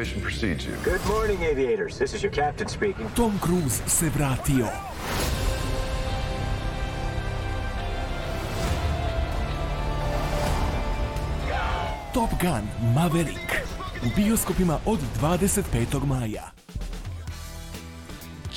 Reputation precedes you. Good morning, aviators. This is your captain speaking. Tom Cruise se vratio. Top Gun Maverick u bioskopima od 25. maja.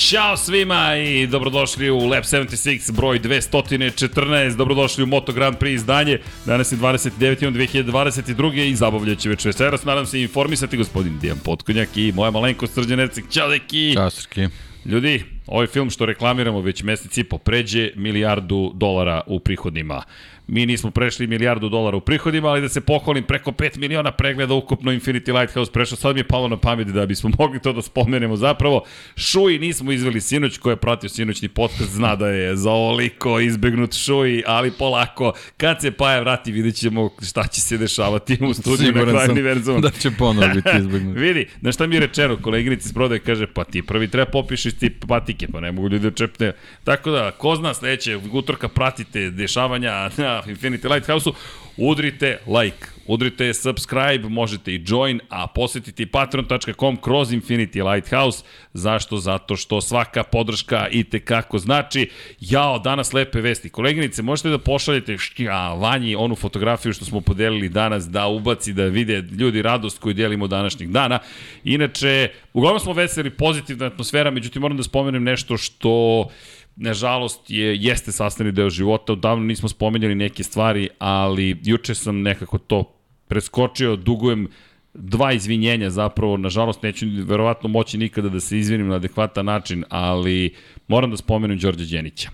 Ćao svima i dobrodošli u Lab 76 broj 214. Dobrodošli u Moto Grand Prix izdanje. Danas je 29. 2022. i zabavljat će već večeras. Nadam se informisati gospodin Dijan Potkonjak i moja malenko Srđan Ercik. Ćao deki! Ćao Srki. Ljudi, ovaj film što reklamiramo već mesec i po pređe milijardu dolara u prihodima. Mi nismo prešli milijardu dolara u prihodima, ali da se pohvalim preko 5 miliona pregleda ukupno Infinity Lighthouse prešao. Sad mi je palo na pamet da bismo mogli to da spomenemo zapravo. Šuji nismo izveli sinoć, ko je pratio sinoćni podcast zna da je za ovoliko izbegnut Šuji, ali polako. Kad se Paja vrati vidjet ćemo šta će se dešavati u studiju na kraju univerzuma. da će ponovo biti izbegnut. Vidi, na šta mi je rečeno, koleginici iz prodaje kaže, pa ti prvi treba popišiš ti patike, pa ne mogu ljudi da čepne. Tako da, ko zna sledeće, utorka pratite dešavanja na Infinity Lighthouse-u, udrite like, udrite subscribe, možete i join, a posetiti patreon.com kroz Infinity Lighthouse. Zašto? Zato što svaka podrška i te kako znači. Jao, danas lepe vesti. Koleginice, možete da pošaljete škja, vanji onu fotografiju što smo podelili danas, da ubaci, da vide ljudi radost koju delimo današnjeg dana. Inače, uglavnom smo veseli, pozitivna atmosfera, međutim moram da spomenem nešto što nažalost je, jeste sastavni deo života, odavno nismo spomenjali neke stvari, ali juče sam nekako to preskočio, dugujem dva izvinjenja zapravo, nažalost neću verovatno moći nikada da se izvinim na adekvatan način, ali moram da spomenem Đorđe Đenića.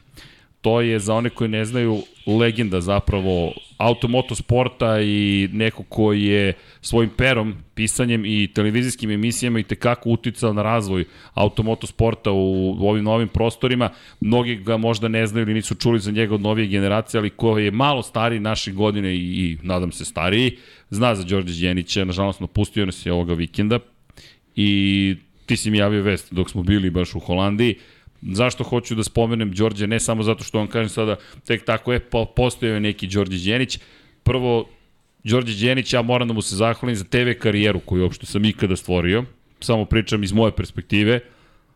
To je za one koji ne znaju legenda zapravo automoto sporta i neko koji je svojim perom, pisanjem i televizijskim emisijama i tekako uticao na razvoj automoto sporta u, u ovim novim prostorima. Mnogi ga možda ne znaju ili nisu čuli za njega od novije generacije, ali ko je malo stariji naše godine i, i nadam se stariji, zna za Đorđe Đenića, nažalost napustio nas je ovoga vikenda i ti si mi javio vest dok smo bili baš u Holandiji, Zašto hoću da spomenem Đorđe, ne samo zato što on kaže sada tek tako je, po, postojao je neki Đorđe Đenić. Prvo, Đorđe Đenić, ja moram da mu se zahvalim za TV karijeru koju uopšte sam ikada stvorio. Samo pričam iz moje perspektive.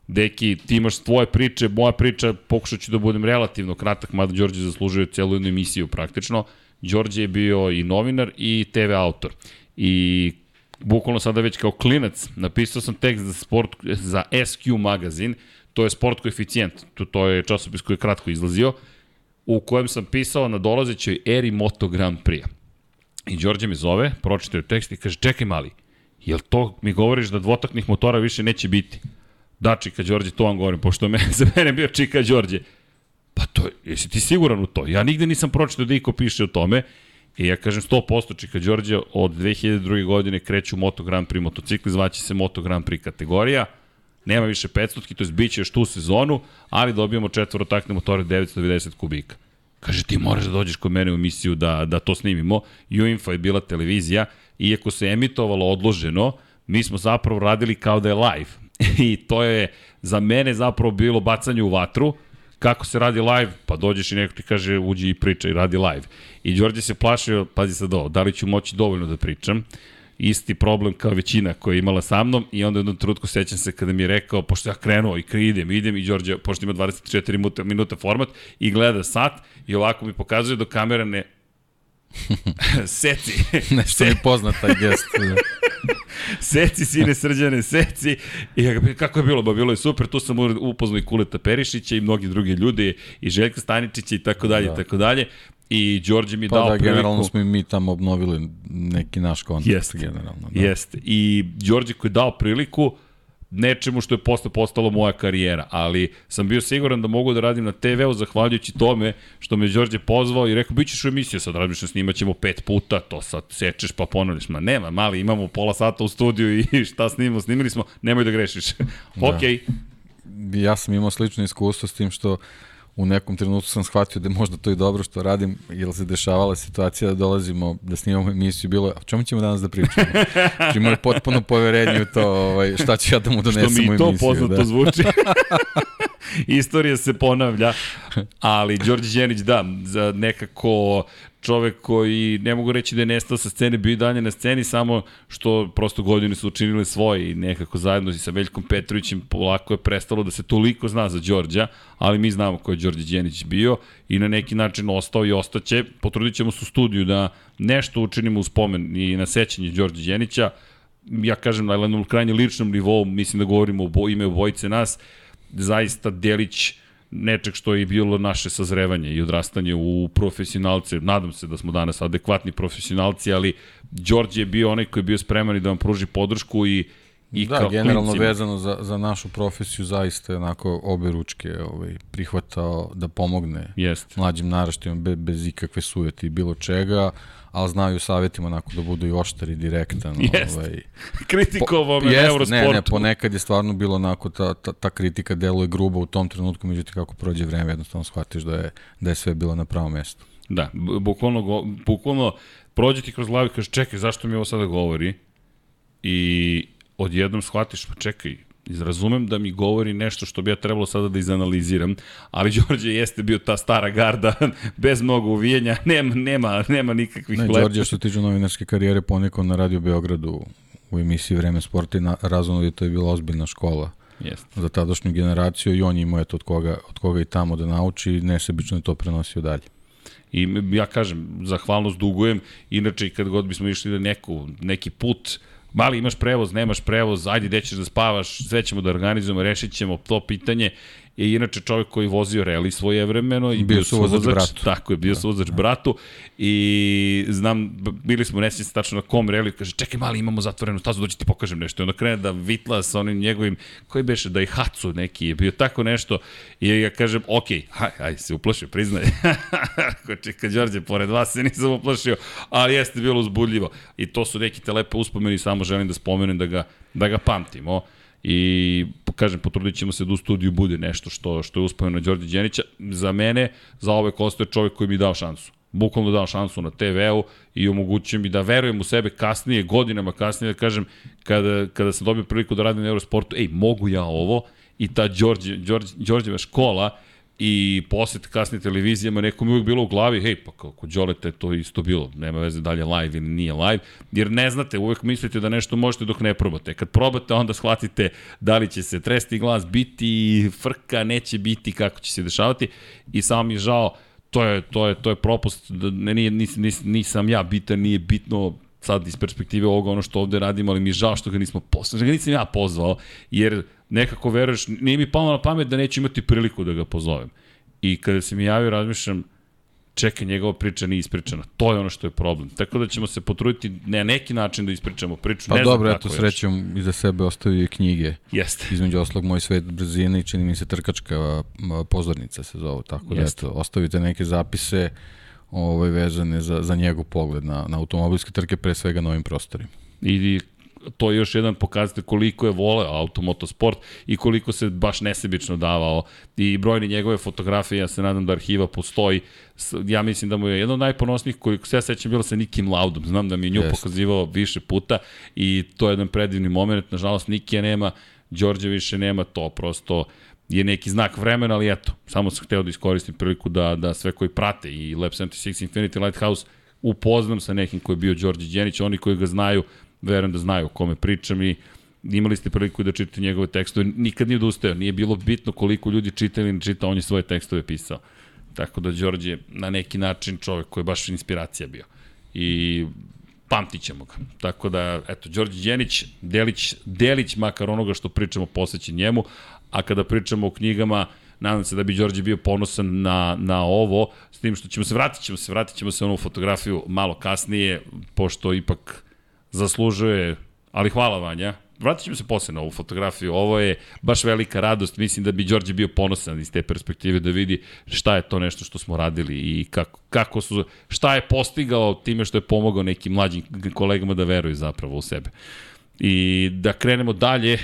Deki, ti imaš tvoje priče, moja priča, pokušat ću da budem relativno kratak, mada Đorđe zaslužuje celu jednu emisiju praktično. Đorđe je bio i novinar i TV autor. I bukvalno sada već kao klinac napisao sam tekst za, sport, za SQ magazin, to je sport koeficijent, to, to je časopis koji je kratko izlazio, u kojem sam pisao na dolazećoj eri Moto Grand Prix. I Đorđe me zove, pročitao je tekst i kaže, čekaj mali, jel to mi govoriš da dvotaknih motora više neće biti? Da, Čika Đorđe, to vam govorim, pošto me, za mene bio Čika Đorđe. Pa to, jesi ti siguran u to? Ja nigde nisam pročitao da iko piše o tome. I ja kažem 100% Čika Đorđe od 2002. godine kreću Moto Grand Prix motocikli, zvaće se Moto Grand Prix kategorija nema više 500, to je biće još tu sezonu, ali dobijamo četvorotakne motore 990 kubika. Kaže, ti moraš da dođeš kod mene u emisiju da, da to snimimo. UINFO je bila televizija, iako se emitovalo odloženo, mi smo zapravo radili kao da je live. I to je za mene zapravo bilo bacanje u vatru, kako se radi live, pa dođeš i neko ti kaže uđi i priča i radi live. I Đorđe se plašio, pazi sad ovo, da li ću moći dovoljno da pričam, isti problem kao većina koja je imala sa mnom i onda u jednom trenutku sećam se kada mi je rekao, pošto ja krenuo i idem, idem i Đorđe, pošto ima 24 minuta, minuta format i gleda sat i ovako mi pokazuje do kamera ne seci. Nešto mi poznat taj gest. Da. seci, sine srđane, seci. I ja ga kako je bilo? Ba, bilo je super, tu sam upoznao i Kuleta Perišića i mnogi drugi ljudi, i Željka Staničića i tako dalje, da. tako dalje. I Đorđe mi pa dao da, priliku... generalno smo i mi tamo obnovili neki naš kontakt. Jeste, generalno, da. jeste. I Đorđe koji je dao priliku nečemu što je posle postalo moja karijera, ali sam bio siguran da mogu da radim na TV-u zahvaljujući tome što me Đorđe pozvao i rekao, bit ćeš u emisiju, sad radiš na snimat ćemo pet puta, to sad sečeš pa ponavljaš, ma nema, mali, imamo pola sata u studiju i šta snimamo, snimili smo, nemoj da grešiš. da. Okej. Okay. Ja sam imao slično iskustvo s tim što u nekom trenutku sam shvatio da je možda to i dobro što radim, jer se dešavala situacija da dolazimo, da snimamo emisiju, bilo je, o čemu ćemo danas da pričamo? Znači imao je potpuno poverenje u to ovaj, šta ću ja da mu donesem u emisiju. Što mi to poznato da. zvuči. Istorija se ponavlja, ali Đorđe Đenić, da, nekako čovek koji, ne mogu reći da je nestao sa scene, bio i dalje na sceni, samo što prosto godine su učinile svoje i nekako zajedno i sa Veljkom Petrovićem polako je prestalo da se toliko zna za Đorđa, ali mi znamo ko je Đorđe Đenić bio i na neki način ostao i ostaće. Potrudit ćemo se u studiju da nešto učinimo u spomen i na sećanje Đorđe Đenića, ja kažem na jednom krajnje ličnom nivou, mislim da govorimo o ime obojice nas, zaista Delić nečeg što je bilo naše sazrevanje i odrastanje u profesionalce. Nadam se da smo danas adekvatni profesionalci, ali Đorđe je bio onaj koji je bio spreman i da vam pruži podršku i I da, generalno klincima. vezano za, za našu profesiju zaista je onako obe ručke ovaj, prihvatao da pomogne Jest. mlađim naraštajima be, bez ikakve sujeti i bilo čega, ali znaju savjetima onako da budu i oštar i direktan. Jest. Ovaj, Kritikovao me na Eurosportu. Ne, ne, ponekad je stvarno bilo onako, ta, ta, ta kritika deluje grubo u tom trenutku, međutim kako prođe vreme, jednostavno shvatiš da je, da je sve bilo na pravom mestu. Da, bukvalno, bukvalno prođe ti kroz glavu i kaže, čekaj, zašto mi ovo sada govori? I odjednom shvatiš, pa čekaj, Razumem da mi govori nešto što bi ja trebalo sada da izanaliziram, ali Đorđe jeste bio ta stara garda, bez mnogo uvijenja, nema, nema, nema nikakvih ne, Đorđe što tiče novinarske karijere ponekon na Radio Beogradu u emisiji Vreme sporta i na, razumno to je bila ozbiljna škola Jest. za tadašnju generaciju i on imao je to od koga, od koga i tamo da nauči i nesebično je to prenosio dalje. I ja kažem, zahvalnost dugujem, inače kad god bismo išli da neku, neki put uh, Mali, imaš prevoz, nemaš prevoz, ajde gde ćeš da spavaš, sve ćemo da organizujemo, rešit ćemo to pitanje je inače čovjek koji vozio reli svoje vremeno i bio, bio suvozač, bratu. Tako je, bio da, suvozač da. bratu i znam, bili smo nesnici tačno na kom reli, kaže, čekaj mali, imamo zatvorenu stazu, dođi ti pokažem nešto. I onda krene da vitla sa onim njegovim, koji beše, da i Hacu neki je bio tako nešto i ja kažem, ok, haj, haj, se uplašio, priznaj. Ko čeka Đorđe, pored vas se nisam uplašio, ali jeste bilo uzbudljivo. I to su neki te lepe uspomeni, samo želim da spomenem da ga, da ga pamtimo i kažem, potrudit ćemo se da u studiju bude nešto što, što je uspomeno Đorđe Đenića. Za mene, za kosto je čovjek koji mi dao šansu. Bukvalno dao šansu na TV-u i omogućuje mi da verujem u sebe kasnije, godinama kasnije, da kažem, kada, kada sam dobio priliku da radim na Eurosportu, ej, mogu ja ovo, i ta Đorđe, Đorđe, Đorđeva škola i posjet kasnije televizijama, nekom je uvijek bilo u glavi, hej, pa kao kod Đoleta je to isto bilo, nema veze da li je live ili nije live, jer ne znate, uvijek mislite da nešto možete dok ne probate. Kad probate, onda shvatite da li će se tresti glas biti, frka, neće biti, kako će se dešavati i samo mi je žao, to je, to je, to je propust, da ne, nis, nis, nisam ja bitan, nije bitno sad iz perspektive ovoga ono što ovde radimo, ali mi je žao što ga nismo poslali, što ga nisam ja pozvao, jer nekako veruješ, nije mi palo na pamet da neću imati priliku da ga pozovem. I kada se mi javio, razmišljam, čekaj, njegova priča nije ispričana. To je ono što je problem. Tako da ćemo se potruditi na neki način da ispričamo priču. Pa ne dobro, eto, srećom iza sebe ostavio i knjige. Jeste. Između oslog Moj svet brzine i čini mi se trkačka pozornica se zove. Tako da, eto, ostavite neke zapise ovaj, vezane za, za njegov pogled na, na automobilske trke, pre svega na ovim prostorima. I to je još jedan pokazatelj koliko je voleo automotosport i koliko se baš nesebično davao i brojni njegove fotografije, ja se nadam da arhiva postoji, ja mislim da mu je jedan od najponosnijih koji se ja sećam bilo sa Nikim Laudom, znam da mi je nju Jest. pokazivao više puta i to je jedan predivni moment, nažalost Nikija nema, Đorđe više nema to, prosto je neki znak vremena, ali eto, samo sam hteo da iskoristim priliku da, da sve koji prate i Lab 76 Infinity Lighthouse upoznam sa nekim koji je bio Đorđe Đenić, oni koji ga znaju verujem da znaju o kome pričam i imali ste priliku da čitate njegove tekstove, nikad nije odustao, nije bilo bitno koliko ljudi čita ili ne čita, on je svoje tekstove pisao. Tako da Đorđe na neki način čovek koji je baš inspiracija bio. I pamtit ćemo ga. Tako da, eto, Đorđe Đenić, Delić, Delić makar onoga što pričamo posveći njemu, a kada pričamo o knjigama, nadam se da bi Đorđe bio ponosan na, na ovo, s tim što ćemo se, vratit ćemo se, vratit ćemo se onu fotografiju malo kasnije, pošto ipak zaslužuje, ali hvala Vanja. Vratit ćemo se posle na ovu fotografiju. Ovo je baš velika radost. Mislim da bi Đorđe bio ponosan iz te perspektive da vidi šta je to nešto što smo radili i kako, kako su, šta je postigao time što je pomogao nekim mlađim kolegama da veruju zapravo u sebe. I da krenemo dalje,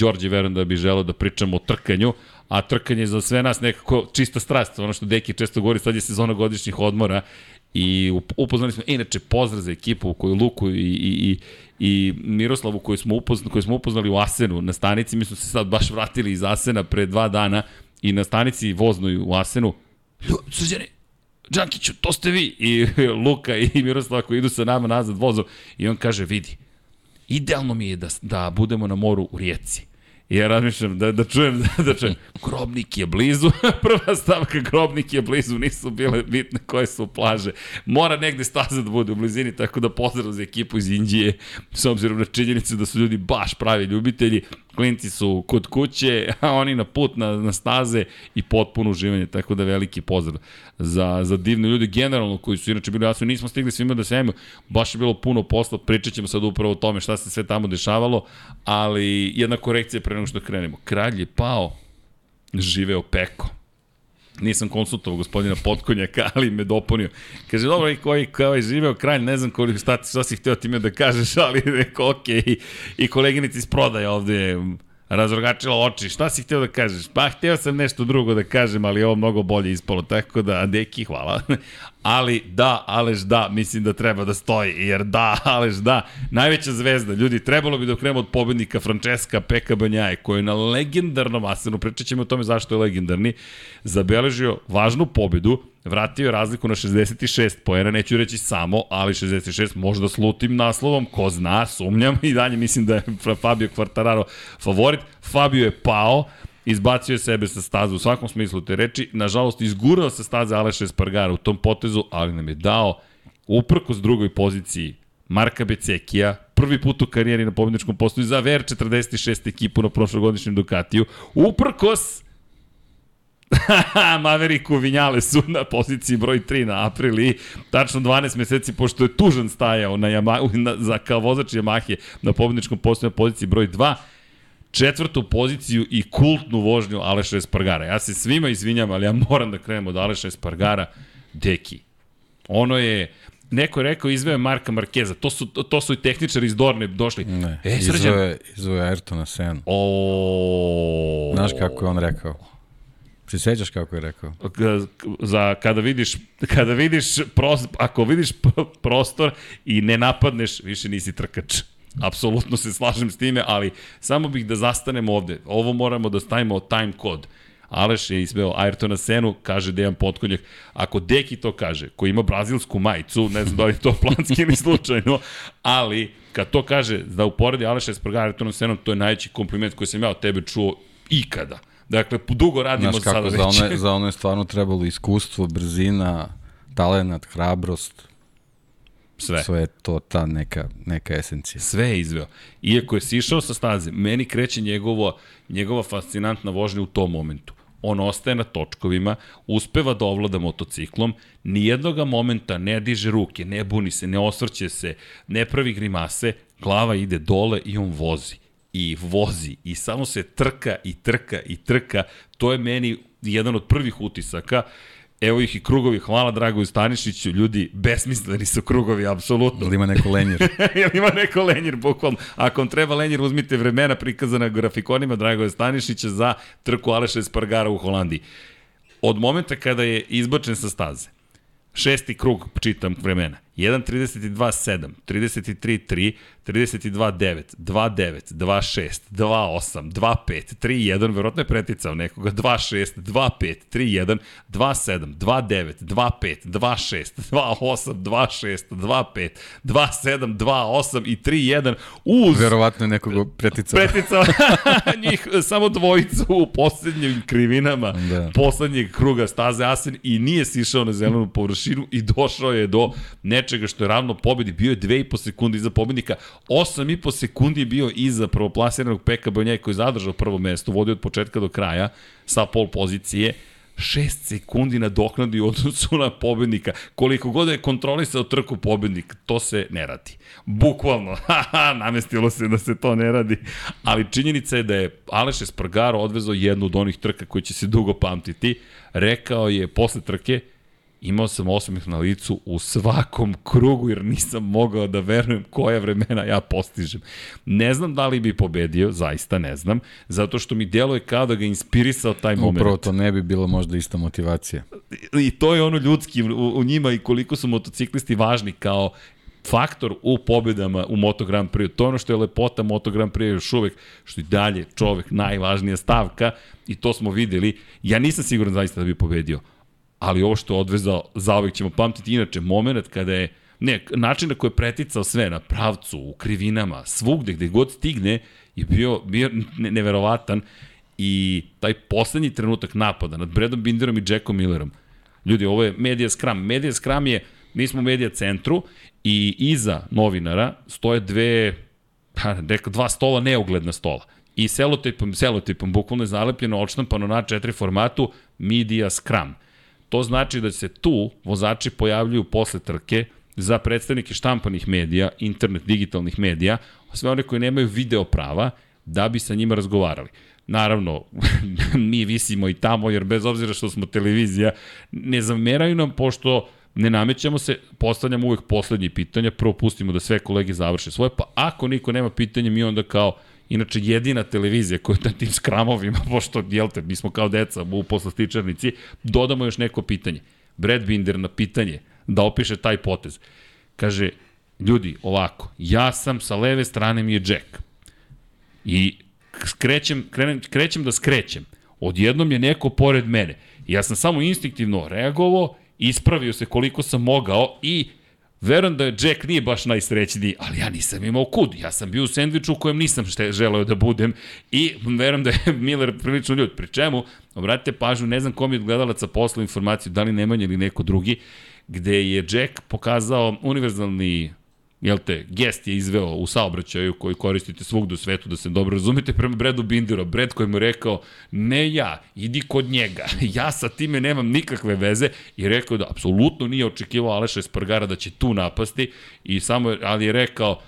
Đorđe verujem da bi želeo da pričamo o trkanju, a trkanje za sve nas nekako čista strast, ono što Deki često govori, sad je sezona godišnjih odmora I upoznali smo, inače, pozdrav za ekipu koju Luku i, i, i, i Miroslavu koju smo, upoznali, koju smo upoznali u Asenu na stanici. Mi smo se sad baš vratili iz Asena pre dva dana i na stanici voznoj u Asenu. Srđane, Đankiću, to ste vi. I Luka i Miroslav koji idu sa nama nazad vozom. I on kaže, vidi, idealno mi je da, da budemo na moru u Rijeci. I ja razmišljam da, da čujem, da, da čujem, Grobnik je blizu, prva stavka Grobnik je blizu, nisu bile bitne koje su plaže. Mora negde staza da bude u blizini, tako da pozdrav za ekipu iz Indije, s obzirom na činjenicu da su ljudi baš pravi ljubitelji, klinci su kod kuće, a oni na put na, na staze i potpuno uživanje, tako da veliki pozdrav za, za divne ljude generalno koji su inače bili jasni, nismo stigli svima da se jemo, baš je bilo puno posla, pričat ćemo sad upravo o tome šta se sve tamo dešavalo, ali jedna korekcija pre nego što krenemo. Kralj je pao, živeo peko. Nisam konsultovao gospodina Potkonjaka, ali me dopunio. Kaže, dobro, i koji, koji živeo kralj, ne znam koliko šta, šta si hteo time da kažeš, ali rekao, okej, okay. i koleginici iz prodaja ovde razrogačila oči. Šta si hteo da kažeš? Pa, hteo sam nešto drugo da kažem, ali ovo mnogo bolje ispalo, tako da, deki, hvala. ali da, Alež da, mislim da treba da stoji, jer da, Alež da, najveća zvezda, ljudi, trebalo bi da okrenemo od pobednika Francesca Peka Banjaje, koji je na legendarnom asenu, pričat ćemo o tome zašto je legendarni, zabeležio važnu pobedu, vratio je razliku na 66 poena, neću reći samo, ali 66 možda slutim naslovom, ko zna, sumnjam i dalje mislim da je Fabio Quartararo favorit. Fabio je pao, izbacio je sebe sa staze u svakom smislu te reči, nažalost izgurao sa staze Aleša Espargara u tom potezu, ali nam je dao uprkos drugoj poziciji Marka Becekija, prvi put u karijeri na pobjedničkom postoju za VR46 ekipu na prošlogodišnjem Ducatiju, uprkos Maveriku Vinjale su na poziciji broj 3 na Aprili, tačno 12 meseci pošto je tužan stajao na Yamaha, na, za kao vozač Yamahe na pobedničkom postoju na poziciji broj 2, četvrtu poziciju i kultnu vožnju Aleša Espargara. Ja se svima izvinjam, ali ja moram da krenem od Aleša Espargara. Deki. Ono je, neko je rekao izveo Marka Markeza, to su, to su i tehničari iz Dorne došli. Ne, e, izveo je, izveo je Ayrtona Senu. O... Znaš kako je on rekao? Se sećaš kako je rekao? Za kada vidiš kada vidiš pros, ako vidiš prostor i ne napadneš, više nisi trkač. Apsolutno se slažem s time, ali samo bih da zastanemo ovde. Ovo moramo da stavimo time kod. Aleš je izveo Ayrtona Senu, kaže Dejan Potkonjak. Ako Deki to kaže, koji ima brazilsku majicu, ne znam da li je to planski ili slučajno, ali kad to kaže da uporedi Aleša Espargara Ayrtona Senom, to je najveći kompliment koji sam ja od tebe čuo ikada. Dakle, dugo radimo Znaš kako, sada za ono, je, za ono je stvarno trebalo iskustvo, brzina, talenat, hrabrost. Sve. Sve je to ta neka, neka esencija. Sve je izveo. Iako je sišao sa staze, meni kreće njegovo, njegova fascinantna vožnja u tom momentu. On ostaje na točkovima, uspeva da ovlada motociklom, nijednoga momenta ne diže ruke, ne buni se, ne osvrće se, ne pravi grimase, glava ide dole i on vozi i vozi i samo se trka i trka i trka. To je meni jedan od prvih utisaka. Evo ih i krugovi, hvala Dragoju Stanišiću, ljudi, besmisleni su krugovi, apsolutno. Ili ima neko lenjer? Ili ima neko lenjer, bukvalno. Ako vam treba lenjer, uzmite vremena prikazana grafikonima Dragoja Stanišića za trku Aleša Espargara u Holandiji. Od momenta kada je izbačen sa staze, šesti krug čitam vremena, 1.32.7, 33.3, 32.9, 2.9, 2.6, 2.8, 2.5, 3.1, verovatno je preticao nekoga, 2.6, 2.5, 3.1, 2.7, 2.9, 2.5, 2.6, 2.8, 2.6, 2.5, 2.7, 2.8 i 3.1 uz... Verovatno je nekoga preticao. Preticao njih samo dvojicu u poslednjim krivinama Da. poslednjeg kruga staze Asen i nije sišao na zelenu površinu i došao je do nečega što je ravno pobedi. Bio je 2,5 sekundi iza pobednika, 8,5 sekundi je bio iza prvoplasiranog Peka Bonjaj koji je zadržao prvo mesto, vodio od početka do kraja sa pol pozicije. 6 sekundi na doknadi u odnosu na pobednika. Koliko god je kontrolisao trku pobednik, to se ne radi. Bukvalno, namestilo se da se to ne radi. Ali činjenica je da je Aleš Espargaro odvezao jednu od onih trka koji će se dugo pamtiti. Rekao je posle trke, imao sam osmeh na licu u svakom krugu jer nisam mogao da verujem koja vremena ja postižem. Ne znam da li bi pobedio, zaista ne znam, zato što mi djeluje kao da ga inspirisao taj moment. Upravo to ne bi bilo možda ista motivacija. I to je ono ljudski u, u njima i koliko su motociklisti važni kao faktor u pobedama u Moto Grand Prix. To je ono što je lepota Moto Grand Prix još uvek, što i dalje čovek najvažnija stavka i to smo videli. Ja nisam siguran zaista da bi pobedio, ali ovo što je odvezao, zauvek ćemo pamtiti. Inače, moment kada je, ne, način na koji je preticao sve, na pravcu, u krivinama, svugde, gde god stigne, je bio, bio ne, neverovatan i taj poslednji trenutak napada nad Bradom Binderom i Jackom Millerom. Ljudi, ovo je Media Scrum. Media Scrum je, mi smo u Media centru i iza novinara stoje dve, pa, rekao, dva stola, neugledna stola. I selotipom, selotipom, bukvalno je zalepljeno, odštampano na četiri formatu Media Scrum. To znači da se tu vozači pojavljuju posle trke za predstavnike štampanih medija, internet, digitalnih medija, sve one koji nemaju video prava, da bi sa njima razgovarali. Naravno, mi visimo i tamo, jer bez obzira što smo televizija, ne zameraju nam, pošto ne namećamo se, postavljamo uvek poslednje pitanja, prvo pustimo da sve kolege završe svoje, pa ako niko nema pitanja, mi onda kao Inače, jedina televizija koja je na tim skramovima, pošto, jel te, mi smo kao deca u poslastičarnici, dodamo još neko pitanje. Brad Binder na pitanje da opiše taj potez. Kaže, ljudi, ovako, ja sam sa leve strane mi je Jack. I skrećem, krenem, krećem da skrećem. Odjednom je neko pored mene. Ja sam samo instinktivno reagovao, ispravio se koliko sam mogao i Verujem da je Jack nije baš najsrećniji, ali ja nisam imao kud. Ja sam bio u sendviču u kojem nisam šte, želeo da budem i verujem da je Miller prilično ljud. Pri čemu, obratite pažnju, ne znam kom je od gledalaca poslao informaciju, da li Nemanja ili neko drugi, gde je Jack pokazao univerzalni jel te, gest je izveo u saobraćaju koji koristite svugde u svetu da se dobro razumete prema Bredu Binderu. Bred koji mu je rekao, ne ja, idi kod njega, ja sa time nemam nikakve veze. I rekao da apsolutno nije očekivao Aleša Espargara da će tu napasti i samo, ali je rekao,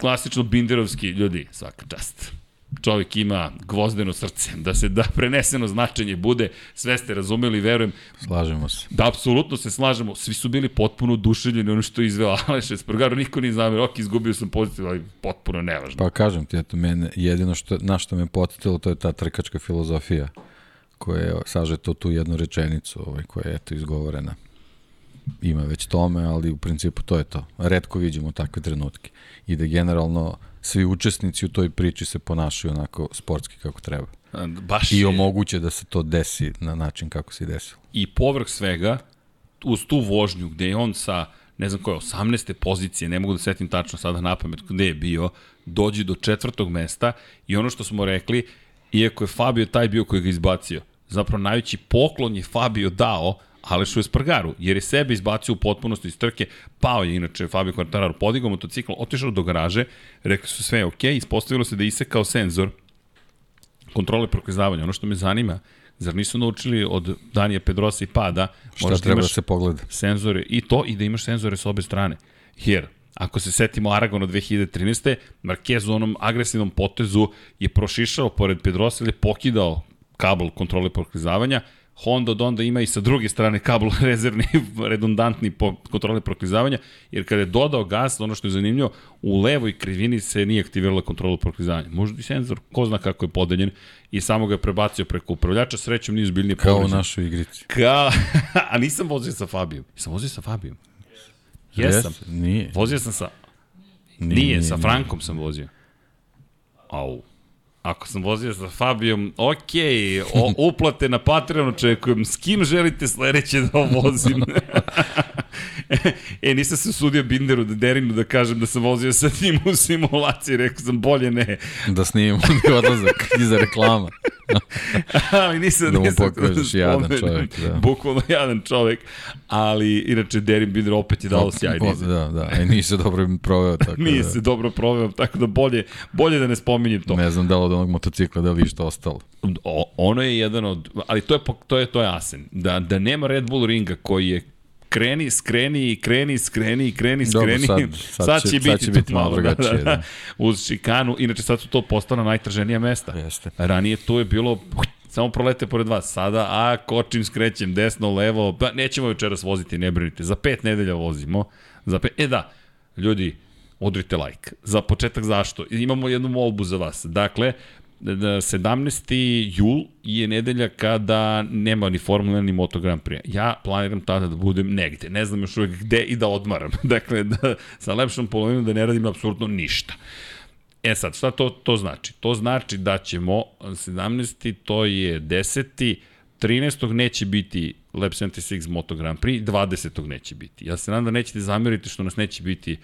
klasično Binderovski, ljudi, svaka čast čovjek ima gvozdeno srce, da se da preneseno značenje bude, sve ste razumeli, verujem. Slažemo se. Da, apsolutno se slažemo. Svi su bili potpuno oduševljeni ono što je izveo Aleš Espargaro, niko nije znao, ok, izgubio sam poziciju, ali potpuno nevažno. Pa kažem ti, eto, mene, jedino što, na što me potetilo, to je ta trkačka filozofija koja je sažeta tu jednu rečenicu ovaj, koja je eto izgovorena. Ima već tome, ali u principu to je to. Redko vidimo takve trenutke. I da generalno svi učesnici u toj priči se ponašaju onako sportski kako treba. Baš I omoguće da se to desi na način kako se desilo. I povrh svega, uz tu vožnju gde je on sa, ne znam koje, 18. pozicije, ne mogu da setim tačno sada na pamet gde je bio, dođe do četvrtog mesta i ono što smo rekli, iako je Fabio taj bio koji ga izbacio, zapravo najveći poklon je Fabio dao Alešu Espargaru, jer je sebe izbacio u potpunosti iz trke, pao je inače Fabio Quartararo, podigao motocikl, otišao do garaže, rekli su sve ok, ispostavilo se da je isekao senzor kontrole proklizavanja. Ono što me zanima, zar nisu naučili od Danija Pedrosa i Pada, Šta da treba da se pogleda? Senzore, i to, i da imaš senzore s obe strane. Jer, Ako se setimo Aragona 2013. Marquez u onom agresivnom potezu je prošišao pored Pedrosa ili je pokidao kabel kontrole proklizavanja, Honda od onda ima i sa druge strane kabel rezervni, redundantni po kontroli proklizavanja, jer kada je dodao gas, ono što je zanimljivo, u levoj krivini se nije aktivirala kontrola proklizavanja. Možda i senzor, ko zna kako je podeljen, i samo ga je prebacio preko upravljača, srećom nije zbiljnije Kao povređen. u našoj igrici. Kao, a nisam vozio sa Fabijom. Sam vozio sa Fabijom. Jesam. Yes, nije. Vozio sam sa... Nije, nije sa Frankom sam vozio. Au. Ako sam vozio sa Fabijom, ok, o, uplate na Patreon očekujem. S kim želite sledeće da vozim? e, nisam se sudio Binderu, da Derinu da kažem da sam vozio sa njim u simulaciji, rekao sam bolje ne. Da snimimo odlazak iza reklama. ali nisam, da mu pokažeš jadan čovjek. Da. Bukvalno jadan čovjek, ali inače Derin Binder opet je dao sjajni. Da, da, e, nije se dobro proveo. Tako nije da. se dobro proveo, tako da bolje, bolje da ne spominjem to. Ne znam da li onog motocikla da li što ostalo. O, ono je jedan od, ali to je, to je, to je asen. Da, da nema Red Bull ringa koji je kreni, skreni, kreni, skreni, kreni, skreni. Dobro, sad, sad, sad, će, će biti, sad će biti malo drugačije. Da, da, da. Uz šikanu, inače sad su to postala najtraženija mesta. Jeste. Ranije tu je bilo samo prolete pored vas. Sada, a kočim, skrećem, desno, levo, pa nećemo večeras voziti, ne brinite. Za pet nedelja vozimo. Za pet, e da, ljudi, odrite like. Za početak zašto? Imamo jednu molbu za vas. Dakle, 17. jul je nedelja kada nema ni Formula ni Moto Grand Prix. Ja planiram tada da budem negde. Ne znam još uvek gde i da odmaram. dakle, da, sa lepšom polovinom da ne radim apsolutno ništa. E sad, šta to, to znači? To znači da ćemo 17. to je 10. 13. neće biti Lab 76 Moto Grand Prix, 20. neće biti. Ja se nadam da nećete zameriti što nas neće biti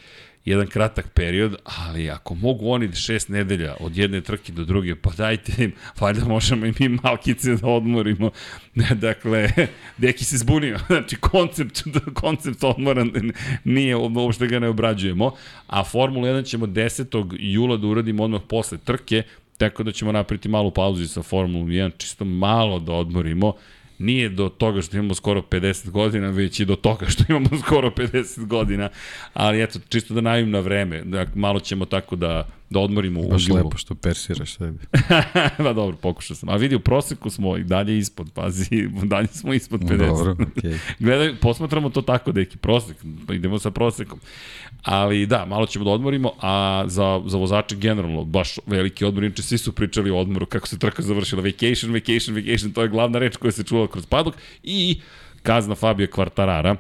jedan kratak period, ali ako mogu oni šest nedelja od jedne trke do druge, pa dajte im, valjda možemo i mi malkice da odmorimo. dakle, deki se zbunio. Znači, koncept, koncept odmora nije, uopšte ga ne obrađujemo. A Formula 1 ćemo 10. jula da uradimo odmah posle trke, tako da ćemo napriti malu pauzu sa Formulom 1, čisto malo da odmorimo nije do toga što imamo skoro 50 godina, već i do toga što imamo skoro 50 godina, ali eto, čisto da najim na vreme, da malo ćemo tako da, da odmorimo Baš u julu. lepo što persiraš sebi. pa dobro, pokušao sam. A vidi, u proseku smo i dalje ispod, pazi, dalje smo ispod 50. Dobro, okay. Gledaj, posmatramo to tako, deki, prosek, idemo sa prosekom. Ali da, malo ćemo da odmorimo, a za, za vozače generalno, baš veliki odmor, inače svi su pričali o odmoru, kako se trka završila, vacation, vacation, vacation, to je glavna reč koja se čula kroz padok, i kazna Fabio Kvartarara,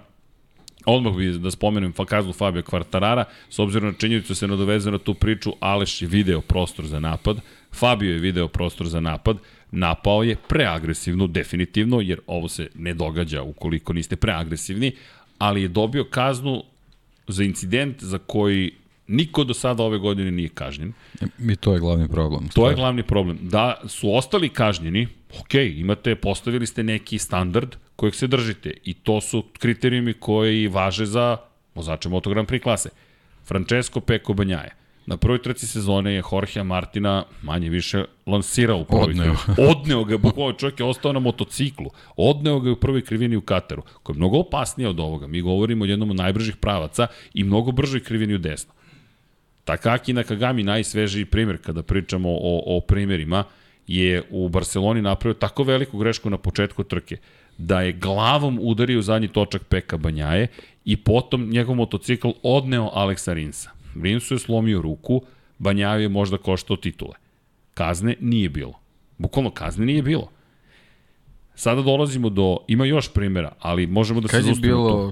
Odmah bih da spomenem kaznu Fabio Kvartarara, s obzirom na činjenicu se nadoveze na tu priču, Aleš je video prostor za napad, Fabio je video prostor za napad, napao je preagresivno, definitivno, jer ovo se ne događa ukoliko niste preagresivni, ali je dobio kaznu za incident za koji niko do sada ove godine nije kažnjen. I to je glavni problem. To je glavni problem. Da su ostali kažnjeni, ok, imate, postavili ste neki standard kojeg se držite i to su kriterijumi koji važe za vozače Moto Grand Prix klase. Francesco Peko Banjaje. Na prvoj trci sezone je Jorge Martina manje više lansirao u prvoj Odneo. krivini. Odneo ga, bukvalno čovjek je ostao na motociklu. Odneo ga u prvoj krivini u Kataru, koja je mnogo opasnija od ovoga. Mi govorimo o jednom od najbržih pravaca i mnogo bržoj krivini u desno. Takaki Nakagami, najsvežiji primjer kada pričamo o, o primjerima, je u Barceloni napravio tako veliku grešku na početku trke da je glavom udario zadnji točak Peka Banjaje i potom njegov motocikl odneo Aleksa Rinsa. Rinsu je slomio ruku, Banjaju je možda koštao titule. Kazne nije bilo. Bukvalno kazne nije bilo. Sada dolazimo do, ima još primjera, ali možemo da kad se zaustavimo bilo,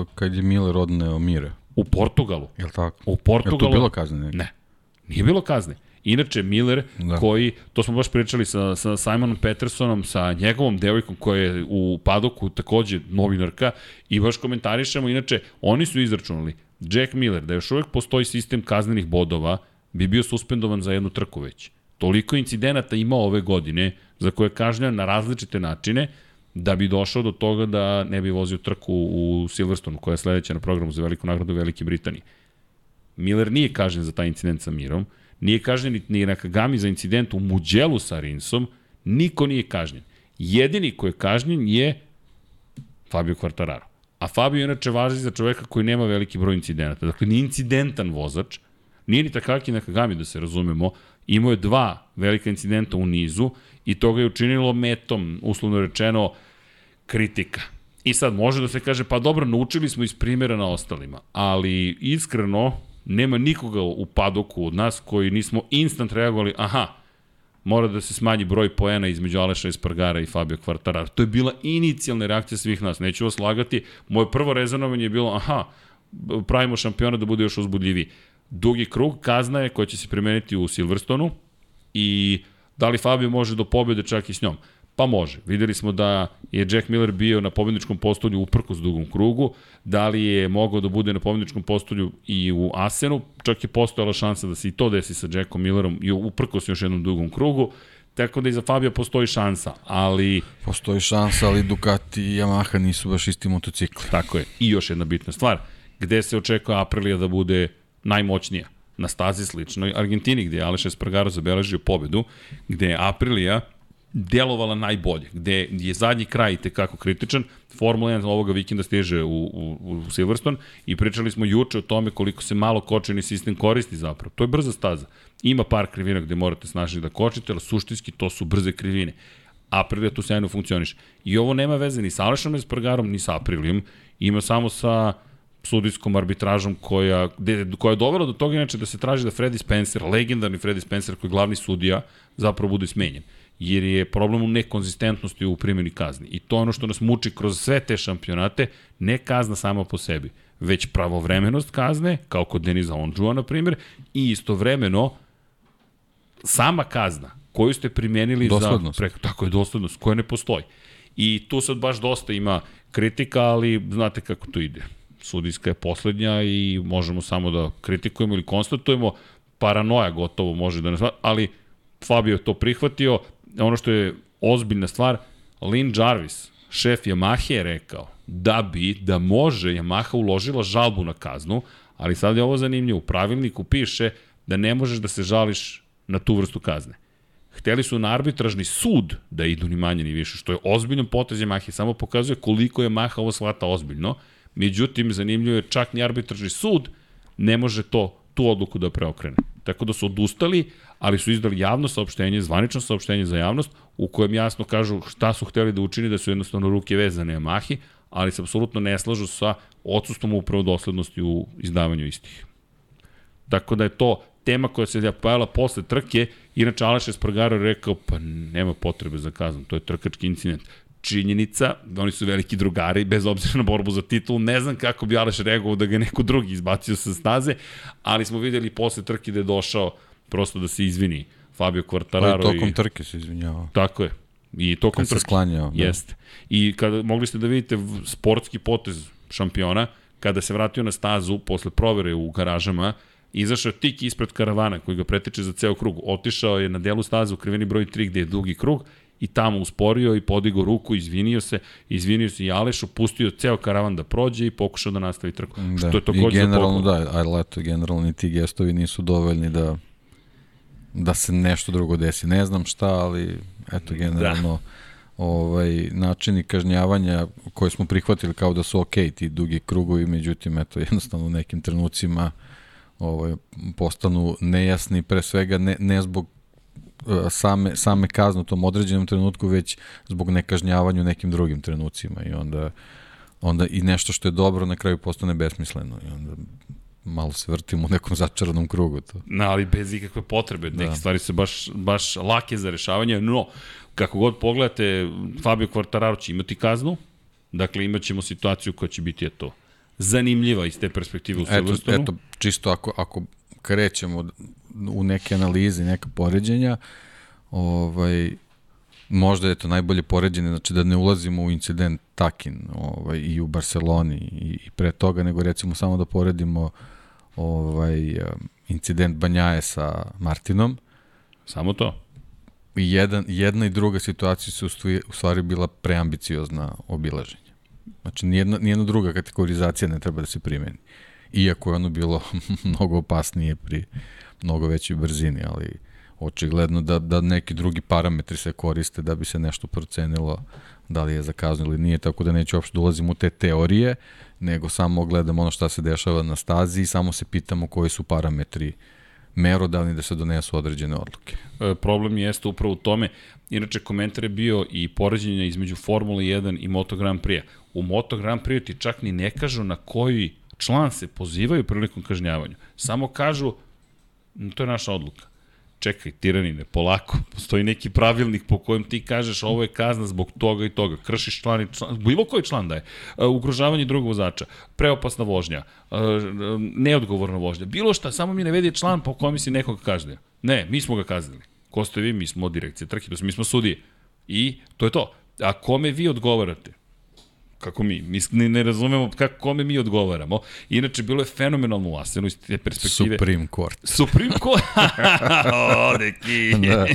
uh, kad je Miller odneo Mire? U Portugalu. Jel tako? U Portugalu. Jel to bilo kazne? Ne. Nije bilo kazne. Inače, Miller, da. koji, to smo baš pričali sa, sa Simonom Petersonom, sa njegovom devojkom koja je u padoku takođe novinarka i baš komentarišemo, inače, oni su izračunali, Jack Miller, da još uvek postoji sistem kaznenih bodova, bi bio suspendovan za jednu trku već. Toliko incidenata ima ove godine, za koje je kažnjan na različite načine, da bi došao do toga da ne bi vozio trku u Silverstonu, koja je sledeća na programu za veliku nagradu Velike Britanije. Miller nije kažnjen za taj incident sa Mirom, Nije kažnjen ni Nakagami za incident u Muđelu sa Rinsom, niko nije kažnjen. Jedini ko je kažnjen je Fabio Quartararo. A Fabio inače važi za čoveka koji nema veliki broj incidenata. Dakle, nije incidentan vozač, nije ni Takaki Nakagami, da se razumemo, imao je dva velika incidenta u nizu i to ga je učinilo metom, uslovno rečeno, kritika. I sad može da se kaže, pa dobro, naučili smo iz primjera na ostalima, ali iskreno, nema nikoga u padoku od nas koji nismo instant reagovali, aha, mora da se smanji broj poena između Aleša Espargara i Fabio Quartararo. To je bila inicijalna reakcija svih nas, neću vas lagati. Moje prvo rezonovanje je bilo, aha, pravimo šampiona da bude još uzbudljiviji. Dugi krug, kazna je koja će se primeniti u Silverstonu i da li Fabio može do pobjede čak i s njom. Pa može. Videli smo da je Jack Miller bio na pobedničkom postolju uprkos dugom krugu, da li je mogao da bude na pobedničkom postolju i u Asenu, čak je postojala šansa da se i to desi sa Jackom Millerom i uprkos još jednom dugom krugu, tako da i za Fabio postoji šansa, ali... Postoji šansa, ali Ducati i Yamaha nisu baš isti motocikli. Tako je. I još jedna bitna stvar, gde se očekuje Aprilia da bude najmoćnija? Na stazi sličnoj Argentini, gde je Aleš Espargaro zabeležio pobedu, gde je Aprilia delovala najbolje, gde je zadnji kraj i tekako kritičan. Formula 1 ovoga vikenda stiže u, u, u Silverstone i pričali smo juče o tome koliko se malo kočeni sistem koristi zapravo. To je brza staza. Ima par krivina gde morate snažiti da kočite, ali suštinski to su brze krivine. Aprilia tu sjajno funkcioniš. I ovo nema veze ni sa Alešom Espargarom, ni sa Aprilijom. Ima samo sa sudijskom arbitražom koja, gde, koja je dovela do toga inače da se traži da Freddy Spencer, legendarni Freddy Spencer koji je glavni sudija, zapravo bude smenjen jer je problem u nekonzistentnosti u primjeni kazni. I to je ono što nas muči kroz sve te šampionate, ne kazna sama po sebi, već pravovremenost kazne, kao kod Deniza Ondžua, na primjer, i istovremeno sama kazna koju ste primenili doslednost. za... Preko, tako je, doslednost, koja ne postoji. I tu sad baš dosta ima kritika, ali znate kako to ide. Sudijska je poslednja i možemo samo da kritikujemo ili konstatujemo. Paranoja gotovo može da nas... Ali Fabio je to prihvatio. Ono što je ozbiljna stvar, Lin Jarvis, šef Yamahe je rekao da bi, da može Yamaha uložila žalbu na kaznu, ali sad je ovo zanimljivo. U pravilniku piše da ne možeš da se žališ na tu vrstu kazne. Hteli su na arbitražni sud da idu ni manje ni više, što je ozbiljan potez Yamaha samo pokazuje koliko je Yamaha ovo shvata ozbiljno. Međutim, zanimljivo je čak ni arbitražni sud ne može to tu odluku da preokrene. Tako da su odustali, ali su izdali javno saopštenje, zvanično saopštenje za javnost, u kojem jasno kažu šta su hteli da učini, da su jednostavno ruke vezane Yamahi, ali se apsolutno ne slažu sa odsustvom upravo doslednosti u izdavanju istih. Tako da je to tema koja se pojavila posle trke, inače Aleš Espargaro rekao, pa nema potrebe za kaznom, to je trkački incident činjenica, oni su veliki drugari, bez obzira na borbu za titul, ne znam kako bi Aleš reagovao da ga neko drugi izbacio sa staze, ali smo videli posle trke da je došao prosto da se izvini Fabio Quartararo. Pa i tokom i... trke se izvinjava. Tako je. I tokom Kad trke. se sklanjao. Da. Jeste. I kada mogli ste da vidite sportski potez šampiona, kada se vratio na stazu posle provere u garažama, izašao tik ispred karavana koji ga pretiče za ceo krug. Otišao je na delu staze u kriveni broj 3 gde je dugi krug i tamo usporio i podigao ruku, izvinio se, izvinio se i Alešu, pustio ceo karavan da prođe i pokušao da nastavi trku. Da. Što je to I generalno da, ali eto, generalno ti gestovi nisu dovoljni da da se nešto drugo desi. Ne znam šta, ali eto, da. generalno da. ovaj, načini kažnjavanja koje smo prihvatili kao da su okej, okay, ti dugi krugovi, međutim, eto, jednostavno u nekim trenucima ovaj, postanu nejasni, pre svega ne, ne zbog same, same kazne u tom određenom trenutku, već zbog nekažnjavanja u nekim drugim trenucima i onda, onda i nešto što je dobro na kraju postane besmisleno i onda malo se vrtimo u nekom začaranom krugu. To. No, ali bez ikakve potrebe. Neke da. stvari su baš, baš lake za rešavanje, no, kako god pogledate, Fabio Quartararo će imati kaznu, dakle imaćemo situaciju koja će biti eto, zanimljiva iz te perspektive u Silverstonu. Eto, eto, čisto ako, ako krećemo u neke analize, neka poređenja, ovaj, možda je to najbolje poređenje, znači da ne ulazimo u incident Takin ovaj, i u Barceloni i, i pre toga, nego recimo samo da poredimo ovaj, incident Banjaje sa Martinom. Samo to? I jedan, jedna i druga situacija su u stvari bila preambiciozna obilaženja. Znači, nijedna, nijedna druga kategorizacija ne treba da se primeni. Iako je ono bilo mnogo opasnije pri mnogo većoj brzini, ali očigledno da, da neki drugi parametri se koriste da bi se nešto procenilo da li je zakazno ili nije, tako da neću uopšte da ulazim u te teorije, nego samo gledamo ono šta se dešava na stazi i samo se pitamo koji su parametri merodavni da se donesu određene odluke. E, problem jeste upravo u tome, inače komentar je bio i poređenja između Formule 1 i Moto Grand Prix. U Moto Grand Prix ti čak ni ne kažu na koji član se pozivaju prilikom kažnjavanja. Samo kažu, to je naša odluka čekaj, tiranine, polako, postoji neki pravilnik po kojem ti kažeš ovo je kazna zbog toga i toga, kršiš član i član, bilo koji član daje, uh, ugrožavanje drugog vozača, preopasna vožnja, uh, neodgovorna vožnja, bilo šta, samo mi ne vedi član po kojem si nekoga kaznio. Ne, mi smo ga kaznili. Ko ste vi? Mi smo direkcije trke, mi smo sudije. I to je to. A kome vi odgovarate? Kako mi, mi ne, ne razumemo kako kome mi odgovaramo. Inače, bilo je fenomenalno u Asenu iz te perspektive. Supreme Court. Supreme Court? o, neki. da.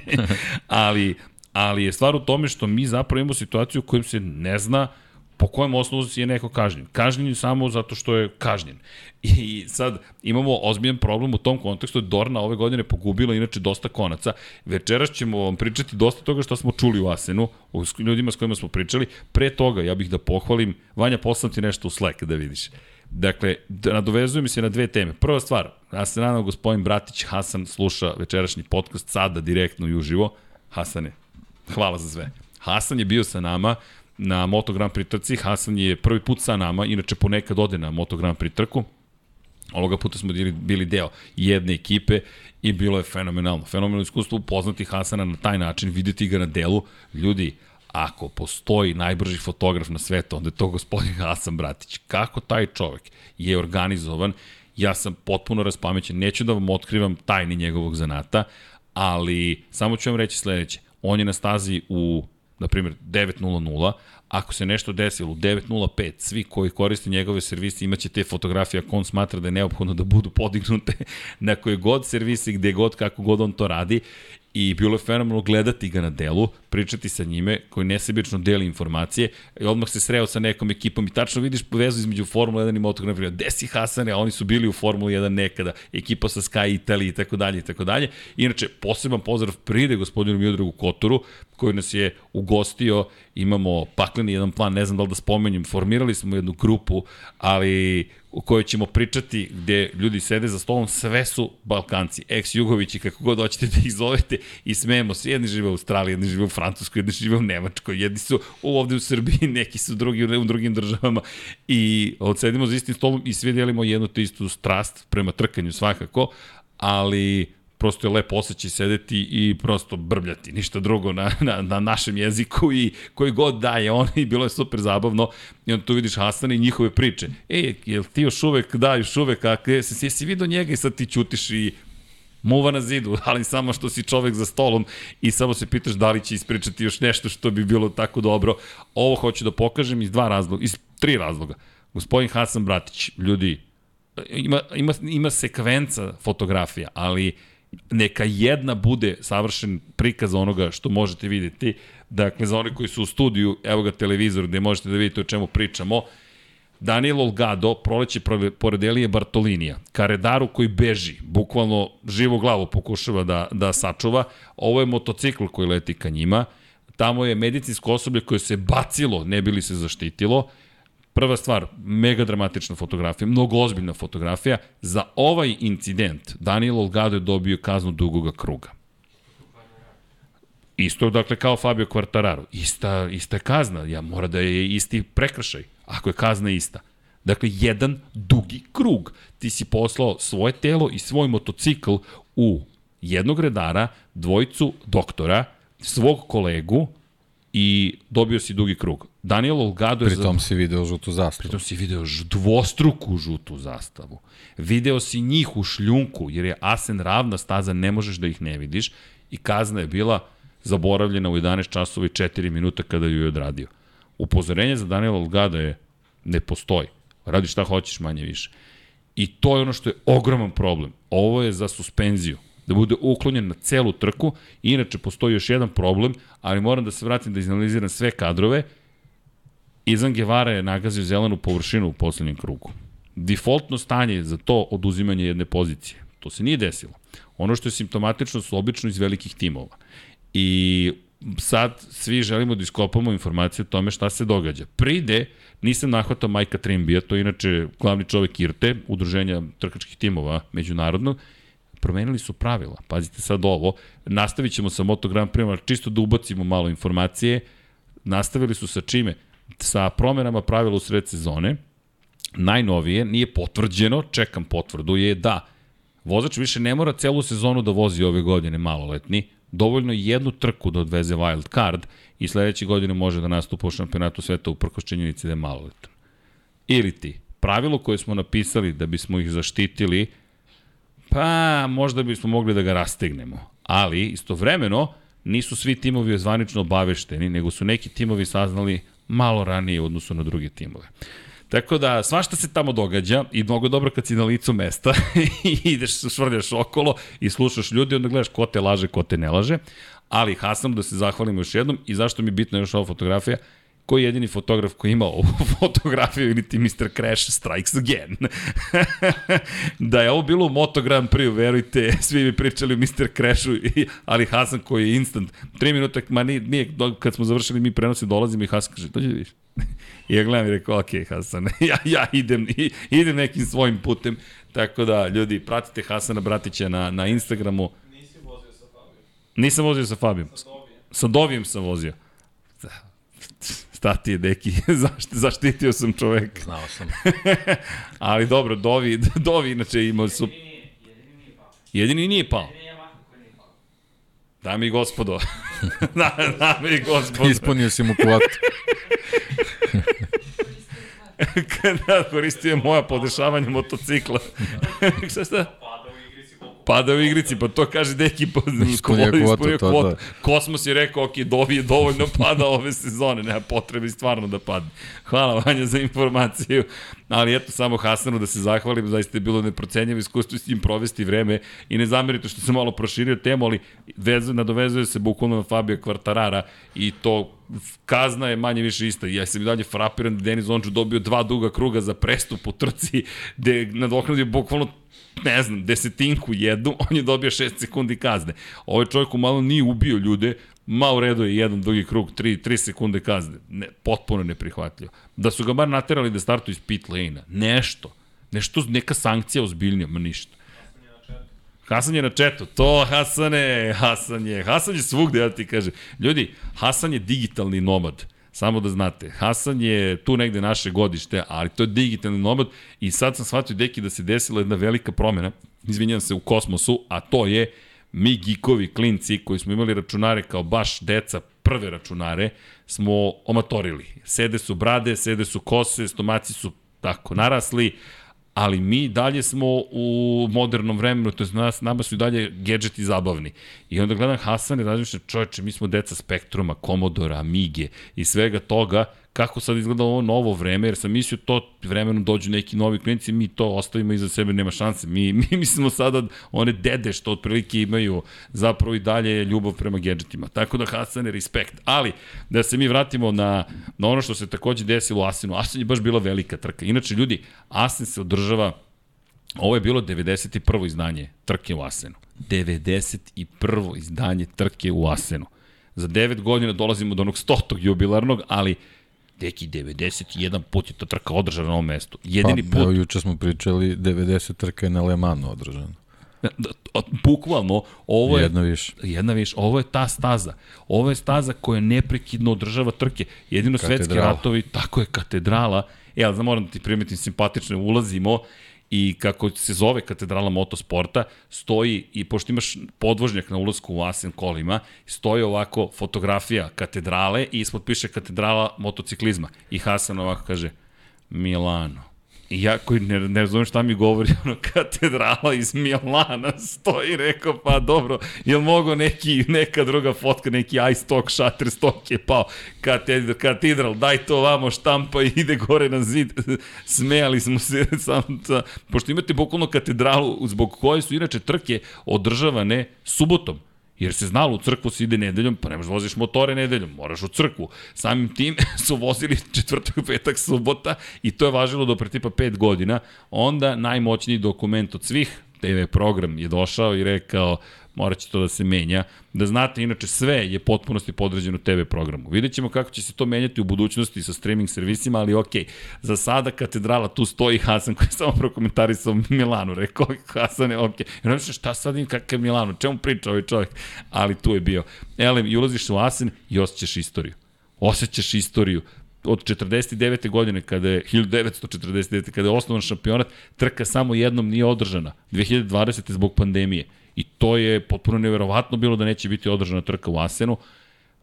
ali, ali je stvar u tome što mi zapravo imamo situaciju u kojoj se ne zna po kojem osnovu je neko kažnjen. Kažnjen je samo zato što je kažnjen. I sad imamo ozbiljan problem u tom kontekstu. Dorna ove godine pogubila inače dosta konaca. Večeras ćemo vam pričati dosta toga što smo čuli u Asenu, u ljudima s kojima smo pričali. Pre toga, ja bih da pohvalim, Vanja, poslam ti nešto u Slack da vidiš. Dakle, da nadovezujem se na dve teme. Prva stvar, ja se nadam gospodin Bratić Hasan sluša večerašnji podcast sada direktno i uživo. Hasane, hvala za sve. Hasan je bio sa nama, na Moto Grand Prix trci. Hasan je prvi put sa nama, inače ponekad ode na Moto Grand Prix trku. Ovoga puta smo bili, bili deo jedne ekipe i bilo je fenomenalno. Fenomenalno iskustvo upoznati Hasana na taj način, videti ga na delu. Ljudi, ako postoji najbrži fotograf na svetu, onda je to gospodin Hasan Bratić. Kako taj čovek je organizovan, ja sam potpuno raspamećen, neću da vam otkrivam tajni njegovog zanata, ali samo ću vam reći sledeće. On je na stazi u na primjer 9.00, ako se nešto desilo u 9.05, svi koji koriste njegove servise imaće te fotografije ako on smatra da je neophodno da budu podignute na koje god servisi, gde god, kako god on to radi. I bilo je fenomenalno gledati ga na delu, pričati sa njime, koji nesebično deli informacije, i odmah se sreo sa nekom ekipom i tačno vidiš vezu između Formula 1 i MotoGP, gde si Hasane, a oni su bili u Formula 1 nekada, ekipa sa Sky Italy i tako dalje i tako dalje. Inače, poseban pozdrav pride gospodinu Miodragu Kotoru, koji nas je ugostio, imamo pakleni jedan plan, ne znam da li da spomenjem, formirali smo jednu grupu, ali u kojoj ćemo pričati gde ljudi sede za stolom, sve su Balkanci, ex-Jugovići, kako god hoćete da ih zovete. I smejemo se, jedni žive u Australiji, jedni žive u Francuskoj, jedni žive u Nemačkoj, jedni su ovde u Srbiji, neki su drugi u drugim državama. I odsedimo za istim stolom i svi delimo jednu te istu strast prema trkanju svakako, ali prosto je lepo osjećaj sedeti i prosto brbljati, ništa drugo na, na, na našem jeziku i koji god daje on i bilo je super zabavno i onda tu vidiš Hasana i njihove priče. E, jel ti još uvek, da, još uvek, a jesi, jesi vidio njega i sad ti ćutiš i muva na zidu, ali samo što si čovek za stolom i samo se pitaš da li će ispričati još nešto što bi bilo tako dobro. Ovo hoću da pokažem iz dva razloga, iz tri razloga. Gospodin Hasan Bratić, ljudi, ima, ima, ima sekvenca fotografija, ali neka jedna bude savršen prikaz onoga što možete videti. Dakle, za oni koji su u studiju, evo ga televizor gde možete da vidite o čemu pričamo. Daniel Olgado proleće pored Elije Bartolinija, Karedaru koji beži, bukvalno živu glavu pokušava da, da sačuva. Ovo je motocikl koji leti ka njima. Tamo je medicinsko osoblje koje se bacilo, ne bili se zaštitilo. Prva stvar, mega dramatična fotografija, mnogo ozbiljna fotografija. Za ovaj incident Daniel Olgado je dobio kaznu dugoga kruga. Isto, dakle, kao Fabio Quartararo. Ista, ista je kazna. Ja mora da je isti prekršaj, ako je kazna ista. Dakle, jedan dugi krug. Ti si poslao svoje telo i svoj motocikl u jednog redara, dvojicu doktora, svog kolegu i dobio si dugi krug. Daniel Olgado je... Pritom za... si video žutu zastavu. Pritom si video dvostruku žutu zastavu. Video si njih u šljunku, jer je Asen ravna staza, ne možeš da ih ne vidiš. I kazna je bila zaboravljena u 11 časova i 4 minuta kada ju je odradio. Upozorenje za Daniel Olgado je ne postoji. Radi šta hoćeš manje više. I to je ono što je ogroman problem. Ovo je za suspenziju da bude uklonjen na celu trku. Inače, postoji još jedan problem, ali moram da se vratim da izanaliziram sve kadrove Izan Guevara je nagazio zelenu površinu u poslednjem krugu. Defaultno stanje za to oduzimanje jedne pozicije. To se nije desilo. Ono što je simptomatično su obično iz velikih timova. I sad svi želimo da iskopamo informacije o tome šta se događa. Pride, nisam nahvatao Majka Trimbija, to je inače glavni čovek IRTE, udruženja trkačkih timova međunarodnog, promenili su pravila. Pazite sad ovo, nastavit ćemo sa Moto Grand Prix, čisto da ubacimo malo informacije. Nastavili su sa čime? Sa promenama pravila u sred sezone, najnovije, nije potvrđeno, čekam potvrdu, je da vozač više ne mora celu sezonu da vozi ove godine maloletni, dovoljno jednu trku da odveze wild card i sledeće godine može da nastupa u šampionatu sveta uprkos činjenici da je maloletan. Ili ti, pravilo koje smo napisali da bismo ih zaštitili, pa možda bismo mogli da ga rastegnemo. Ali, istovremeno, nisu svi timovi zvanično obavešteni, nego su neki timovi saznali malo ranije u odnosu na druge timove. Tako da, svašta se tamo događa i mnogo dobro kad si na licu mesta i ideš, švrljaš okolo i slušaš ljudi, onda gledaš ko te laže, ko te ne laže. Ali Hasan, da se zahvalim još jednom i zašto mi je bitna još ova fotografija, ko je jedini fotograf koji ima ovu fotografiju ili ti Mr. Crash strikes again. da je ovo bilo u Moto Grand Prix, verujte, svi bi pričali o Mr. Crashu, ali Hasan koji je instant, 3 minuta, ma nije, nije, kad smo završili mi prenosi, dolazimo i Hasan kaže, dođe da vidiš. I ja gledam i rekao, ok, Hasan, ja, ja idem, idem nekim svojim putem. Tako da, ljudi, pratite Hasana Bratića na, na Instagramu. Nisi vozio sa Fabijom. Nisam vozio sa Fabijom. Sa Dovijem. Sa Dovijem sam vozio šta ti je, deki, zašti, zaštitio sam čoveka. Znao sam. Ali dobro, Dovi, Dovi inače imao su... Jedini nije pao. Dame i gospodo. da, dame i gospodo. Ispunio si mu kvotu. Kada koristio je moja podešavanja motocikla. šta šta? Pada u igrici, pa to kaže deki pa Ispunio kvotu, to, kvotu. Kosmos je rekao, ok, dobi je dovoljno pada ove sezone, nema potrebe stvarno da padne. Hvala Vanja za informaciju, ali eto samo Hasanu da se zahvalim, zaista je bilo neprocenjivo iskustvo s njim provesti vreme i ne zamerite što sam malo proširio temu, ali vezu, nadovezuje se bukvalno na Fabio Kvartarara i to kazna je manje više ista. Ja sam i dalje frapiran da Denis Onču dobio dva duga kruga za prestup u trci, gde nadoknadio bukvalno ne znam, desetinku jednu, on je dobio 6 sekundi kazne. Ovaj čovjek malo nije ubio ljude, ma u redu je jedan dugi krug, 3, 3 sekunde kazne. Ne, potpuno neprihvatljivo. Da su ga bar naterali da startu iz pit lane-a. Nešto. Nešto, neka sankcija ozbiljnija, ma ništa. Hasan je na četu, to Hasane, Hasan je, Hasan je svugde, ja ti kažem. Ljudi, Hasan je digitalni nomad. Samo da znate, Hasan je tu negde naše godište, ali to je digitalni nomad i sad sam shvatio, deki, da se desila jedna velika promjena, izvinjam se, u kosmosu, a to je mi gikovi, klinci, koji smo imali računare kao baš deca, prve računare, smo omatorili. Sede su brade, sede su kose, stomaci su tako narasli, ali mi dalje smo u modernom vremenu, to je nas, nama su i dalje gadgeti zabavni. I onda gledam Hasan i razmišljam, čoveče, mi smo deca Spektruma, Komodora, Amige i svega toga, kako sad izgleda ovo novo vreme, jer sam mislio to vremenom dođu neki novi klijenti, mi to ostavimo iza sebe, nema šanse. Mi, mi mislimo sada one dede što otprilike imaju zapravo i dalje ljubav prema gadgetima. Tako da Hasan respekt. Ali, da se mi vratimo na, na ono što se takođe desilo u Asinu. Asin je baš bila velika trka. Inače, ljudi, Asin se održava Ovo je bilo 91. izdanje trke u Asenu. 91. izdanje trke u Asenu. Za 9 godina dolazimo do onog 100. jubilarnog, ali Deki, 91 put je ta trka održana na ovom mestu. Jedini pa, put... Evo, juče smo pričali, 90 trka je na Le Manu održana. Da, bukvalno, ovo je... Jedna više. Jedna više. Ovo je ta staza. Ovo je staza koja neprekidno održava trke. Jedino katedrala. svetski ratovi, tako je katedrala. E, ali znam, moram da ti primetim simpatično, ulazimo i kako se zove katedrala motosporta, stoji i pošto imaš podvožnjak na ulazku u Asen kolima, stoji ovako fotografija katedrale i ispod piše katedrala motociklizma. I Hasan ovako kaže Milano. I ja koji ne, ne razumem šta mi govori, ono, katedrala iz Milana stoji, rekao, pa dobro, je li mogo neki, neka druga fotka, neki iStock, Shutterstock je pao, katedral, katedral, daj to vamo, štampa i ide gore na zid. Smejali smo se, sam, sa, pošto imate bukvalno katedralu, zbog koje su inače trke održavane subotom. Jer se znalo, u crkvu se ide nedeljom, pa ne možeš da voziš motore nedeljom, moraš u crkvu. Samim tim su vozili četvrtak, petak, subota i to je važilo do pre tipa 5 godina. Onda najmoćniji dokument od svih, TV program je došao i rekao morat će to da se menja. Da znate, inače sve je potpunosti podređeno TV programu. Vidjet ćemo kako će se to menjati u budućnosti sa streaming servisima, ali ok, za sada katedrala tu stoji Hasan koji je samo prokomentarisao Milanu, rekao Hasan je ok. I onda šta sad im kakav je Milano, čemu priča ovaj čovjek? Ali tu je bio. Elem, i ulaziš u Asen i osjećaš istoriju. Osjećaš istoriju od 49. godine, kada je 1949. kada je osnovan šampionat, trka samo jednom nije održana. 2020. zbog pandemije. I to je potpuno neverovatno bilo da neće biti održana trka u Asenu.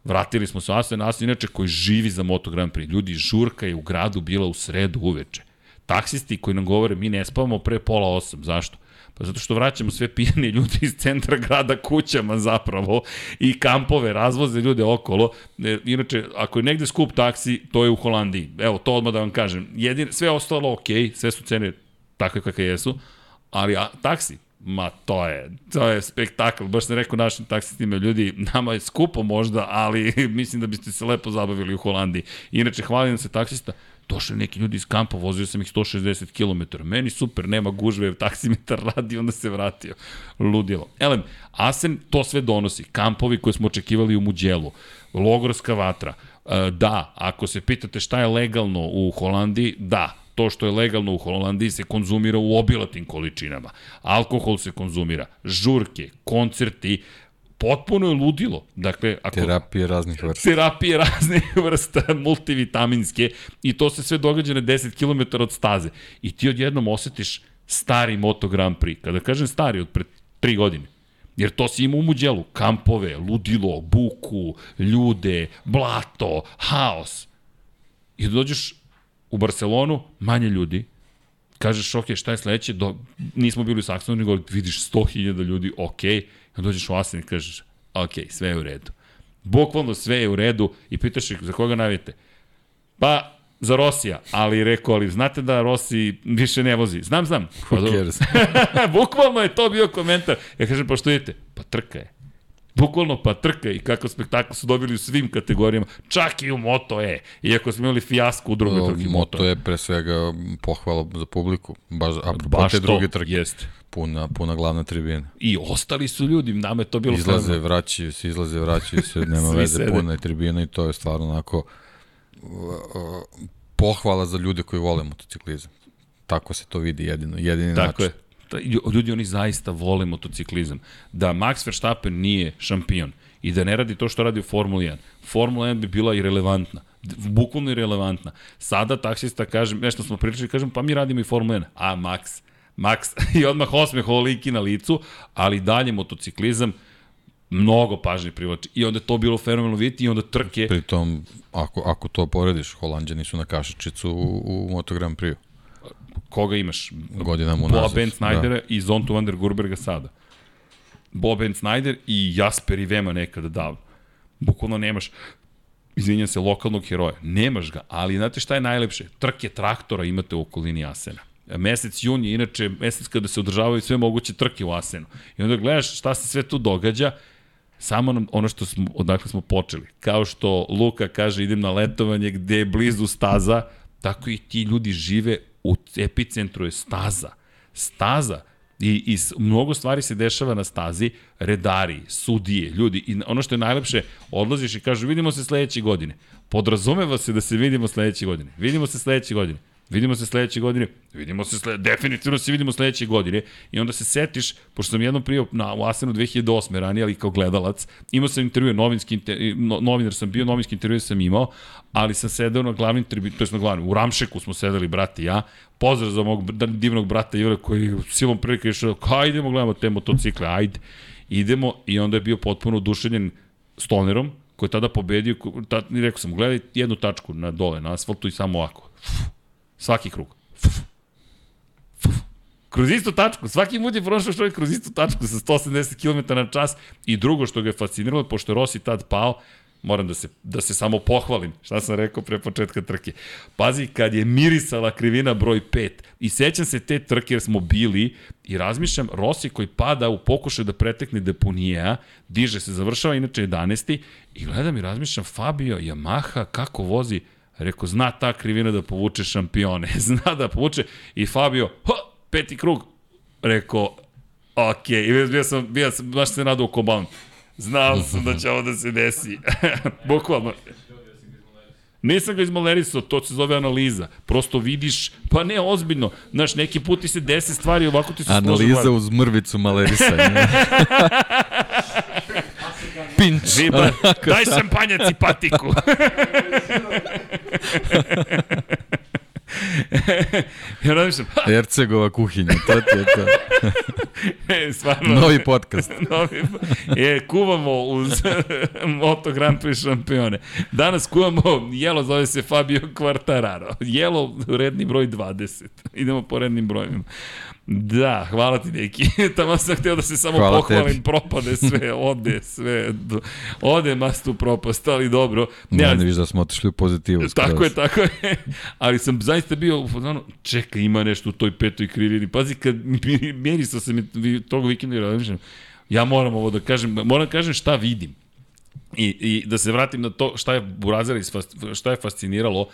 Vratili smo se u Asen, Asen inače koji živi za Moto Grand Prix. Ljudi, žurka je u gradu bila u sredu uveče. Taksisti koji nam govore mi ne spavamo pre pola osam. Zašto? Pa zato što vraćamo sve pijani ljudi iz centra grada kućama zapravo i kampove, razvoze ljude okolo. E, inače, ako je negde skup taksi, to je u Holandiji. Evo, to odmah da vam kažem. Jedin, sve ostalo ok, sve su cene takve kakve jesu, ali a, taksi, Ma to je, to je spektakl, baš sam rekao našim taksistima, ljudi, nama je skupo možda, ali mislim da biste se lepo zabavili u Holandiji. Inače, hvalim se taksista, došli neki ljudi iz kampa, vozio sam ih 160 km, meni super, nema gužve, taksimetar radi, onda se vratio. Ludilo. Elem, Asen to sve donosi, kampovi koje smo očekivali u Muđelu, logorska vatra, e, da, ako se pitate šta je legalno u Holandiji, da, to što je legalno u Holandiji se konzumira u obilatim količinama. Alkohol se konzumira, žurke, koncerti, potpuno je ludilo. Dakle, ako, terapije raznih vrsta. Terapije raznih vrsta, multivitaminske, i to se sve događa na 10 km od staze. I ti odjednom osetiš stari Moto Grand Prix. Kada kažem stari, od pre 3 godine. Jer to si ima u muđelu. Kampove, ludilo, buku, ljude, blato, haos. I da dođeš u Barcelonu, manje ljudi, kažeš, ok, šta je sledeće, Do, nismo bili u Saksonu, nego vidiš 100.000 ljudi, ok, onda dođeš u Asen i kažeš, ok, sve je u redu. Bukvalno sve je u redu i pitaš ih za koga navijete. Pa, za Rosija, ali rekao, ali znate da Rossi više ne vozi. Znam, znam. Pa? Bukvalno je to bio komentar. Ja kažem, pa što idete? Pa trka je. Bukvalno pa trka i kakav spektakl su dobili u svim kategorijama, čak i u Moto E, iako smo imali fijasko u drugoj trki Moto Moto E. je pre svega pohvala za publiku, baš apropo Baš te to, druge trke. jeste. Puna, puna glavna tribina. I ostali su ljudi, nama je to bilo Izlaze, fenomenalno. vraćaju se, izlaze, vraćaju se, nema veze, sede. puna je tribina i to je stvarno onako uh, pohvala za ljude koji vole motociklizam. Tako se to vidi jedino, jedini Tako način. je. Ljudi, oni zaista vole motociklizam. Da Max Verstappen nije šampion i da ne radi to što radi u Formuli 1, Formula 1 bi bila irelevantna. Bukvalno irelevantna. Sada taksista kaže, nešto smo pričali, kažem, pa mi radimo i Formula 1. A, Max. Max. I odmah osmeh liki na licu, ali dalje motociklizam mnogo pažnje privlači. I onda to bilo fenomenalno vidjeti i onda trke Pritom, ako, ako to porediš, Holandjani su na kašičicu u, u Moto Grand Prix koga imaš? godinama Boa unazad. Ben Snydera da. i Zontu van der Gurberga sada. Boa Ben Snyder i Jasper i Vema nekada davno. Bukvalno nemaš izvinjam se, lokalnog heroja. Nemaš ga, ali znate šta je najlepše? Trke traktora imate u okolini Asena. Mesec jun je inače mesec kada se održavaju sve moguće trke u Asenu. I onda gledaš šta se sve tu događa, samo nam ono što smo, odakle smo počeli. Kao što Luka kaže idem na letovanje gde je blizu staza, tako i ti ljudi žive u epicentru je staza. Staza. I, I mnogo stvari se dešava na stazi, redari, sudije, ljudi. I ono što je najlepše, odlaziš i kažu vidimo se sledeće godine. Podrazumeva se da se vidimo sledeće godine. Vidimo se sledeće godine. Vidimo se sledeće godine, vidimo se sledeće, definitivno se vidimo sledeće godine i onda se setiš, pošto sam jednom prije na, u Asenu 2008. ranije, ali kao gledalac, imao sam intervju, novinski, inter- no, novinar sam bio, novinski intervju sam imao, ali sam sedeo na glavnim tribini, to je na glavnim, u Ramšeku smo sedeli, brate i ja, pozdrav za mog br- divnog brata Jure koji silom prilike išao, kao idemo gledamo te motocikle, ajde, idemo i onda je bio potpuno oduševljen Stonerom, koji je tada pobedio, ko- ta, i rekao sam, gledaj jednu tačku na dole, na asfaltu i samo ovako. Svaki krug. Kroz istu tačku. Svaki mut je prošao čovjek kroz istu tačku sa 180 km na čas. I drugo što ga je fasciniralo, pošto je Rossi tad pao, moram da se, da se samo pohvalim, šta sam rekao pre početka trke. Pazi, kad je mirisala krivina broj 5, i sećam se te trke jer smo bili, i razmišljam, Rossi koji pada u pokušaju da pretekne Deponija, diže se, završava inače 11. I gledam i razmišljam, Fabio, Yamaha, kako vozi, Rekao, zna ta krivina da povuče šampione. Zna da povuče. I Fabio, ha, peti krug. Rekao, ok. I bio sam, bio sam, baš se nadao ko Znao sam da će ovo da se desi. Bukvalno. Nisam ga izmalerisao, to se zove analiza. Prosto vidiš, pa ne ozbiljno. Znaš, neki put ti se desi stvari, ovako ti se Analiza uz mrvicu Malerisa. Pinč. Daj šampanjac i patiku. ja razmišljam, ha, Ercegova kuhinja, to ti je to. e, stvarno. Novi podcast. Novi, e, kuvamo uz Moto Grand Prix šampione. Danas kuvamo, jelo zove se Fabio Quartararo. Jelo redni broj 20. Idemo po rednim brojima. Da, hvala ti neki. Tamo sam hteo da se samo Hvala pohvalim, tebi. propade sve, ode sve, ode mastu propast, ali dobro. Ne, Ja, ne viš da smo otišli u pozitivu. skroz. Tako je, tako je. Ali sam zaista bio u fazonu, čekaj, ima nešto u toj petoj krivini. Pazi, kad mirisao sam mi tog vikenda i razmišljam, ja moram ovo da kažem, moram da kažem šta vidim. I, I da se vratim na to šta je Burazera šta je fasciniralo,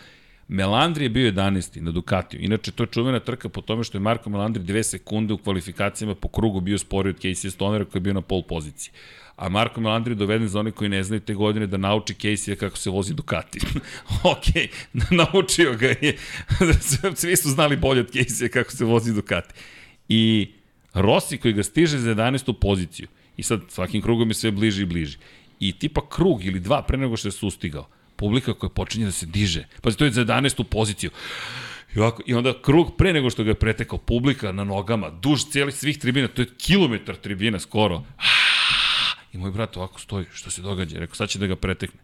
Melandri je bio 11. na Ducatiju. Inače, to je čuvena trka po tome što je Marko Melandri dve sekunde u kvalifikacijama po krugu bio sporiji od Casey Stonera koji je bio na pol poziciji. A Marko Melandri je doveden za one koji ne znaju te godine da nauči Casey kako se vozi Ducati. ok, naučio ga je. Svi su znali bolje od Casey kako se vozi Ducati. I Rossi koji ga stiže za 11. poziciju. I sad svakim krugom je sve bliži i bliži. I tipa krug ili dva pre nego što je sustigao. Publika koja počinje da se diže. Pazi, to je za 11. poziciju. I, ovako, I onda krug pre nego što ga je pretekao publika na nogama, duž cijelih svih tribina, to je kilometar tribina skoro. I moj brat ovako stoji, što se događa? Rekao, sad će da ga pretekne.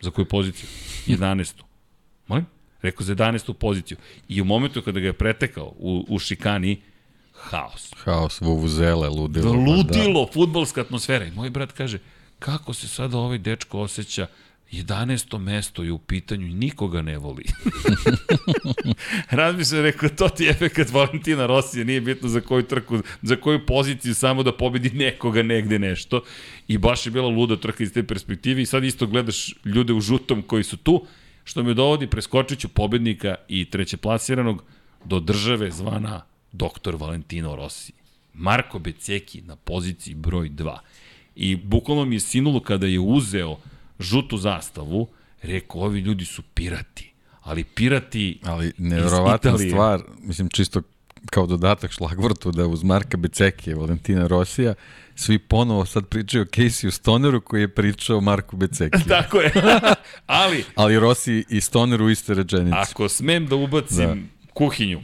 Za koju poziciju? 11. Molim? Rekao za 11. poziciju. I u momentu kada ga je pretekao u, u šikani, haos. Haos, vuvuzele, ludilo. Da, ludilo, da. futbolska atmosfera. I moj brat kaže, kako se sada ovaj dečko osjeća 11. mesto je u pitanju i nikoga ne voli. Razmi se rekao, to ti je efekt Valentina Rosija, nije bitno za koju trku, za koju poziciju, samo da pobedi nekoga negde nešto. I baš je bila luda trka iz te perspektive i sad isto gledaš ljude u žutom koji su tu, što me dovodi, preskočit ću pobednika i treće plasiranog do države zvana doktor Valentino Rossi. Marko Beceki na poziciji broj 2. I bukvalno mi je sinulo kada je uzeo žutu zastavu, rekao, ovi ljudi su pirati. Ali pirati Ali nevjerovatna stvar, mislim čisto kao dodatak šlagvrtu da uz Marka Becekije, Valentina Rosija, svi ponovo sad pričaju o Casey Stoneru koji je pričao Marku Beceki. Tako je. Ali... Ali Rossi i Stoner u iste rečenici. Ako smem da ubacim da. kuhinju,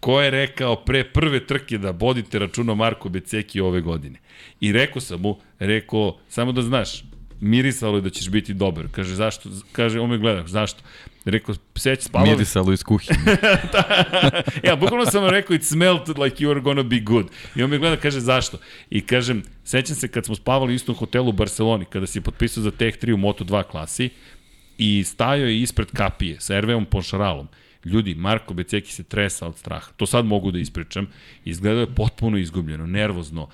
ko je rekao pre prve trke da bodite računa o Marku Beceki ove godine. I rekao sam mu, rekao, samo da znaš, mirisalo je da ćeš biti dobar. Kaže, zašto? Kaže, on me gleda, zašto? Rekao, seć, spavali... Mirisalo iz kuhinje. da, ja, bukvalno sam rekao, it smelled like you are gonna be good. I on me gleda, kaže, zašto? I kažem, sećam se kad smo spavali u istom hotelu u Barceloni, kada si potpisao za Tech 3 u Moto2 klasi, i stajao je ispred kapije sa Erveom Ponšaralom. Ljudi, Marko Beceki se tresa od straha. To sad mogu da ispričam. Izgledao je potpuno izgubljeno, nervozno.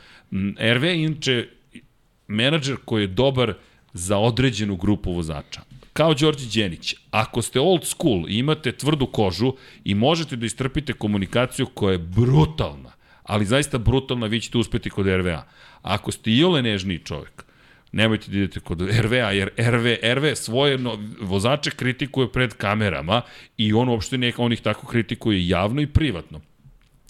RV je inače menadžer koji je dobar za određenu grupu vozača. Kao Đorđe Đenić, ako ste old school i imate tvrdu kožu i možete da istrpite komunikaciju koja je brutalna, ali zaista brutalna, vi ćete uspeti kod RVA. Ako ste i ole nežniji čovjek, nemojte da idete kod RVA, jer RV, RV svoje no, vozače kritikuje pred kamerama i on uopšte neka, on ih tako kritikuje javno i privatno.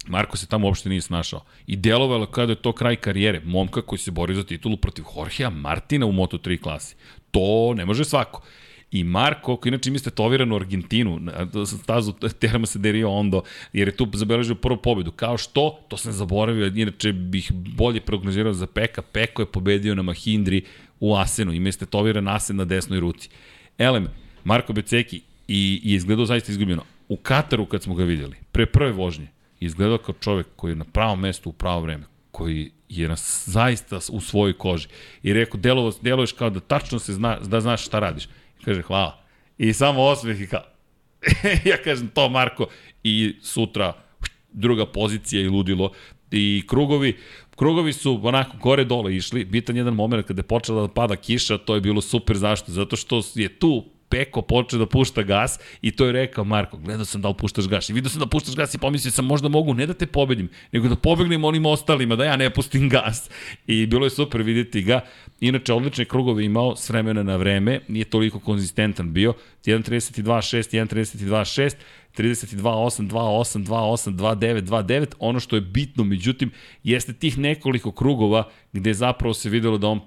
Marko se tamo uopšte nije snašao. I delovalo kada je to kraj karijere. Momka koji se bori za titulu protiv Jorgea Martina u Moto3 klasi. To ne može svako. I Marko, koji inače ima tetoviranu Argentinu, stazu Terama se derio Ondo, jer je tu zabeležio prvu pobedu. Kao što, to sam zaboravio, inače bih bolje prognozirao za Peka. Peko je pobedio na Mahindri u Asenu, ima tetoviran Asen na desnoj ruci. Elem, Marko Beceki i, i izgledao zaista izgubljeno. U Kataru kad smo ga videli, pre prve vožnje, izgledao kao čovek koji je na pravom mestu u pravo vreme, koji je na, zaista u svojoj koži. I rekao, delo, deluješ kao da tačno se zna, da znaš šta radiš. I kaže, hvala. I samo osmeh i kao, ja kažem to Marko i sutra druga pozicija i ludilo i krugovi krugovi su onako gore dole išli bitan jedan moment kada je počela da pada kiša to je bilo super zašto zato što je tu Peko počeo da pušta gas i to je rekao Marko, gledao sam da li puštaš gas i vidio sam da puštaš gas i pomislio sam možda mogu ne da te pobedim, nego da pobegnem onim ostalima, da ja ne pustim gas. I bilo je super videti ga. Inače, odlične krugove imao s vremena na vreme, nije toliko konzistentan bio. 1.32.6, 1.32.6, 32.8, 2.8, 2.8, 2.9, 2.9. Ono što je bitno, međutim, jeste tih nekoliko krugova gde zapravo se videlo da on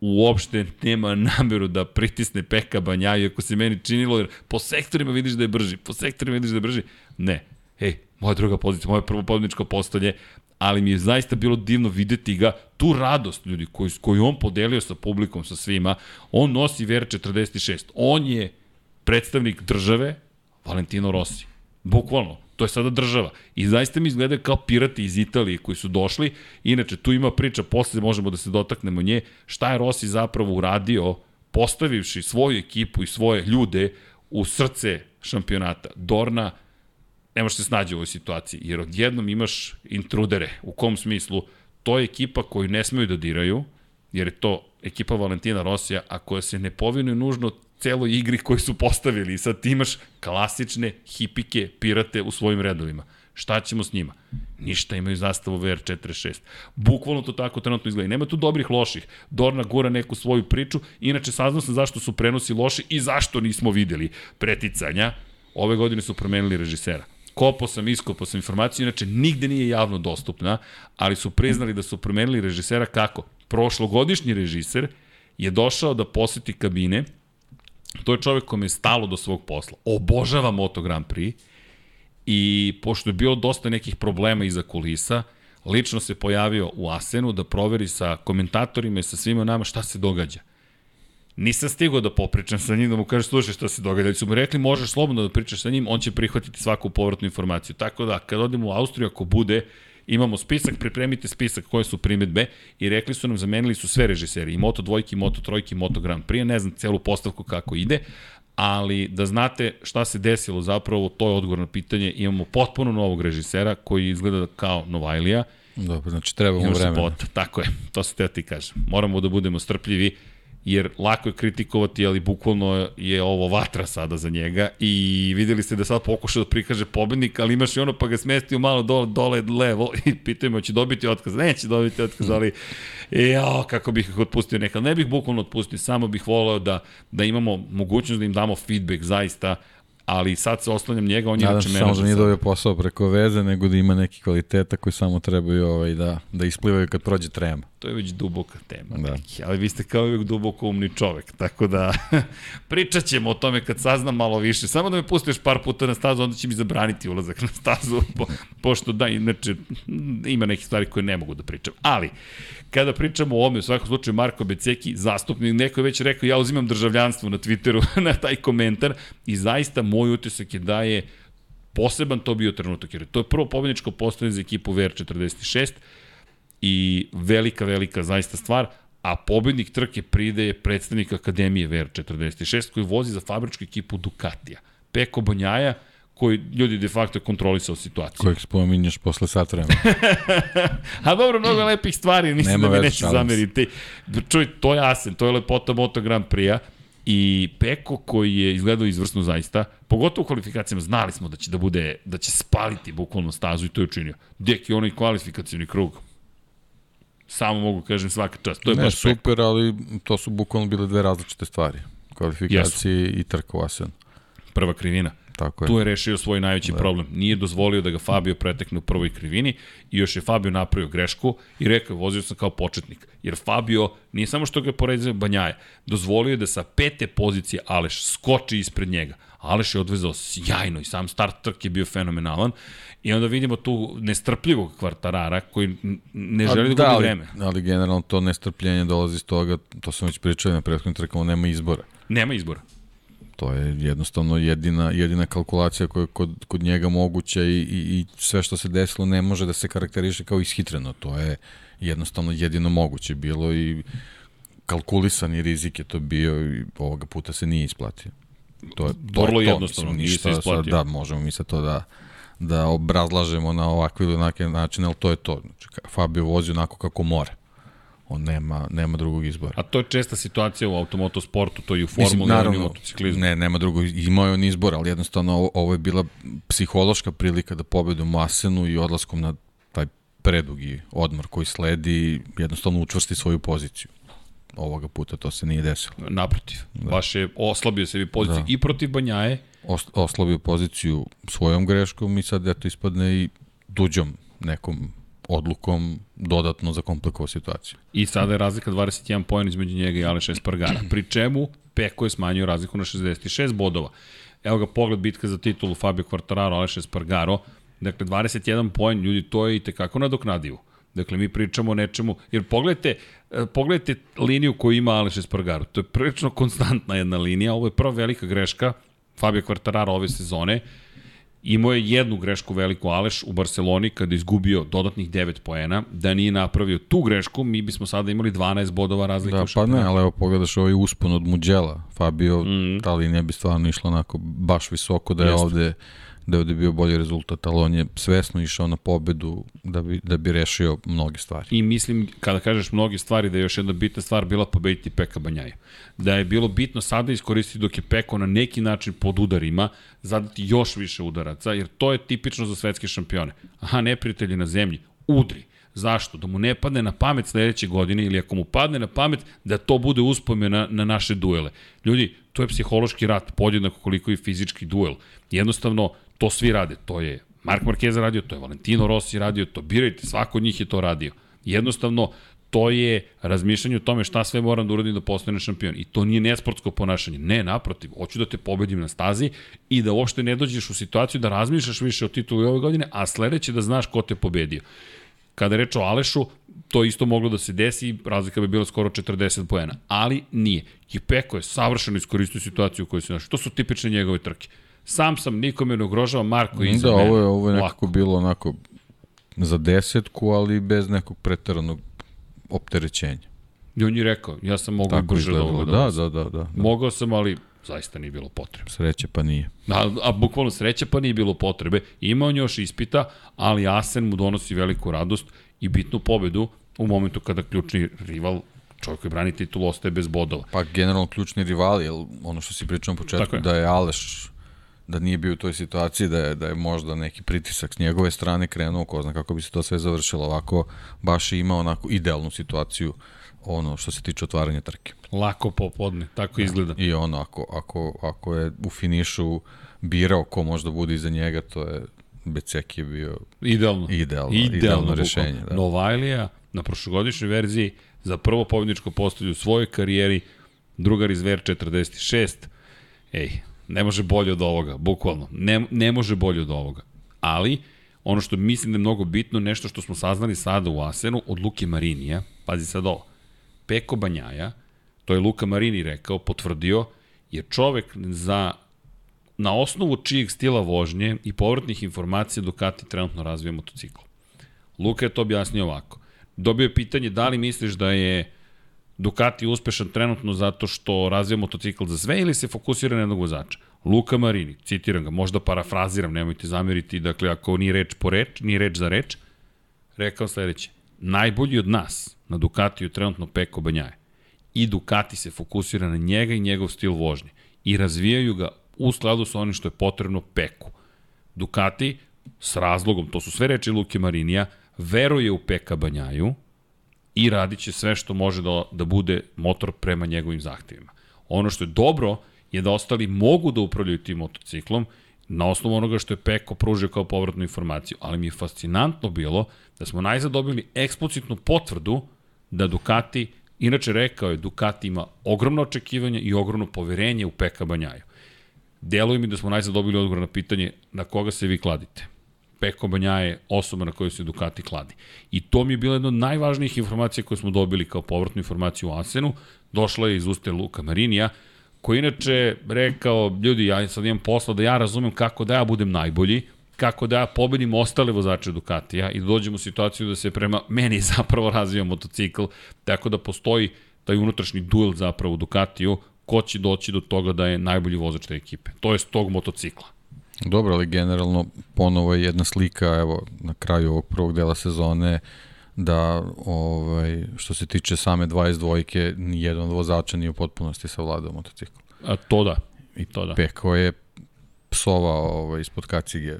uopšte nema nameru da pritisne Peka Banjaju, ako se meni činilo, jer po sektorima vidiš da je brži, po sektorima vidiš da je brži. Ne, hej, moja druga pozicija, moje prvo pobedničko postolje, ali mi je zaista bilo divno videti ga, tu radost ljudi koju, koju on podelio sa publikom, sa svima, on nosi VR46, on je predstavnik države Valentino Rossi, bukvalno, To je sada država. I zaista mi izgledaju kao pirati iz Italije koji su došli. Inače, tu ima priča, posle možemo da se dotaknemo nje, šta je Rossi zapravo uradio postavivši svoju ekipu i svoje ljude u srce šampionata. Dorna ne može se snađe u ovoj situaciji, jer odjednom imaš intrudere. U kom smislu? To je ekipa koju ne smeju da diraju, jer je to ekipa Valentina Rosija, a koja se ne povinuje nužno celoj igri koju su postavili i sad ti imaš klasične hipike pirate u svojim redovima. Šta ćemo s njima? Ništa, imaju zastavu VR46. Bukvalno to tako trenutno izgleda. nema tu dobrih, loših. Dorna gura neku svoju priču. Inače, saznao sam zašto su prenosi loši i zašto nismo videli preticanja. Ove godine su promenili režisera. Kopo sam, iskopo sam informaciju, inače nigde nije javno dostupna, ali su priznali da su promenili režisera kako? Prošlogodišnji režiser je došao da poseti kabine To je čovek kome je stalo do svog posla. Obožava Moto Grand Prix i pošto je bilo dosta nekih problema iza kulisa, lično se pojavio u Asenu da proveri sa komentatorima i sa svima nama šta se događa. Nisam stigao da popričam sa njim, da mu kažem slušaj šta se događa. Ali su mu rekli možeš slobodno da pričaš sa njim, on će prihvatiti svaku povratnu informaciju. Tako da, kad odemo u Austriju, ako bude, imamo spisak, pripremite spisak koje su primetbe i rekli su nam, zamenili su sve režiseri, i Moto dvojki, i Moto trojki, i Moto Grand Prix, ne znam celu postavku kako ide, ali da znate šta se desilo zapravo, to je odgovor na pitanje, imamo potpuno novog režisera koji izgleda kao Novajlija, Dobro, znači trebamo vremena. Spota, tako je, to se teo ti kažem. Moramo da budemo strpljivi, jer lako je kritikovati, ali bukvalno je ovo vatra sada za njega i videli ste da sad pokušao da prikaže pobednik, ali imaš i ono pa ga smestio malo dole, dole levo i pitaju će dobiti otkaz. Neće dobiti otkaz, ali jao, kako bih ih otpustio nekad. Ne bih bukvalno otpustio, samo bih voleo da, da imamo mogućnost da im damo feedback zaista, ali sad se oslanjam njega, on je Nadam inače se samo da menadžer. nije dobio posao preko veze, nego da ima neki kvaliteta koji samo trebaju ovaj, da, da isplivaju kad prođe trema. To je već duboka tema, Da. neki, ali vi ste kao uvijek duboko umni čovek, tako da pričat ćemo o tome kad saznam malo više. Samo da me pustiš par puta na stazu, onda će mi zabraniti ulazak na stazu, po, pošto da, inače ima neke stvari koje ne mogu da pričam. Ali, kada pričamo o ovome, u svakom slučaju Marko Beceki, zastupnik, neko je već rekao ja uzimam državljanstvo na Twitteru na taj komentar i zaista moj utisak je da je poseban to bio trenutak, jer to je prvo pobedničko postavljanje za ekipu VR46, i velika, velika zaista stvar, a pobednik trke prideje predstavnik Akademije VR46 koji vozi za fabričku ekipu Ducatija. Peko Banjaja, koji ljudi de facto je kontrolisao situaciju. Kojeg spominješ posle sat vremena. A dobro, mnogo lepih stvari, mislim Nema da mi neće zameriti. Čuj, to je Asen, to je lepota Moto Grand Prix-a i Peko koji je izgledao izvrsno zaista, pogotovo u kvalifikacijama, znali smo da će da bude, da će spaliti bukvalno stazu i to je učinio. Dek je onaj kvalifikacijni krug. Samo mogu kažem svaka čast. To je ne, baš Peko. super, ali to su bukvalno bile dve različite stvari. Kvalifikacije i trka u Asenu. Prva krivina. Tako je. Tu je rešio svoj najveći da. problem. Nije dozvolio da ga Fabio pretekne u prvoj krivini i još je Fabio napravio grešku i rekao vozio sam kao početnik. Jer Fabio nije samo što ga je porezio Banjaje, dozvolio je da sa pete pozicije Aleš skoči ispred njega. Aleš je odvezao sjajno i sam start trk je bio fenomenalan i onda vidimo tu nestrpljivog kvartarara koji ne A želi da, da, gubi ali, vreme. ali generalno to nestrpljenje dolazi iz toga, to sam već pričali na prethodnim trkama, nema izbora. Nema izbora. To je jednostavno jedina, jedina kalkulacija koja je kod, kod njega moguća i, i, i sve što se desilo ne može da se karakteriše kao ishitreno. To je jednostavno jedino moguće bilo i kalkulisani rizik je to bio i ovoga puta se nije isplatio. To je, to Vrlo je to, jednostavno, mislim, nije se ništa sad, isplatio. da, možemo mi sad to da da obrazlažemo na ovakve ili onake načine, ali to je to. Znači, Fabio vozi onako kako mora. On nema, nema drugog izbora. A to je česta situacija u automotosportu, to je i u formuli, naravno, u motociklizmu. Ne, nema drugog, imao je on izbor, ali jednostavno ovo, ovo je bila psihološka prilika da pobedu Masenu i odlaskom na taj predugi odmor koji sledi, jednostavno učvrsti svoju poziciju. Ovoga puta to se nije desilo. Naprotiv, da. baš je oslabio sebi poziciju Da. i protiv Banjaje, Os, oslabio poziciju svojom greškom i sad eto ispadne i duđom nekom odlukom dodatno zakomplikovao situaciju. I sada je razlika 21 poen između njega i Aleša Espargara. Pri čemu Peko je smanjio razliku na 66 bodova. Evo ga pogled bitka za titulu Fabio Quartararo, Aleš Espargaro. Dakle, 21 poen, ljudi, to je i tekako nadoknadivo. Dakle, mi pričamo o nečemu, jer pogledajte, e, pogledajte liniju koju ima Aleš Espargaro. To je prilično konstantna jedna linija, ovo je prva velika greška Fabio Quartararo ove sezone. Imao je jednu grešku veliku Aleš u Barceloni kada je izgubio dodatnih 9 poena. Da nije napravio tu grešku, mi bismo sada imali 12 bodova razlike Da, u pa šampionatu. ne, ali evo pogledaš ovaj uspon od Muđela. Fabio, mm. ta linija bi stvarno išla onako baš visoko da je Jeste. ovde da je bio bolji rezultat, ali on je svesno išao na pobedu da bi, da bi rešio mnoge stvari. I mislim, kada kažeš mnoge stvari, da je još jedna bitna stvar bila pobediti Peka Banjaja. Da je bilo bitno sada iskoristiti dok je Peko na neki način pod udarima, zadati još više udaraca, jer to je tipično za svetske šampione. Aha, neprijatelji na zemlji, udri. Zašto? Da mu ne padne na pamet sledeće godine ili ako mu padne na pamet da to bude uspomena na naše duele. Ljudi, to je psihološki rat, podjednako koliko i fizički duel. Jednostavno, to svi rade. To je Mark Marquez radio, to je Valentino Rossi radio, to birajte, svako od njih je to radio. Jednostavno, to je razmišljanje o tome šta sve moram da uradim da postane šampion. I to nije nesportsko ponašanje. Ne, naprotiv, hoću da te pobedim na stazi i da uopšte ne dođeš u situaciju da razmišljaš više o titulu ove godine, a sledeće da znaš ko te pobedio. Kada je reč o Alešu, to isto moglo da se desi razlika bi bila skoro 40 poena. Ali nije. I Peko je savršeno iskoristio situaciju u kojoj se našao. To su tipične njegove trke. Sam sam, nikome ne ugrožava, Marko je iza da, mene. ovo je, ovo je nekako Lako. bilo onako za desetku, ali bez nekog preteranog opterećenja. I on je rekao, ja sam mogao brže da izgledalo. ovo Da, da, da, da, da. Mogao sam, ali zaista nije bilo potrebe. Sreće pa nije. A, a bukvalno sreće pa nije bilo potrebe. Ima on još ispita, ali Asen mu donosi veliku radost i bitnu pobedu u momentu kada ključni rival, čovjek koji brani titul, ostaje bez bodova. Pa generalno ključni rivali, jer ono što si pričao na Tako početku, je. da je Aleš da nije bio u toj situaciji, da je, da je možda neki pritisak s njegove strane krenuo, ko zna kako bi se to sve završilo. Ovako, baš je imao onako idealnu situaciju ono što se tiče otvaranja trke. Lako popodne, tako izgleda. I ono, ako, ako, ako je u finišu birao ko možda bude iza njega, to je Becek je bio Idealno. Idealno, idealno rešenje, bukvalno. da. Novajlija na prošlogodišnjoj verziji za prvo pobjedničko postolje u svojoj karijeri, drugar iz VR 46. Ej, ne može bolje od ovoga, bukvalno. Ne, ne može bolje od ovoga. Ali, ono što mislim da je mnogo bitno, nešto što smo saznali sada u Asenu od Luke Marinija, pazi sad ovo, Peko Banjaja, to je Luka Marini rekao, potvrdio, je čovek za na osnovu čijeg stila vožnje i povratnih informacija Ducati trenutno razvija motocikl. Luka je to objasnio ovako. Dobio je pitanje da li misliš da je Ducati uspešan trenutno zato što razvija motocikl za sve ili se fokusira na jednog vozača. Luka Marini, citiram ga, možda parafraziram, nemojte zameriti, dakle ako nije reč po reč, nije reč za reč, rekao sledeće. Najbolji od nas na Ducatiju trenutno Peko Banjaje. I Ducati se fokusira na njega i njegov stil vožnje. I razvijaju ga u skladu sa onim što je potrebno Peku. Ducati, s razlogom, to su sve reči Luke Marinija, veruje u Peka Banjaju i radit će sve što može da, da bude motor prema njegovim zahtevima. Ono što je dobro je da ostali mogu da upravljaju tim motociklom na osnovu onoga što je Peko pružio kao povratnu informaciju, ali mi je fascinantno bilo da smo najzad dobili eksplicitnu potvrdu da Ducati, inače rekao je Ducati ima ogromno očekivanje i ogromno poverenje u Peka Banjaju. Deluje mi da smo najzad dobili odgovor na pitanje na koga se vi kladite. Peko Banja je osoba na kojoj se Ducati kladi. I to mi je bila jedna od najvažnijih informacija koje smo dobili kao povratnu informaciju u Asenu. Došla je iz uste Luka Marinija, koji inače rekao, ljudi, ja sad imam posla da ja razumem kako da ja budem najbolji, kako da ja pobedim ostale vozače Ducatija i da dođem u situaciju da se prema meni zapravo razvija motocikl, tako da postoji taj unutrašnji duel zapravo u Ducatiju, ko će doći do toga da je najbolji vozač te ekipe. To je s tog motocikla. Dobro, ali generalno ponovo je jedna slika, evo, na kraju ovog prvog dela sezone, da ovaj, što se tiče same 22-ke, nijedan od vozača nije u potpunosti savladao motocikl. A, to da. I to da. Peko je psovao ovaj, ispod kacige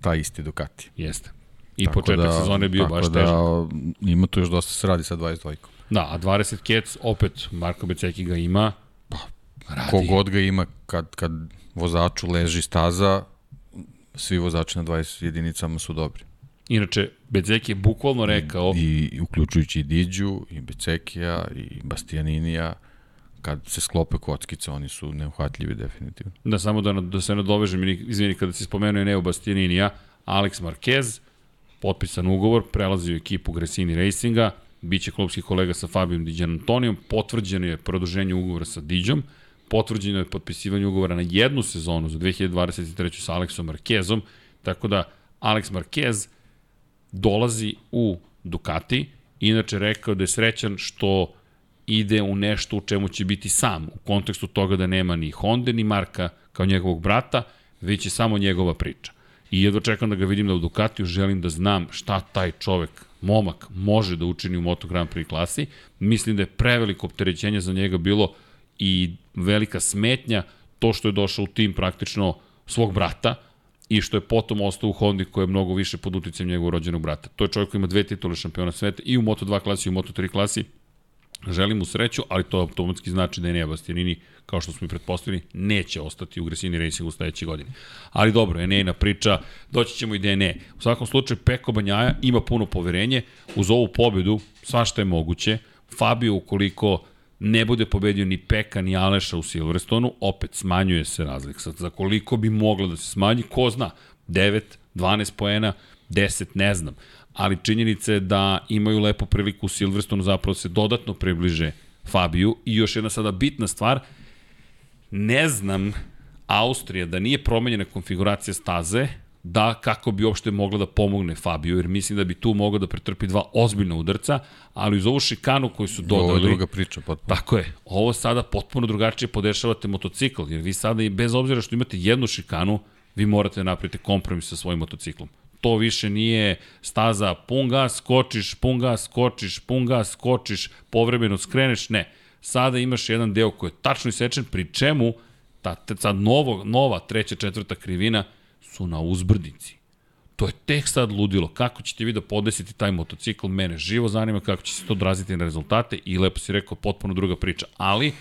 taj isti Ducati. Jeste. I tako početak da, sezone je bio baš da, težak. Ima tu još dosta se radi sa 22-kom. Da, a 20 kec, opet Marko Beceki ga ima. Pa, radi. Kogod ga ima kad, kad vozaču leži staza, svi vozači na 20 jedinicama su dobri. Inače, Beceki je bukvalno rekao... I, i uključujući i Diđu, i Becekija, i Bastianinija, kad se sklope kockice, oni su neuhvatljivi definitivno. Da, samo da, da se nadovežem, izvini, kada si spomenuo Neo Bastianinija, Alex Marquez, potpisan ugovor, prelazi u ekipu Gresini Racinga, biće klubski kolega sa Fabijom Diđan Antonijom, potvrđeno je produženje ugovora sa Diđom, potvrđeno je potpisivanje ugovora na jednu sezonu za 2023. sa Alexom Marquezom, tako da Alex Marquez dolazi u Ducati, inače rekao da je srećan što ide u nešto u čemu će biti sam, u kontekstu toga da nema ni Honda ni Marka kao njegovog brata, već je samo njegova priča. I jedva čekam da ga vidim u Ducatiju, želim da znam šta taj čovek, momak, može da učini u Moto Grand Prix klasi. Mislim da je preveliko opterećenje za njega bilo i velika smetnja to što je došao u tim praktično svog brata, i što je potom ostao u Hondi koja je mnogo više pod uticajem njegovog rođenog brata. To je čovjek koji ima dve titule šampiona sveta i u Moto2 klasi i u Moto3 klasi. Želim mu sreću, ali to automatski znači da je Enea Bastianini, kao što smo i pretpostavili, neće ostati u Gresini Racingu sledeće godine. Ali dobro, Enejna priča, doći ćemo i je ne. U svakom slučaju, Peko Banjaja ima puno poverenje, uz ovu pobedu svašta je moguće. Fabio, ukoliko ne bude pobedio ni Peka ni Aleša u Silverstonu, opet smanjuje se razlik. Sad, za koliko bi moglo da se smanji, ko zna, 9, 12 poena, 10, ne znam. Ali činjenica je da imaju lepu priliku u Silverstonu zapravo se dodatno približe Fabiju i još jedna sada bitna stvar, ne znam Austrija da nije promenjena konfiguracija staze, da kako bi uopšte mogla da pomogne Fabio, jer mislim da bi tu mogao da pretrpi dva ozbiljna udarca, ali uz ovu šikanu koju su dodali... Ovo je druga priča potpuno. Tako je. Ovo sada potpuno drugačije podešavate motocikl, jer vi sada i bez obzira što imate jednu šikanu, vi morate da napravite kompromis sa svojim motociklom. To više nije staza pun gas, skočiš, pun gas, skočiš, pun gas, skočiš, povremeno skreneš, ne. Sada imaš jedan deo koji je tačno isečen, pri čemu ta, ta, ta novo, nova treća, četvrta krivina su na uzbrdici. To je tek sad ludilo. Kako ćete vi da podesite taj motocikl? Mene živo zanima kako će se to odraziti na rezultate i lepo si rekao, potpuno druga priča. Ali,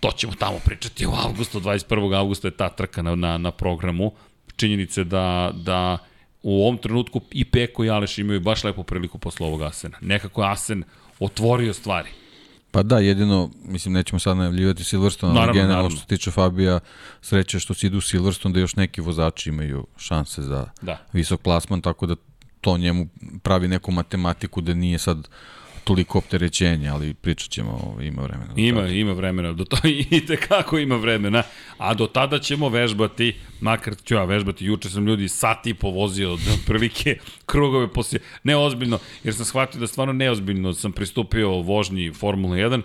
to ćemo tamo pričati u avgustu, 21. avgusta je ta trka na, na, na programu. Činjenice da, da u ovom trenutku i Peko i Aleš imaju baš lepu priliku posle ovog Asena. Nekako je Asen otvorio stvari. Pa da, jedino, mislim, nećemo sad najavljivati Silverstone, ali generalno naravno. što se tiče Fabija, sreće što se idu u Silverstone da još neki vozači imaju šanse za Da. visok plasman, tako da to njemu pravi neku matematiku da nije sad toliko opterećenje, ali pričat ćemo, ima vremena. Ima, to. ima vremena, do to i tekako ima vremena, a do tada ćemo vežbati, makar ću ja vežbati, juče sam ljudi sat i po vozio od prilike krugove poslije, neozbiljno, jer sam shvatio da stvarno neozbiljno sam pristupio vožnji Formula 1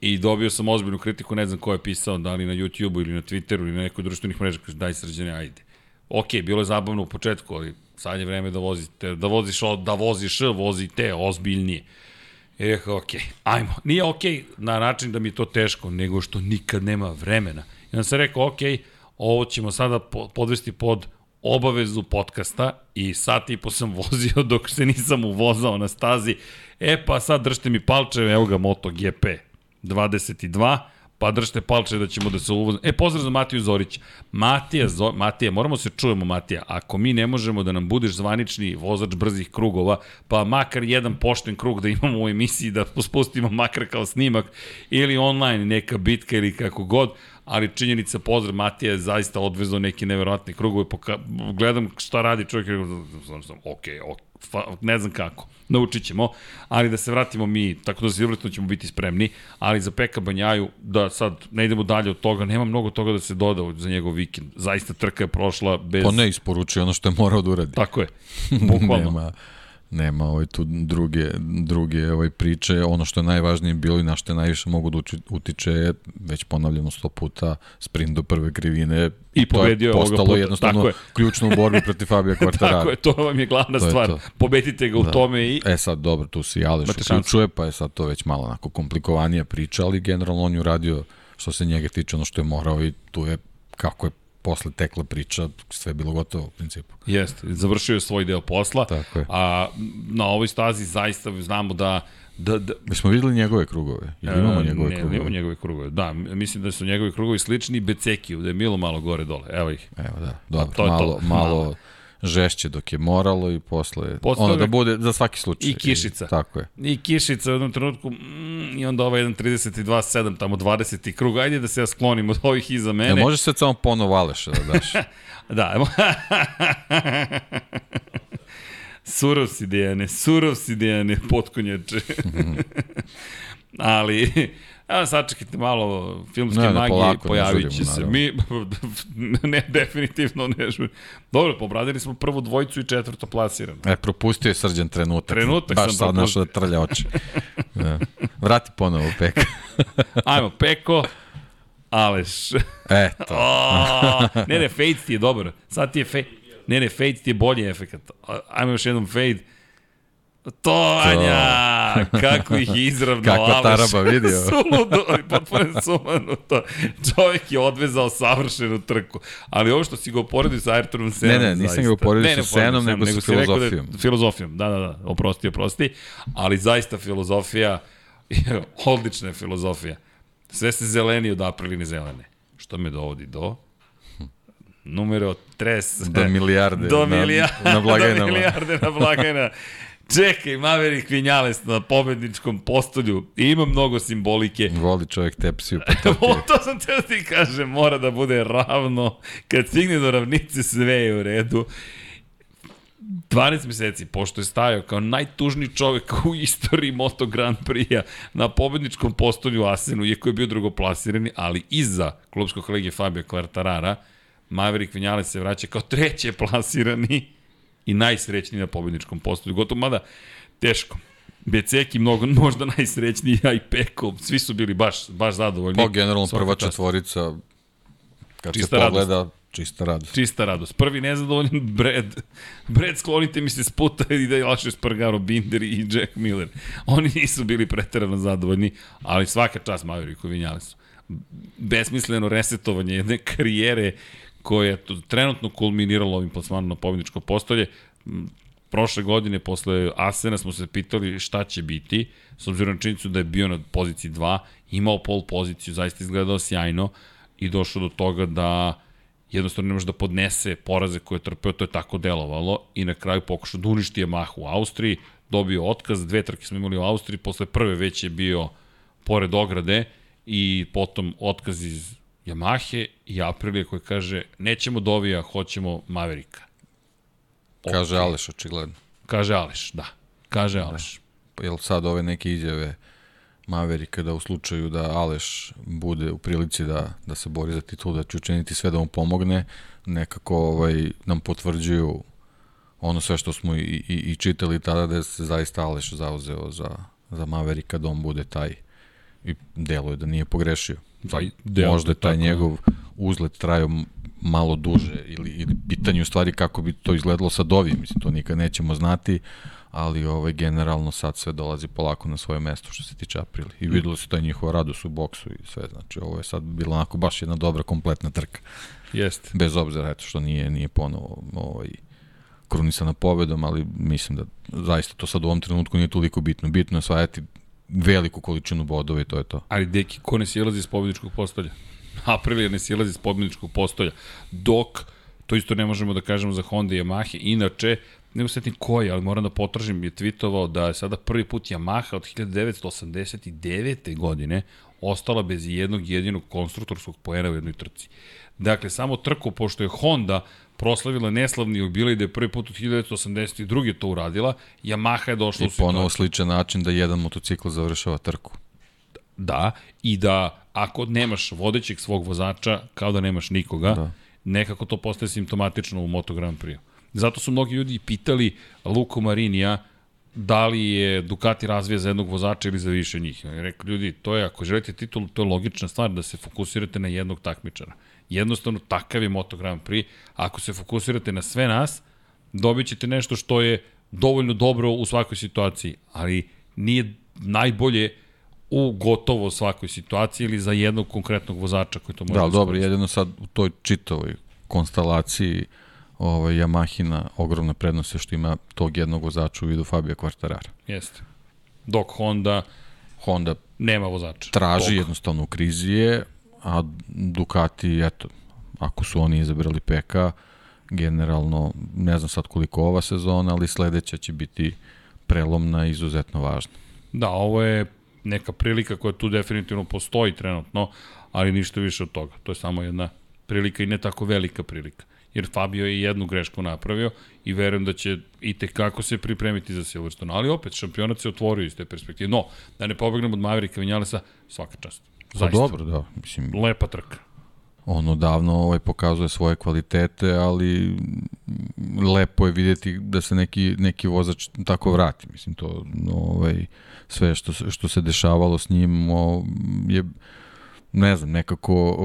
i dobio sam ozbiljnu kritiku, ne znam ko je pisao, da li na YouTube-u ili na Twitteru ili na nekoj društvenih mreža, kaže daj srđane, ajde. Ok, bilo je zabavno u početku, ali sad je vreme da vozite, da voziš, da voziš, vozite ozbiljnije. I rekao, ok, ajmo. Nije ok na način da mi je to teško, nego što nikad nema vremena. I onda sam rekao, ok, ovo ćemo sada po- podvesti pod obavezu podcasta i sat i po sam vozio dok se nisam uvozao na stazi. E pa sad držite mi palčeve, evo ga MotoGP 22, pa držite palče da ćemo da se uvozimo. E, pozdrav za Matiju Zorića. Matija, Zo, Matija, moramo se čujemo, Matija. Ako mi ne možemo da nam budeš zvanični vozač brzih krugova, pa makar jedan pošten krug da imamo u emisiji, da spustimo makar kao snimak, ili online neka bitka ili kako god, ali činjenica pozdrav Matija je zaista odvezao neke neverovatne krugove, poka, gledam šta radi čovjek, sam, sam, ok, ok, ne znam kako, naučit ćemo, ali da se vratimo mi, tako da Silverstone ćemo biti spremni, ali za Peka Banjaju, da sad ne idemo dalje od toga, nema mnogo toga da se doda za njegov vikend, zaista trka je prošla bez... Pa ne isporučuje ono što je morao da uradi. Tako je, bukvalno. nema, nema ovaj tu druge, druge ovaj priče. Ono što je najvažnije bilo i na što je najviše mogu da utiče je, već ponavljamo sto puta, sprint do prve krivine. I pobedio je to je postalo puta, jednostavno tako je. ključno u borbi protiv Fabija Quartarara. Tako je, to vam je glavna To je stvar. to. Pobedite ga u Da. tome i... E sad, dobro, tu se i Aleš Imate šansu. uključuje, pa je sad to već malo onako komplikovanija priča, ali generalno on je uradio što se njega tiče ono što je morao i tu je, kako je posle tekla priča, sve je bilo gotovo u principu. Jeste, završio je svoj deo posla. Tako je. A na ovoj stazi zaista znamo da da, da Mi smo videli njegove krugove. Ili imamo njegove ne, krugove? Imamo njegove krugove. Da, mislim da su njegovi krugovi slični Becekiju, da je Milo malo gore dole. Evo ih. Evo da, dobro, to je to. malo, malo Malo. Žešće dok je moralo i posle, Posle ono da bude za svaki slučaj. I kišica. tako je. I kišica u jednom trenutku, mm, i onda ovaj 1.32.7, tamo 20. krug, ajde da se ja sklonim od ovih iza Ne, mene. e, može sad samo ponovo Aleša da daš. Da, surov si, Dijane, surov si, Dijane, potkonjače. Ali, evo sačekajte malo, filmske Ne, magije polako, pojavit će se. Mi, ne, definitivno ne žurimo. Dobro, pobradili smo prvu dvojicu i četvrto plasirano. E, propustio je srđan trenutak. Trenutak Baš sam sad našao da trlja oči. Da. Vrati ponovo peka. Ajmo, Peko, Aleš. E, to. O, ne, ne, fade ti je dobar. Sad ti je fade. Ne, ne, fade ti je bolji efekat. A- Ajmo još jednom fade. To, Anja! Kako ih je izravno Kakva taraba, vidio? Suludo, potpuno sumanuto. Čovjek je odvezao savršenu trku. Ali ovo što si ga uporedio sa Ayrtonom Senom, Ne, ne, nisam ga zaista- uporedio Ne, ne, sa Senom, uporedio nego sa si rekao da filozofijom. filozofijom, da, da, da, oprosti, oprosti. Ali zaista filozofija, odlična je filozofija. Sve se zeleni od apriline zelene. Što me dovodi do numero tres. Do milijarde do na- milijarde, na blagajnama. Do milijarde na blagajna. Čekaj, Maverick Vinales na pobedničkom postolju. Ima mnogo simbolike. Voli čovjek tepsiju pa O, to sam teo ti kažem, mora da bude ravno. Kad stigne do ravnice, sve je u redu. 12 meseci, pošto je stajao kao najtužniji čovek u istoriji Moto Grand Prix-a na pobedničkom postolju Asenu, iako je bio drugoplasirani, ali iza klubskog kolege Fabio Quartarara, Maverick Vinales se vraća kao treće plasirani i najsrećniji na pobedničkom postolju. Gotovo, mada teško. Beceki mnogo, možda najsrećniji, a i Peko, svi su bili baš, baš zadovoljni. Pa generalno prva četvorica, kad Čista se pogleda, čista radost. Čista radost. Prvi nezadovoljan Brad. Brad, sklonite mi se s puta i da je laše Spargaro, Binder i Jack Miller. Oni nisu bili preterano zadovoljni, ali svaka čast Mavericku Vinjalesu. Besmisleno resetovanje jedne karijere koja je trenutno kulminirala ovim plasmanom na pobjedičko postolje. Prošle godine, posle Asena, smo se pitali šta će biti, s obzirom na činjenicu da je bio na poziciji 2, imao pol poziciju, zaista izgledao sjajno i došao do toga da jednostavno ne može da podnese poraze koje je trpeo, to je tako delovalo i na kraju pokušao da uništi Yamaha u Austriji, dobio otkaz, dve trke smo imali u Austriji, posle prve već je bio pored ograde i potom otkaz iz Yamahe i Aprilije koji kaže nećemo Dovija, hoćemo Maverika. Kaže Aleš, očigledno. Kaže Aleš, da. Kaže Aleš. Pa Jel sad ove neke izjave Maverika da u slučaju da Aleš bude u prilici da, da se bori za titul, da će učiniti sve da mu pomogne, nekako ovaj, nam potvrđuju ono sve što smo i, i, i čitali tada da se zaista Aleš zauzeo za, za Maverika da on bude taj i deluje da nije pogrešio. Deluje, Možda je taj tako je. njegov uzlet trajao malo duže ili, ili pitanje u stvari kako bi to izgledalo sa Dovi, mislim to nikad nećemo znati, ali ovaj generalno sad sve dolazi polako na svoje mesto što se tiče Aprili. I videlo se taj njihova radost u boksu i sve, znači ovo je sad bilo onako baš jedna dobra kompletna trka. Jeste. Bez obzira eto što nije nije ponovo ovaj krunisana pobedom, ali mislim da zaista to sad u ovom trenutku nije toliko bitno. Bitno je osvajati veliku količinu bodova i to je to. Ali deki, ko ne silazi iz pobjedičkog postolja? Aprilia ne silazi iz pobjedičkog postolja. Dok, to isto ne možemo da kažemo za Honda i Yamaha, inače, ne usetim koji, ali moram da potražim, je tweetovao da je sada prvi put Yamaha od 1989. godine ostala bez jednog jedinog konstruktorskog poena u jednoj trci. Dakle, samo trku, pošto je Honda proslavila neslavni jubilej da je prvi put od 1982. to uradila, Yamaha je došla I u situaciju. ponovo sličan način da jedan motocikl završava trku. Da, i da ako nemaš vodećeg svog vozača, kao da nemaš nikoga, da. nekako to postaje simptomatično u Moto Grand Prix. Zato su mnogi ljudi pitali Luko Marinija da li je Ducati razvija za jednog vozača ili za više njih. I rekao, ljudi, to je, ako želite titulu, to je logična stvar da se fokusirate na jednog takmičara. Jednostavno, takav je Moto Grand Prix. Ako se fokusirate na sve nas, dobit ćete nešto što je dovoljno dobro u svakoj situaciji, ali nije najbolje u gotovo svakoj situaciji ili za jednog konkretnog vozača koji to može Da, ali dobro, jedino sad u toj čitavoj konstalaciji ovaj, Yamahina ogromna prednost je što ima tog jednog vozača u vidu Fabio Quartarara. Jeste. Dok Honda Honda nema vozača. traži Tog. jednostavno u krizi je, a Ducati, eto, ako su oni izabrali Peka, generalno, ne znam sad koliko ova sezona, ali sledeća će biti prelomna i izuzetno važna. Da, ovo je neka prilika koja tu definitivno postoji trenutno, ali ništa više od toga. To je samo jedna prilika i ne tako velika prilika. Jer Fabio je jednu grešku napravio i verujem da će i tekako se pripremiti za Silverstone. Ali opet, šampionat se otvorio iz te perspektive. No, da ne pobegnemo od Maverika Vinjalesa, svaka čast. Pa dobro, da, mislim, Lepa trka. on odavno ovaj, pokazuje svoje kvalitete, ali lepo je vidjeti da se neki, neki vozač tako vrati. Mislim, to ovaj, sve što, što se dešavalo s njim o, je ne znam, nekako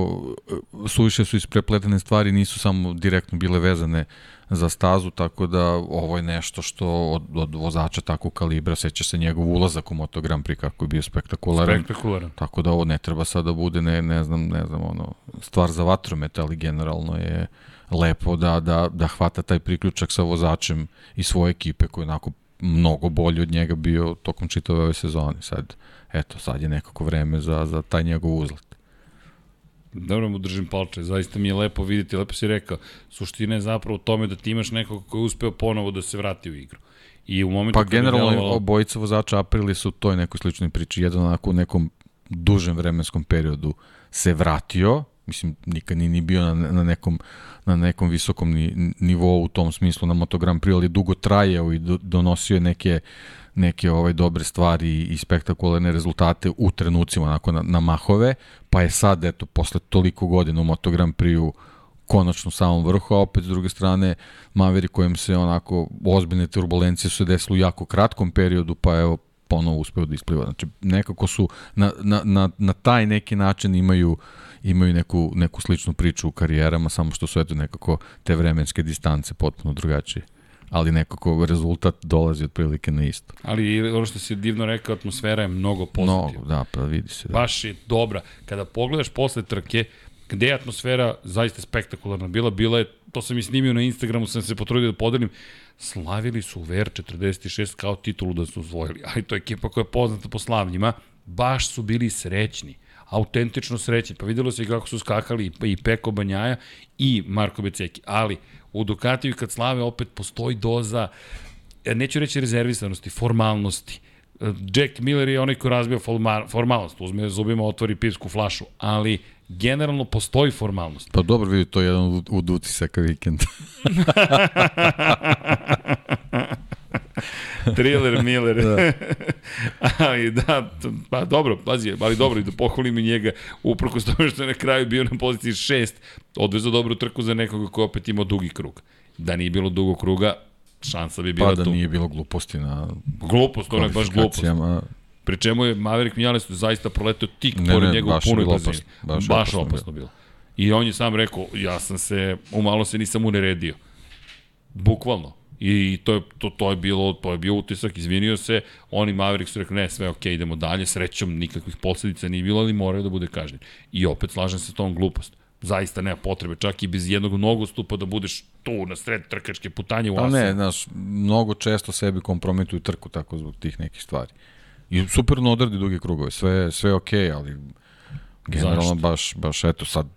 suviše su isprepletene stvari, nisu samo direktno bile vezane za stazu, tako da ovo je nešto što od, od vozača takvog kalibra, seća se njegov ulazak u Moto Grand Prix kako je bio spektakularan. Spektakularan. Tako da ovo ne treba sad da bude ne, ne znam, ne znam, ono, stvar za vatromet, ali generalno je lepo da, da, da hvata taj priključak sa vozačem i svoje ekipe koji je onako mnogo bolji od njega bio tokom čitave ove sezone. Sad, eto, sad je nekako vreme za, za taj njegov uzlet. Dobro mu držim palče, zaista mi je lepo vidjeti, lepo si rekao, suština je zapravo u tome da ti imaš nekog ko je uspeo ponovo da se vrati u igru. I u momentu Pa generalno delovalo- obojica vozača Aprili su u toj nekoj sličnoj priči. Jedan onako u nekom dužem vremenskom periodu se vratio Mislim, nikad ni, ni bio na, na, nekom, na nekom visokom ni, nivou u tom smislu na Moto Grand Prix, ali dugo trajao i do, donosio je neke, neke ovaj dobre stvari i spektakularne rezultate u trenucima onako na, na mahove, pa je sad, eto, posle toliko godina u Moto Grand Prix-u konačno u samom vrhu, a opet s druge strane Maveri kojem se onako ozbiljne turbulencije su desile u jako kratkom periodu, pa evo ponovo uspeo da ispliva. Znači nekako su na, na, na, na taj neki način imaju imaju neku, neku sličnu priču u karijerama, samo što su eto nekako te vremenske distance potpuno drugačije ali nekako rezultat dolazi otprilike na isto. Ali ono što si divno rekao, atmosfera je mnogo pozitivna. Mnogo, da, pa vidi se. Da. Baš je dobra. Kada pogledaš posle trke, gde je atmosfera zaista spektakularna bila, bila je, to sam i snimio na Instagramu, sam se potrudio da podelim, slavili su VR46 kao titulu da su uzvojili, ali to je ekipa koja je poznata po slavnjima, baš su bili srećni autentično srećni. Pa videlo se i kako su skakali i Peko Banjaja i Marko Beceki. Ali u Ducatiju kad slave opet postoji doza, neću reći rezervisanosti, formalnosti. Jack Miller je onaj ko razbija formalnost, uzme zubima, otvori pivsku flašu, ali generalno postoji formalnost. Pa dobro, vidi, to je jedan od utisaka vikenda. Thriller Miller. da. ali da, pa dobro, pazi, ali dobro i da pohvalim i njega, uprko s tome što je na kraju bio na poziciji 6, odvezao dobru trku za nekoga ko opet imao dugi krug. Da nije bilo dugog kruga, šansa bi bila pa da tu. nije bilo gluposti na Glupost, ono je baš glupost. Pri čemu je Maverick Vinales zaista proletio tik ne, pored njegovu punoj brzini. Baš, baš opasno, opasno bilo. I on je sam rekao, ja sam se, umalo se nisam uneredio. Bukvalno. I to je, to, to je bilo, to je bio utisak, izvinio se, oni Maverick su rekli, ne, sve ok, idemo dalje, srećom, nikakvih posledica nije bilo, ali moraju da bude kažnjen. I opet slažem se s tom glupost. Zaista nema potrebe, čak i bez jednog nogostupa da budeš tu na sred trkačke putanje u Asu. Pa ne, znaš, mnogo često sebi kompromituju trku tako zbog tih nekih stvari. I superno odradi duge krugove, sve, sve ok, ali generalno Zašto? baš, baš eto sad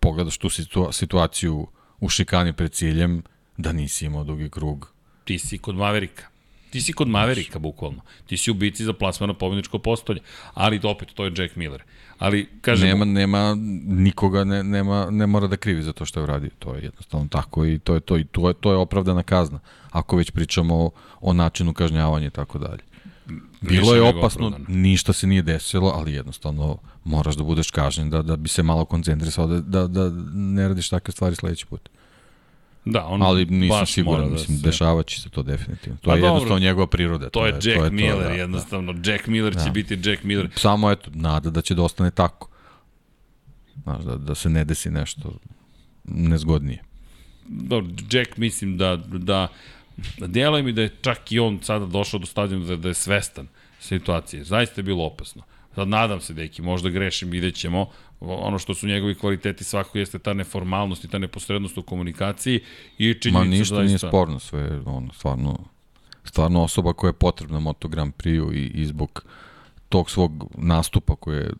pogledaš tu situa situaciju u šikani pred ciljem, da nisi imao dugi krug. Ti si kod Maverika. Ti si kod Maverika, bukvalno. Ti si u bici za plasman na pobjedničko postolje. Ali to opet, to je Jack Miller. Ali, kažem... Nema, nema, nikoga ne, nema, ne mora da krivi za to što je uradio. To je jednostavno tako i to je to. I to je, to je opravdana kazna. Ako već pričamo o, o načinu kažnjavanja i tako dalje. Bilo je opasno, ništa se nije desilo, ali jednostavno moraš da budeš kažnjen da, da bi se malo koncentrisao, da, da, da ne radiš takve stvari sledeći put. Da, on ali nisam siguran, da mislim, se... dešavaće se to definitivno. To pa je dobro, jednostavno njegova priroda. To, to je Jack to je Miller, to, da, jednostavno. Da. Jack Miller da. će biti Jack Miller. Samo eto, nada da će da ostane tako. Znaš, da, da se ne desi nešto nezgodnije. Dobro, Jack mislim da, da, da djeluje mi da je čak i on sada došao do stadijuma da, da je svestan situacije. Zaista je bilo opasno. Sad nadam se, deki, možda grešim, vidjet ćemo. Ono što su njegovi kvaliteti svako jeste ta neformalnost i ta neposrednost u komunikaciji i činjenica Ma ništa zaista... nije sporno, sve ono, stvarno, stvarno osoba koja je potrebna Moto Grand Prix-u i, i zbog tog svog nastupa koje je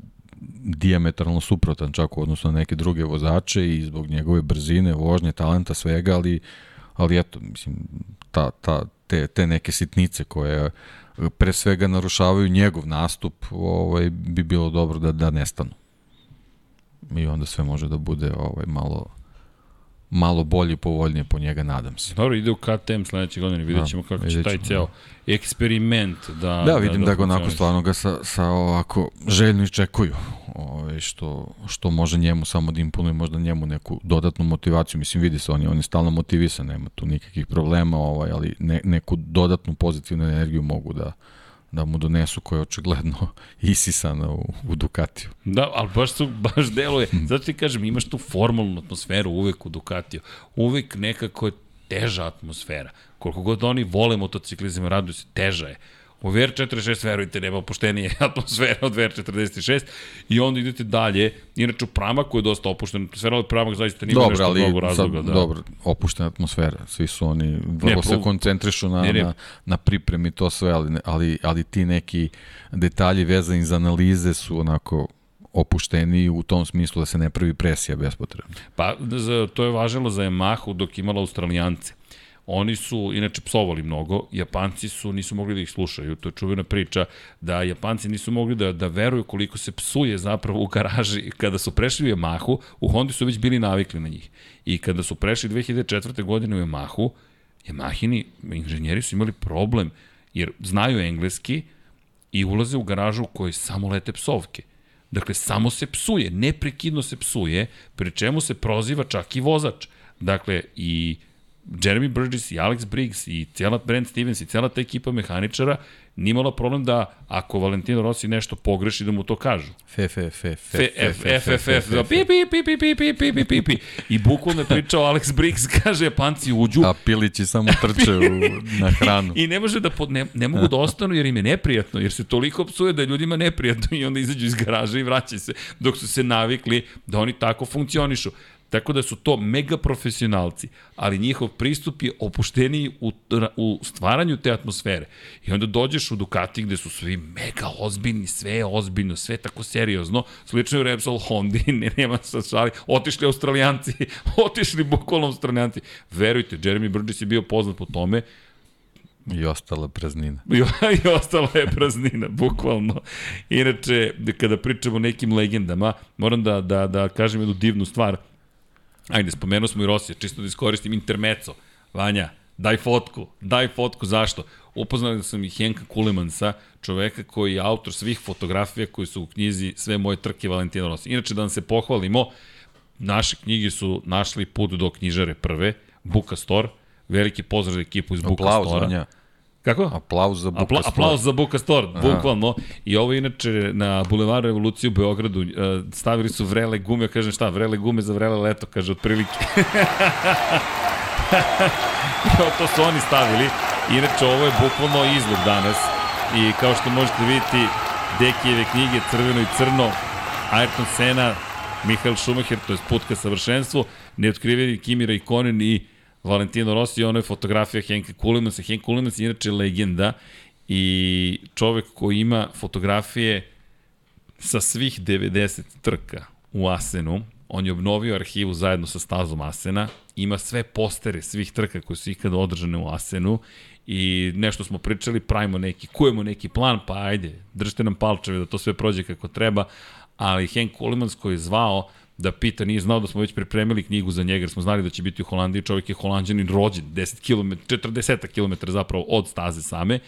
diametralno suprotan čak u odnosu na neke druge vozače i zbog njegove brzine, vožnje, talenta, svega, ali, ali eto, mislim, ta, ta, te, te neke sitnice koje pre svega narušavaju njegov nastup, ovaj, bi bilo dobro da, da nestanu. I onda sve može da bude ovaj, malo malo bolje i povoljnije po njega, nadam se. Dobro, ide u KTM sledeće godine, vidjet da, kako će taj ceo eksperiment da... Da, vidim da, da, da ga onako stvarno ga sa, sa ovako željno iščekuju, ovaj, što, što može njemu samo da imponuje možda njemu neku dodatnu motivaciju, mislim vidi se, on je, on je stalno motivisan, nema tu nikakvih problema, ovaj, ali ne, neku dodatnu pozitivnu energiju mogu da, da mu donesu koja je očigledno isisana u, u Ducatiju. Da, ali baš, su, baš deluje. Zato ti kažem, imaš tu formalnu atmosferu uvek u Ducatiju. Uvek nekako je teža atmosfera. Koliko god oni vole motociklizam, raduju se, teža je. U VR46, verujte, nema opuštenije atmosfere od VR46 i onda idete dalje. Inače, u Pramaku je dosta opuštena atmosfera, ali Pramak zaista nima dobro, nešto ali, mnogo razloga. Da. Dobro, opuštena atmosfera. Svi su oni, vrlo ne, se koncentrišu na, ne, ne. na, na pripremi to sve, ali, ali, ali ti neki detalji vezani za analize su onako opušteni u tom smislu da se ne pravi presija bespotrebno. Pa, to je važilo za Yamahu dok imala Australijance Oni su inače psovali mnogo, Japanci su nisu mogli da ih slušaju, to je čuvena priča da Japanci nisu mogli da da veruju koliko se psuje zapravo u garaži kada su prešli u Yamahu, u Hondi su već bili navikli na njih. I kada su prešli 2004. godine u Yamahu, Yamahini inženjeri su imali problem jer znaju engleski i ulaze u garažu u kojoj samo lete psovke. Dakle, samo se psuje, neprekidno se psuje, pri čemu se proziva čak i vozač. Dakle, i Jeremy Burgess i Alex Briggs i cijela Brent Stevens i cijela ta ekipa mehaničara nimala problem da ako Valentino Rossi nešto pogreši da mu to kažu. Fe, fe, fe, F, F, F, F, F, da pi, pi, pi, pi, pi, pi, pi, pi, pi. I bukvalno je pričao Alex Briggs, kaže, panci uđu, A pilići samo trče u, na hranu. I ne može da pod, ne, ne mogu da ostanu jer im je neprijatno, jer se toliko psuje da je ljudima neprijatno i onda izađu iz garaža i vraćaju se, dok su se navikli da oni tako funkcionišu. Tako da su to mega profesionalci, ali njihov pristup je opušteniji u, u stvaranju te atmosfere. I onda dođeš u Ducati gde su svi mega ozbiljni, sve je ozbiljno, sve je tako seriozno. Slično je u Repsol Hondi, ne, nema sa šali. Otišli australijanci, otišli bukvalno australijanci. Verujte, Jeremy Burgess je bio poznat po tome I ostala praznina. I, I ostala je praznina, bukvalno. Inače, kada pričamo o nekim legendama, moram da, da, da kažem jednu divnu stvar. Ajde, spomenuo smo i Rosija, čisto da iskoristim intermeco. Vanja, daj fotku, daj fotku, zašto? Upoznali sam i Henka Kulemansa, čoveka koji je autor svih fotografija koji su u knjizi Sve moje trke Valentina Rosija. Inače, da nam se pohvalimo, naše knjige su našli put do knjižare prve, Buka Store, veliki pozdrav za ekipu iz Buka Aplauz, Store. Vanja. Kako? Aplauz za Buka Apla, Store. aplauz za Buka Store, bukvalno. I ovo inače na Bulevaru Revolucije u Beogradu uh, stavili su vrele gume, kažem šta, vrele gume za vrele leto, kaže otprilike. To su oni stavili. Inače, ovo je bukvalno izlog danas. I kao što možete vidjeti, Dekijeve knjige Crveno i crno, Ayrton Sena, Mihael Schumacher, to je put ka savršenstvu, neotkriveni Kimi Raikkonen i Valentino Rossi, ono je fotografija Henka Kulimansa. Henk Kulimans je inače legenda i čovek koji ima fotografije sa svih 90 trka u Asenu. On je obnovio arhivu zajedno sa stazom Asena. Ima sve postere svih trka koje su ikada održane u Asenu i nešto smo pričali, pravimo neki, kujemo neki plan, pa ajde, držite nam palčeve da to sve prođe kako treba, ali Henk Kulimans koji je zvao da pita, nije znao da smo već pripremili knjigu za njega, jer smo znali da će biti u Holandiji, čovjek je holandjanin rođen, 10 km, 40 km zapravo od staze same,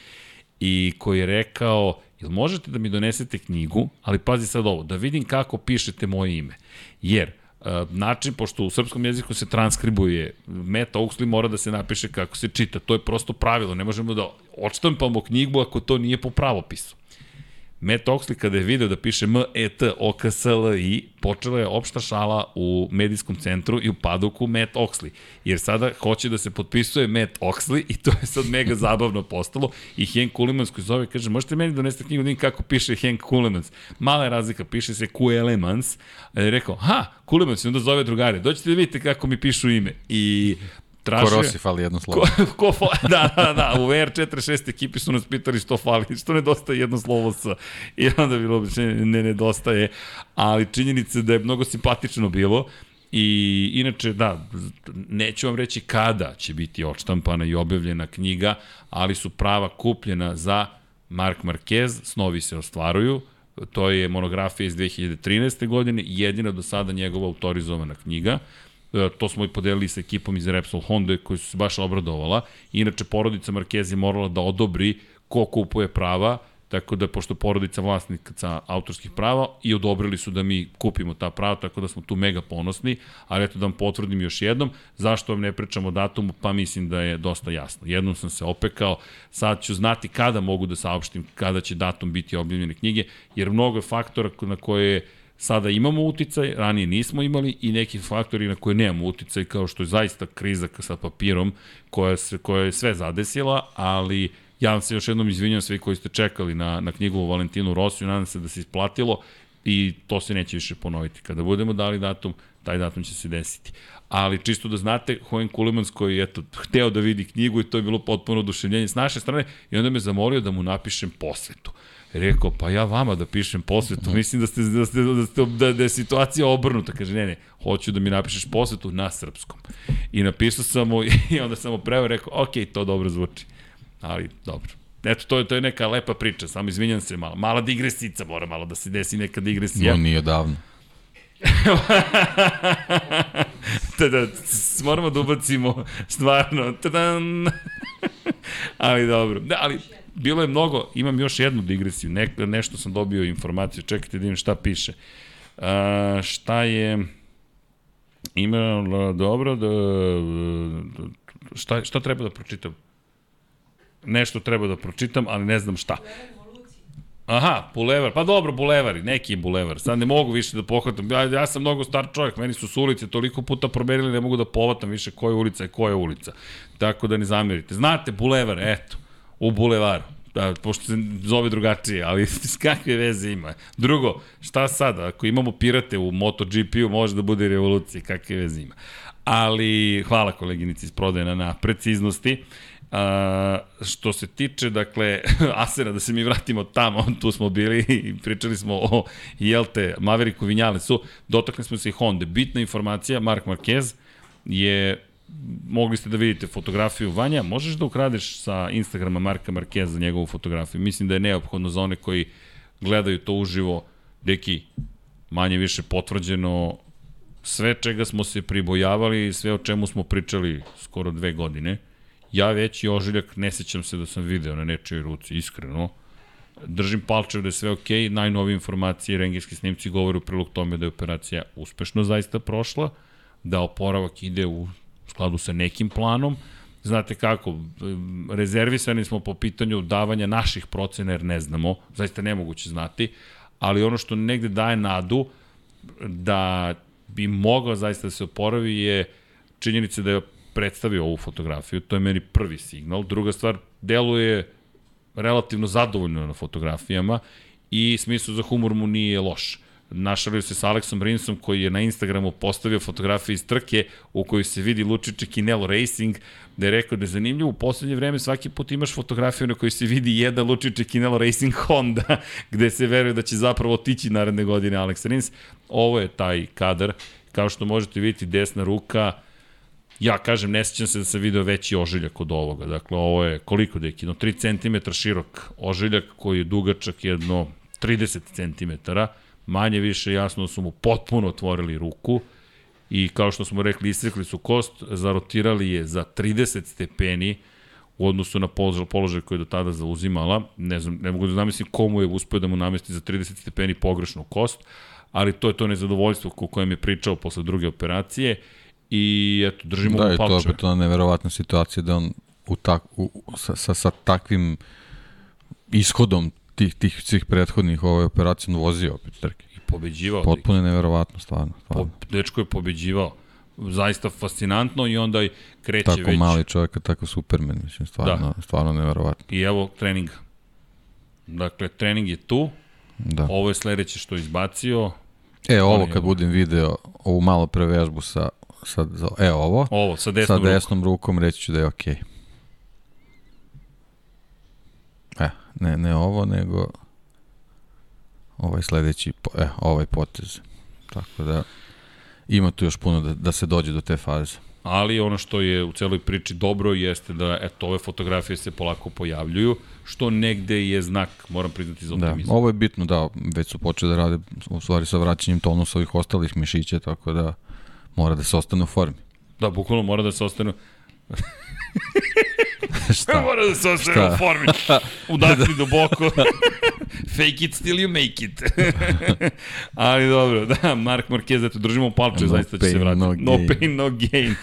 i koji je rekao, jel možete da mi donesete knjigu, ali pazi sad ovo, da vidim kako pišete moje ime. Jer, uh, način, pošto u srpskom jeziku se transkribuje, meta Oxley mora da se napiše kako se čita, to je prosto pravilo, ne možemo da odštampamo knjigu ako to nije po pravopisu. Matt Oxley kada je video da piše M, E, T, O, S, L, I, počela je opšta šala u medijskom centru i u padoku Matt Oxley. Jer sada hoće da se potpisuje Matt Oxley i to je sad mega zabavno postalo. I Hank Kulemans koji zove kaže, možete meni donesti knjigu da kako piše Hank Kulemans. Mala je razlika, piše se Kuelemans. A je rekao, ha, Kulemans i onda zove drugare, dođete da vidite kako mi pišu ime. I tražio... Ko Rossi fali jedno slovo. Ko, ko fa, da, da, da, u VR46 ekipi su nas pitali što fali, što nedostaje jedno slovo sa. I onda bilo objašnjenje, ne nedostaje, ali činjenica da je mnogo simpatično bilo. I inače, da, neću vam reći kada će biti odštampana i objavljena knjiga, ali su prava kupljena za Mark Marquez, snovi se ostvaruju, to je monografija iz 2013. godine, jedina do sada njegova autorizovana knjiga. E, to smo i podelili sa ekipom iz Repsol Honda koji su se baš obradovala. Inače, porodica Marquez je morala da odobri ko kupuje prava, tako da pošto porodica vlasnika autorskih prava i odobrili su da mi kupimo ta prava, tako da smo tu mega ponosni, ali eto da vam potvrdim još jednom, zašto vam ne pričamo o datumu, pa mislim da je dosta jasno. Jednom sam se opekao, sad ću znati kada mogu da saopštim kada će datum biti objavljene knjige, jer mnogo je faktora na koje sada imamo uticaj, ranije nismo imali i neki faktori na koje nemamo uticaj, kao što je zaista kriza sa papirom koja, se, koja je sve zadesila, ali ja vam se još jednom izvinjam svi koji ste čekali na, na knjigu o Valentinu Rosiju, nadam se da se isplatilo i to se neće više ponoviti. Kada budemo dali datum, taj datum će se desiti. Ali čisto da znate, Hoen Kulemans koji je eto, hteo da vidi knjigu i to je bilo potpuno oduševljenje s naše strane i onda me zamolio da mu napišem posvetu. Rekao, pa ja vama da pišem posvetu, mislim da, ste, da, ste, da, ste, da, da je situacija obrnuta. Kaže, ne, ne, hoću da mi napišeš posvetu na srpskom. I napisao sam mu i onda sam mu preveo rekao, ok, to dobro zvuči. Ali, dobro. Eto, to je, to je neka lepa priča, samo izvinjam se malo. Mala digresica, mora malo da se desi neka digresija. No, nije davno. Tada, moramo da ubacimo stvarno. Tadan. ali dobro. Da, ali bilo je mnogo, imam još jednu digresiju, ne, nešto sam dobio informaciju, čekajte da vidim šta piše. A, šta je... Ima, dobro, da, šta, šta treba da pročitam? Nešto treba da pročitam, ali ne znam šta. Aha, bulevar. Pa dobro, bulevari, neki je bulevar. Sad ne mogu više da pohvatam. Ja, ja sam mnogo star čovjek, meni su su ulice toliko puta promenili, ne mogu da povatam više koja je ulica i koja je ulica. Tako da ne zamerite. Znate, bulevar, eto, u bulevaru. Da, pošto se zove drugačije, ali s kakve veze ima. Drugo, šta sada? Ako imamo pirate u MotoGP-u, može da bude revolucija, kakve veze ima. Ali, hvala koleginici iz prodajena na preciznosti. A, što se tiče, dakle, Asera, da se mi vratimo tamo, tu smo bili i pričali smo o, jel te, Mavericku Vinjalesu, dotakli smo se i Honda. Bitna informacija, Mark Marquez je mogli ste da vidite fotografiju Vanja, možeš da ukradeš sa Instagrama Marka Markeza njegovu fotografiju. Mislim da je neophodno za one koji gledaju to uživo, deki, manje više potvrđeno sve čega smo se pribojavali, sve o čemu smo pričali skoro dve godine. Ja veći ožiljak ne sećam se da sam video na nečoj ruci, iskreno. Držim palčev da je sve okej, okay. najnovije informacije, rengenski snimci govore u prilog tome da je operacija uspešno zaista prošla, da oporavak ide u skladu sa nekim planom. Znate kako, rezervisani smo po pitanju davanja naših procena jer ne znamo, zaista nemoguće znati, ali ono što negde daje nadu da bi mogao zaista da se oporavi je činjenica da je predstavio ovu fotografiju, to je meni prvi signal. Druga stvar, deluje relativno zadovoljno na fotografijama i smislu za humor mu nije loš našalio se sa Aleksom Rinsom koji je na Instagramu postavio fotografije iz trke u kojoj se vidi Lučiće Kinelo Racing, da je rekao da je zanimljivo, u poslednje vreme svaki put imaš fotografiju na kojoj se vidi jedan Lučiće Kinelo Racing Honda, gde se veruje da će zapravo otići naredne godine Alex Rins. Ovo je taj kadar, kao što možete vidjeti desna ruka, Ja kažem, ne sećam se da sam video veći ožiljak od ovoga. Dakle, ovo je koliko da je kino? 3 cm širok ožiljak koji je dugačak jedno 30 cm manje više jasno da su mu potpuno otvorili ruku i kao što smo rekli, istrekli su kost, zarotirali je za 30 stepeni u odnosu na položaj koji je do tada zauzimala. Ne znam, ne mogu da zamislim komu je uspio da mu namesti za 30 stepeni pogrešnu kost, ali to je to nezadovoljstvo o kojem je pričao posle druge operacije i eto, držimo da, mu palče. Da, i to je opet ona neverovatna situacija da on u tak, u, sa, sa, sa takvim ishodom tih, tih svih prethodnih ovaj operacija vozio opet trke. I pobeđivao. Potpuno neverovatno, stvarno. stvarno. Po, dečko je pobeđivao. Zaista fascinantno i onda kreće tako već. Tako mali čovjek, tako supermen, mislim, stvarno, da. stvarno neverovatno. I evo treninga. Dakle, trening je tu. Da. Ovo je sledeće što je izbacio. E, ovo kad budem video, ovu malo prevežbu sa, sa, e, ovo. Ovo, sa desnom, sa desnom rukom. rukom reći ću da je okej. Okay. E, ne, ne ovo, nego ovaj sledeći, e, ovaj potez. Tako da ima tu još puno da, da se dođe do te faze. Ali ono što je u celoj priči dobro jeste da eto ove fotografije se polako pojavljuju, što negde je znak, moram priznati, za da, optimizam. Da, ovo je bitno, da, već su počeli da rade u stvari sa vraćanjem tonusa ovih ostalih mišića, tako da mora da se ostane u formi. Da, bukvalno mora da se ostane Šta? Mora da se ostane u formi. Udahni duboko. Fake it till you make it. Ali dobro, da, Mark Marquez, eto, držimo palče, no zaista će se vratiti. No, no pain, no gain.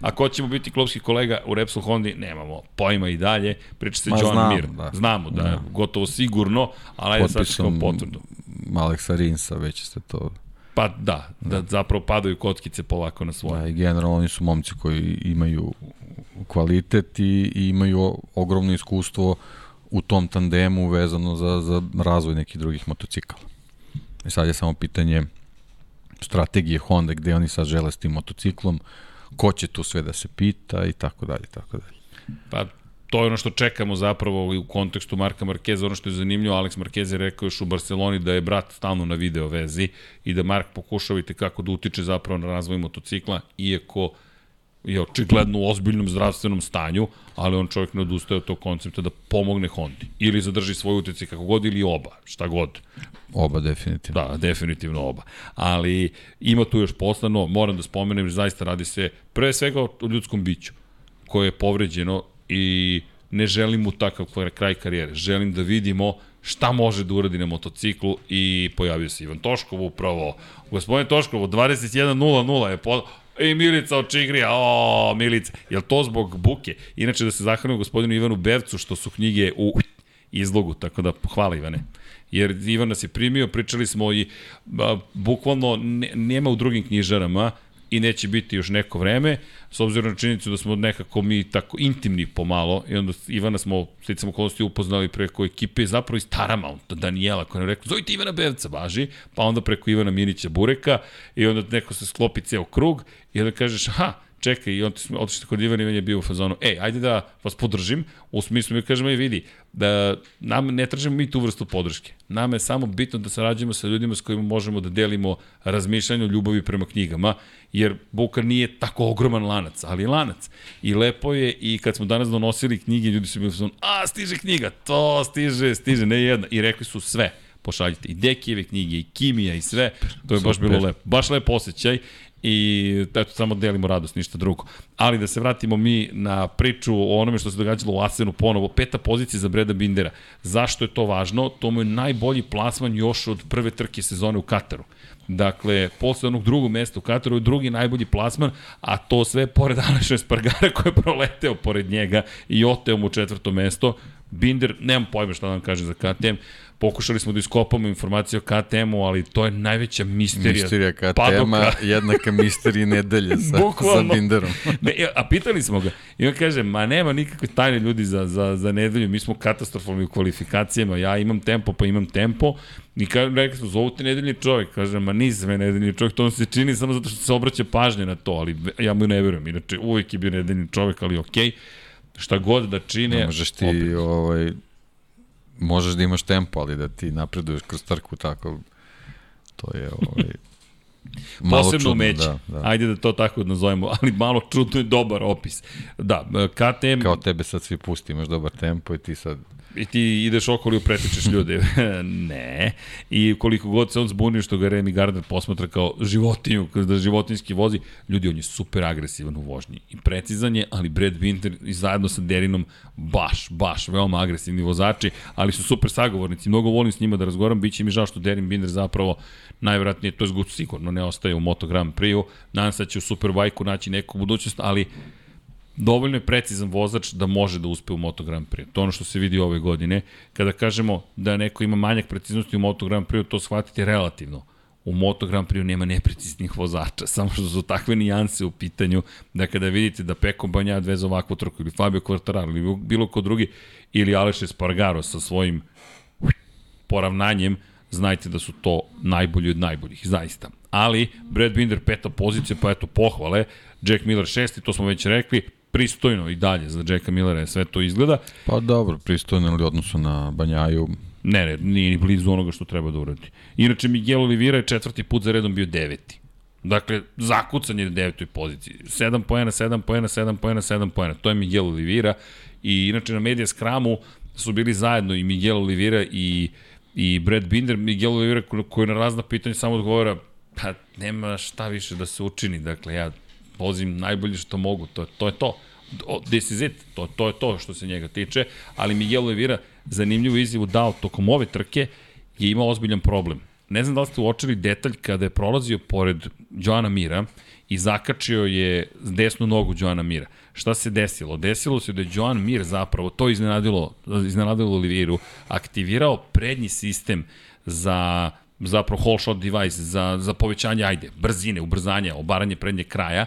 A ko ćemo biti klubski kolega u Repsol Hondi, nemamo pojma i dalje. Priča se Ma, John znamo, Mir. Da. Znamo, da, da, gotovo sigurno, ali ajde sad kao potvrdu. Aleksa Rinsa, već ste to Pa da, da, da zapravo padaju kotkice polako na svoje. Da, i generalno oni su momci koji imaju kvalitet i, i imaju ogromno iskustvo u tom tandemu vezano za, za razvoj nekih drugih motocikala. I sad je samo pitanje strategije Honda gde oni sad žele s tim motociklom, ko će tu sve da se pita i tako dalje, tako dalje. Pa to je ono što čekamo zapravo u kontekstu Marka Markeza, ono što je zanimljivo, Alex Marquez je rekao još u Barceloni da je brat stalno na video vezi i da Mark pokušava i kako da utiče zapravo na razvoj motocikla, iako je očigledno u ozbiljnom zdravstvenom stanju, ali on čovjek ne odustaje od tog koncepta da pomogne Hondi. Ili zadrži svoj utjecaj kako god, ili oba, šta god. Oba, definitivno. Da, definitivno oba. Ali ima tu još poslano, moram da spomenem, zaista radi se pre svega o ljudskom biću, koje je povređeno i ne želim mu takav kraj karijere. Želim da vidimo šta može da uradi na motociklu i pojavio se Ivan Toškov upravo. Gospodin Toškov, 21.00 je po... I Milica od Čigrija, o, Milica. Je to zbog buke? Inače da se zahvalim gospodinu Ivanu Bevcu što su knjige u izlogu, tako da hvala Ivane. Jer Ivan nas je primio, pričali smo i a, bukvalno ne, nema u drugim knjižarama, i neće biti još neko vreme, s obzirom na činjenicu da smo nekako mi tako intimni pomalo i onda Ivana smo slicam okolnosti upoznali preko ekipe zapravo iz Paramount, Danijela koja nam rekla zovite Ivana Bevca, važi, pa onda preko Ivana Minića Bureka i onda neko se sklopi ceo krug i onda kažeš, aha, čekaj, i otišli kod Ivana Ivan je bio u fazonu, ej, ajde da vas podržim, u smislu mi kažemo, ej, vidi, da nam ne tražimo mi tu vrstu podrške. Nama je samo bitno da sarađujemo sa ljudima s kojima možemo da delimo razmišljanje o ljubavi prema knjigama, jer Bukar nije tako ogroman lanac, ali lanac. I lepo je, i kad smo danas donosili knjige, ljudi su bili u fazonu, a, stiže knjiga, to stiže, stiže, ne jedna. I rekli su sve pošaljite i Dekijeve knjige i Kimija i sve. To je baš bilo lepo. Baš lepo osjećaj i eto, samo delimo radost, ništa drugo. Ali da se vratimo mi na priču o onome što se događalo u Asenu ponovo, peta pozicija za Breda Bindera. Zašto je to važno? To mu je najbolji plasman još od prve trke sezone u Kataru. Dakle, posle onog drugog mesta u Kataru je drugi najbolji plasman, a to sve pored Aleša Spargara koji je proleteo pored njega i oteo mu četvrto mesto. Binder, nemam pojma šta da vam kaže za KTM, Pokušali smo da iskopamo informacije o KTM-u, ali to je najveća misterija. Misterija KTM-a jednaka misteriji nedelje sa, sa Binderom. ne, a pitali smo ga. I on kaže, ma nema nikakve tajne ljudi za, za, za nedelju, mi smo katastrofalni u kvalifikacijama, ja imam tempo, pa imam tempo. I kaže, rekli smo, zovu te nedeljni čovjek. Kaže, ma nisam je nedeljni čovjek, to on se čini samo zato što se obraća pažnje na to, ali ja mu ne verujem. Inače, uvijek je bio nedeljni čovjek, ali okej. Okay šta god da čine. Ne možeš ti opet. ovaj, možeš da imaš tempo, ali da ti napreduješ kroz trku tako, to je ovaj, malo Posebno čudno, umeće. Da, da. Ajde da to tako nazovemo, ali malo čudno je dobar opis. Da, KTM... Kao tebe sad svi pusti, imaš dobar tempo i ti sad I ti ideš okolo i pretičeš ljude. ne. I koliko god se on zbunio što ga Remy Gardner posmatra kao životinju, da životinski vozi, ljudi, on je super agresivan u vožnji. I precizan je, ali Brad Winter i zajedno sa Derinom baš, baš veoma agresivni vozači, ali su super sagovornici. Mnogo volim s njima da razgovaram, bit će mi žao što Derin Binder zapravo najvratnije, to je sigurno ne ostaje u Moto Grand Prix-u. Nadam se da će u Superbike-u naći neku budućnost, ali dovoljno je precizan vozač da može da uspe u Moto Grand Prix. To je ono što se vidi ove godine. Kada kažemo da neko ima manjak preciznosti u Moto Grand Prix, to shvatite relativno. U Moto Grand Prix nema nepreciznih vozača, samo što su takve nijanse u pitanju da kada vidite da Peko Banja odveze ovakvu trku ili Fabio Quartararo ili bilo ko drugi ili Aleš Espargaro sa svojim poravnanjem, znajte da su to najbolji od najboljih, zaista. Ali, Brad Binder peta pozicija, pa eto pohvale, Jack Miller šesti, to smo već rekli, pristojno i dalje za Jacka Millera sve to izgleda. Pa dobro, pristojno ili odnosu na Banjaju. Ne, ne, nije ni blizu onoga što treba da uradi. Inače, Miguel Oliveira je četvrti put za redom bio deveti. Dakle, zakucan je na devetoj poziciji. 7 poena, 7 poena, 7 poena, 7 poena. To je Miguel Oliveira. I inače na Media Scramu su bili zajedno i Miguel Oliveira i, i Brad Binder. Miguel Oliveira koji na razna pitanja samo odgovara pa nema šta više da se učini. Dakle, ja vozim najbolje što mogu, to, to je to. This is it, to, to je to što se njega tiče, ali Miguel Oliveira zanimljivu izjavu dao tokom ove trke je imao ozbiljan problem. Ne znam da li ste uočili detalj kada je prolazio pored Joana Mira i zakačio je desnu nogu Joana Mira. Šta se desilo? Desilo se da je Joan Mir zapravo, to iznenadilo, iznenadilo Olivieru, aktivirao prednji sistem za zapravo whole shot device za, za povećanje, ajde, brzine, ubrzanja, obaranje prednje kraja,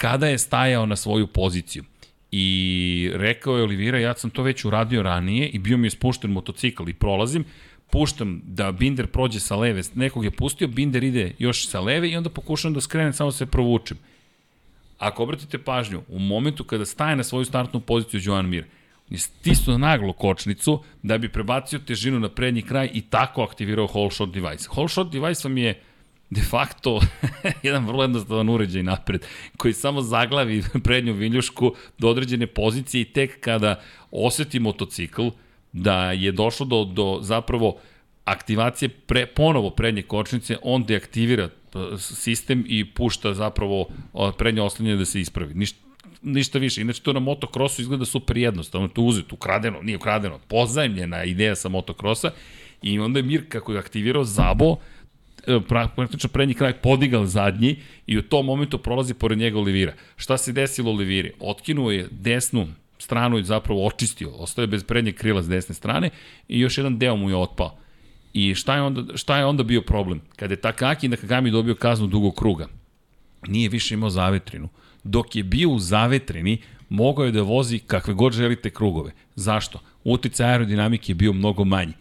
kada je stajao na svoju poziciju I rekao je Olivira, ja sam to već uradio ranije i bio mi je spušten motocikl i prolazim, puštam da Binder prođe sa leve, nekog je pustio, Binder ide još sa leve i onda pokušam da skrenem, samo da se provučem. Ako obratite pažnju, u momentu kada staje na svoju startnu poziciju Joan Mir, je stisnuo naglo kočnicu da bi prebacio težinu na prednji kraj i tako aktivirao whole shot device. Whole shot device vam je de facto jedan vrlo jednostavan uređaj napred, koji samo zaglavi prednju viljušku do određene pozicije i tek kada oseti motocikl da je došlo do, do zapravo aktivacije pre, ponovo prednje kočnice, on deaktivira sistem i pušta zapravo prednje oslanjanje da se ispravi. Ništa, ništa više. Inače, to na motokrosu izgleda super jednostavno. To uzet, ukradeno, nije ukradeno, pozajemljena ideja sa motokrosa i onda je Mir, kako je aktivirao Zabo, e, praktično prednji kraj podigao zadnji i u tom momentu prolazi pored njega Olivira. Šta se desilo Oliviri? Otkinuo je desnu stranu i zapravo očistio. Ostao je bez prednjeg krila s desne strane i još jedan deo mu je otpao. I šta je onda, šta je onda bio problem? Kada je Takaki Nakagami dobio kaznu dugog kruga, nije više imao zavetrinu. Dok je bio u zavetreni, mogao je da vozi kakve god želite krugove. Zašto? Uticaj aerodinamike je bio mnogo manji.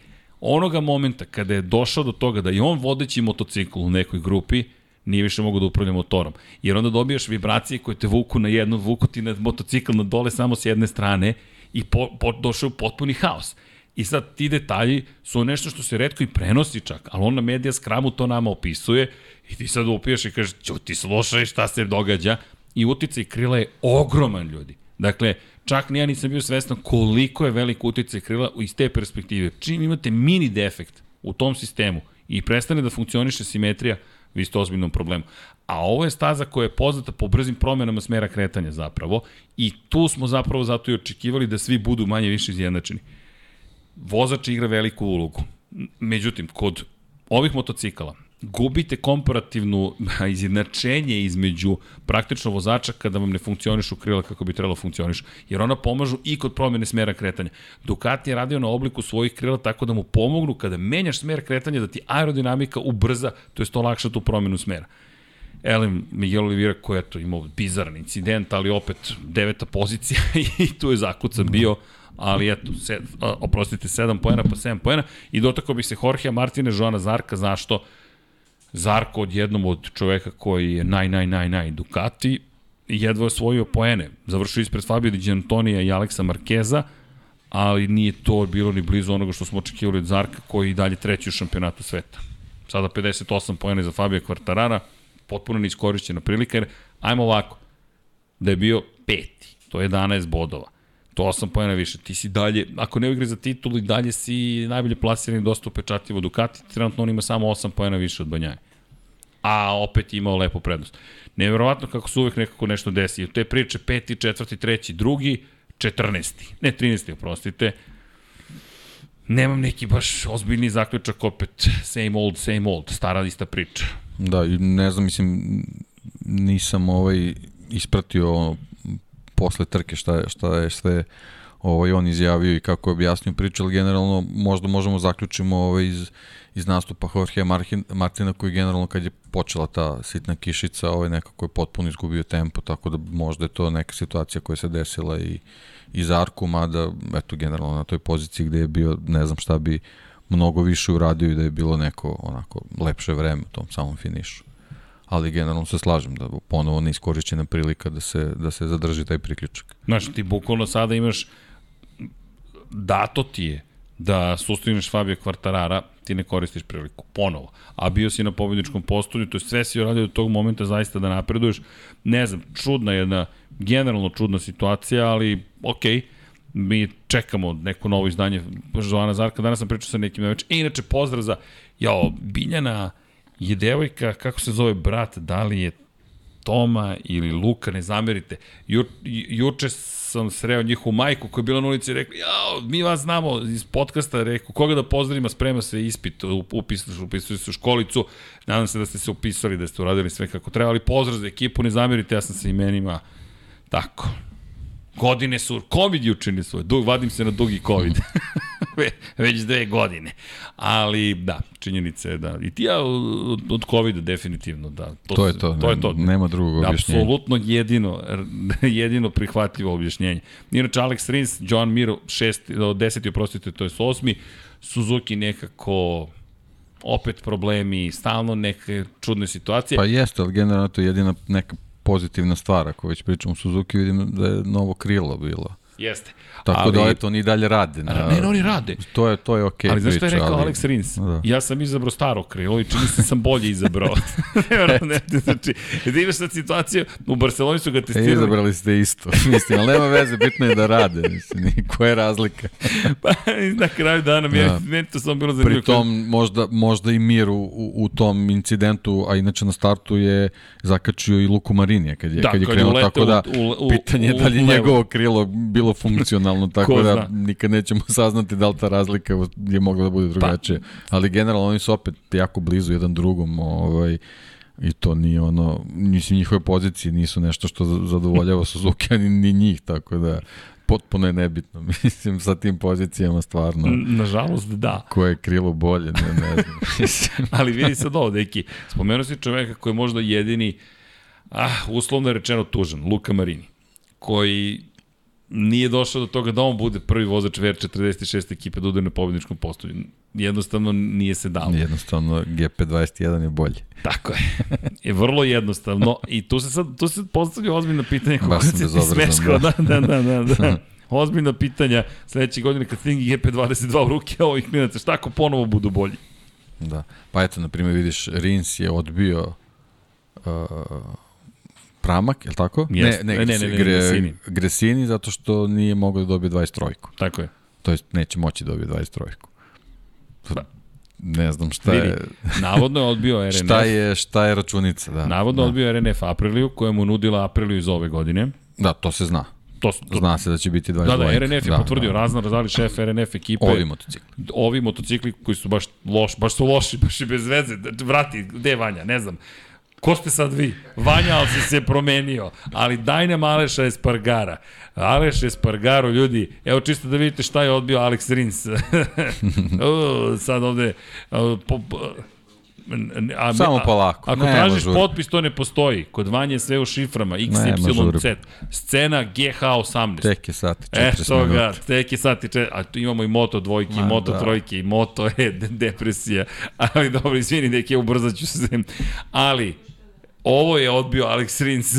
Onoga momenta kada je došao do toga da je on vodeći motocikl u nekoj grupi, nije više mogu da upravlja motorom. Jer onda dobijaš vibracije koje te vuku na jednu, vuku ti na motocikl na dole samo s jedne strane i po, po, došao u potpuni haos. I sad ti detalji su nešto što se redko i prenosi čak, ali on na medija skramu to nama opisuje i ti sad upijaš i kažeš, ti slušaj šta se događa i uticaj krila je ogroman ljudi. Dakle, čak ni ja nisam bio svestan koliko je velik uticaj krila iz te perspektive. Čim imate mini defekt u tom sistemu i prestane da funkcioniše simetrija, vi ste ozbiljnom problemu. A ovo je staza koja je poznata po brzim promenama smera kretanja zapravo i tu smo zapravo zato i očekivali da svi budu manje više izjednačeni vozač igra veliku ulogu. Međutim, kod ovih motocikala gubite komparativnu izjednačenje između praktično vozača kada vam ne funkcionišu krila kako bi trebalo da funkcionišu. Jer ona pomažu i kod promene smera kretanja. Ducati je radio na obliku svojih krila tako da mu pomognu kada menjaš smer kretanja da ti aerodinamika ubrza, to je to lakša tu promenu smera. Elem Miguel Oliveira koji je to imao bizaran incident, ali opet deveta pozicija i tu je zakucan bio ali eto, se, oprostite, 7 poena pa 7 poena i dotakao bih se Jorgea Martine, Joana Zarka, zašto? Zarko odjednom od čoveka koji je naj, naj, naj, naj Ducati, jedva osvojio poene. Završio ispred Fabio Di Antonija i Aleksa Markeza, ali nije to bilo ni blizu onoga što smo očekivali od Zarka, koji i dalje treći u šampionatu sveta. Sada 58 poena za Fabio Kvartarara, potpuno neiskorišćena prilika, jer ajmo ovako, da je bio peti, to je 11 bodova To 8 pojena više. Ti si dalje, ako ne igre za titulu i dalje si najbolje plasirani dosta upečatljivo Ducati, trenutno on ima samo 8 pojena više od Banjaje. A opet imao lepu prednost. Neverovatno kako se uvek nekako nešto desi. Te priče peti, četvrti, treći, drugi, 14. Ne 13. oprostite. Nemam neki baš ozbiljni zaključak opet same old, same old, stara ista priča. Da, ne znam, mislim, nisam ovaj ispratio posle trke šta, šta je sve ovaj, on izjavio i kako je objasnio priču, ali generalno možda možemo zaključimo ovaj, iz, iz nastupa Jorge Martin, Martina koji generalno kad je počela ta sitna kišica ovaj, nekako je potpuno izgubio tempo, tako da možda je to neka situacija koja se desila i, i Arku, mada eto generalno na toj poziciji gde je bio, ne znam šta bi mnogo više uradio i da je bilo neko onako lepše vreme u tom samom finišu ali generalno se slažem da ponovo neiskorišćena prilika da se, da se zadrži taj priključak. Znaš, ti bukvalno sada imaš, dato ti je da sustigneš Fabio Kvartarara, ti ne koristiš priliku, ponovo. A bio si na pobedničkom postolju, to je sve si uradio do tog momenta zaista da napreduješ. Ne znam, čudna jedna, generalno čudna situacija, ali okej, okay, mi čekamo neko novo izdanje Žovana Zarka. Danas sam pričao sa nekim već. E, inače, pozdrav za, jao, Biljana, je devojka, kako se zove brat, da li je Toma ili Luka, ne zamerite. Ju, juče sam sreo njihovu majku koja je bila na ulici i rekla, ja, mi vas znamo iz podcasta, rekao, koga da pozdravima, sprema se ispit, upis, upisali se u školicu, nadam se da ste se upisali, da ste uradili sve kako treba, ali pozdrav za ekipu, ne zamerite, ja sam sa imenima, tako. Godine su, COVID juče ne svoj, dug, vadim se na dugi COVID. već dve godine. Ali da, činjenica je da. I ti ja od, od COVID-a definitivno da. To je to, to, je to. nema drugog objašnjenja. Apsolutno jedino, jedino prihvatljivo objašnjenje. Inače, Alex Rins, John Miro, šest, deseti, oprostite, to je osmi, Suzuki nekako opet problemi, stalno neke čudne situacije. Pa jeste, ali generalno to je jedina neka pozitivna stvar, ako već pričamo o Suzuki, vidim da je novo krilo bilo. Jeste. Tako ali, da eto, oni dalje rade. Na, ne, ne, oni rade. To je, to je okej okay Ali znaš što je rekao ali, Alex Rins? Da. Ja sam izabrao staro krilo i čini se sam bolje izabrao. ne, ne, znači, da imaš sad situaciju, u Barceloni su ga testirali. E, izabrali ste isto, mislim, ali nema veze, bitno je da rade, mislim, koja je razlika. pa, na kraju dana, mi da. meni to samo bilo zanimljivo. Pri tom, možda, možda i mir u, u, tom incidentu, a inače na startu je zakačio i Luku Marinija kad je, da, kad je krenuo, tako da u, u, pitanje je da li je njegovo krilo bilo funkcionalno tako Ko da nikad nećemo saznati da li ta razlika je mogla da bude pa. drugačija. Pa. Ali generalno oni su opet jako blizu jedan drugom, ovaj, i to nije ono, mislim njihove pozicije nisu nešto što zadovoljava Suzuki, ani ni njih, tako da potpuno je nebitno, mislim, sa tim pozicijama stvarno. Nažalost, da. Koje je krilo bolje, ne, ne znam. Ali vidi sad ovo, deki, spomenuo si čoveka koji je možda jedini, ah, uslovno je rečeno tužan, Luka Marini, koji nije došao do toga da on bude prvi vozač VR46 ekipe da udari na pobedničkom postoju. Jednostavno nije se dalo. Jednostavno GP21 je bolji. Tako je. Je vrlo jednostavno i tu se sad tu se postavlja ozbiljno pitanje kako se ti smeško. Da, da, da, da. da. Ozbiljna pitanja sledeće godine kad stigne GP22 u ruke ovih klinaca, šta ako ponovo budu bolji? Da. Pa eto, na primjer, vidiš, Rins je odbio uh, Pramak, je li tako? Yes. Ne, ne, ne, ne, ne, gre, Gresini. Gresini, zato što nije mogao da dobije 23. Tako je. To jest, neće moći da dobije 23. Pa, ne znam šta Vidi, je... navodno je odbio RNF. šta je, šta je računica, da. Navodno da. odbio RNF Apriliju, koja mu nudila Apriliju iz ove godine. Da, to se zna. To, to, Zna se da će biti 22. Da, da, RNF je da, potvrdio, da. razno razali šef RNF ekipe. Ovi motocikli. Ovi motocikli koji su baš loš, baš su loši, baš i bez veze. Vrati, gde je Vanja, ne znam. Ko ste sad vi? Vanja, ali si se promenio. Ali daj nam Aleša Espargara. Aleš Espargaro, ljudi, evo čisto da vidite šta je odbio Alex Rins. uh, sad ovde... Po, po, a, Samo polako. Ako tražiš žuri. potpis, to ne postoji. Kod Vanje je sve u šiframa. XYZ. Scena GH18. Tek je sati 40 Eto ga, tek je sati 4. A tu imamo i Moto dvojke, Ma, i Moto da. trojke, i Moto E, depresija. Ali dobro, izvini, neki ubrzat ću se. Ali, Ovo je odbio Alex Rins.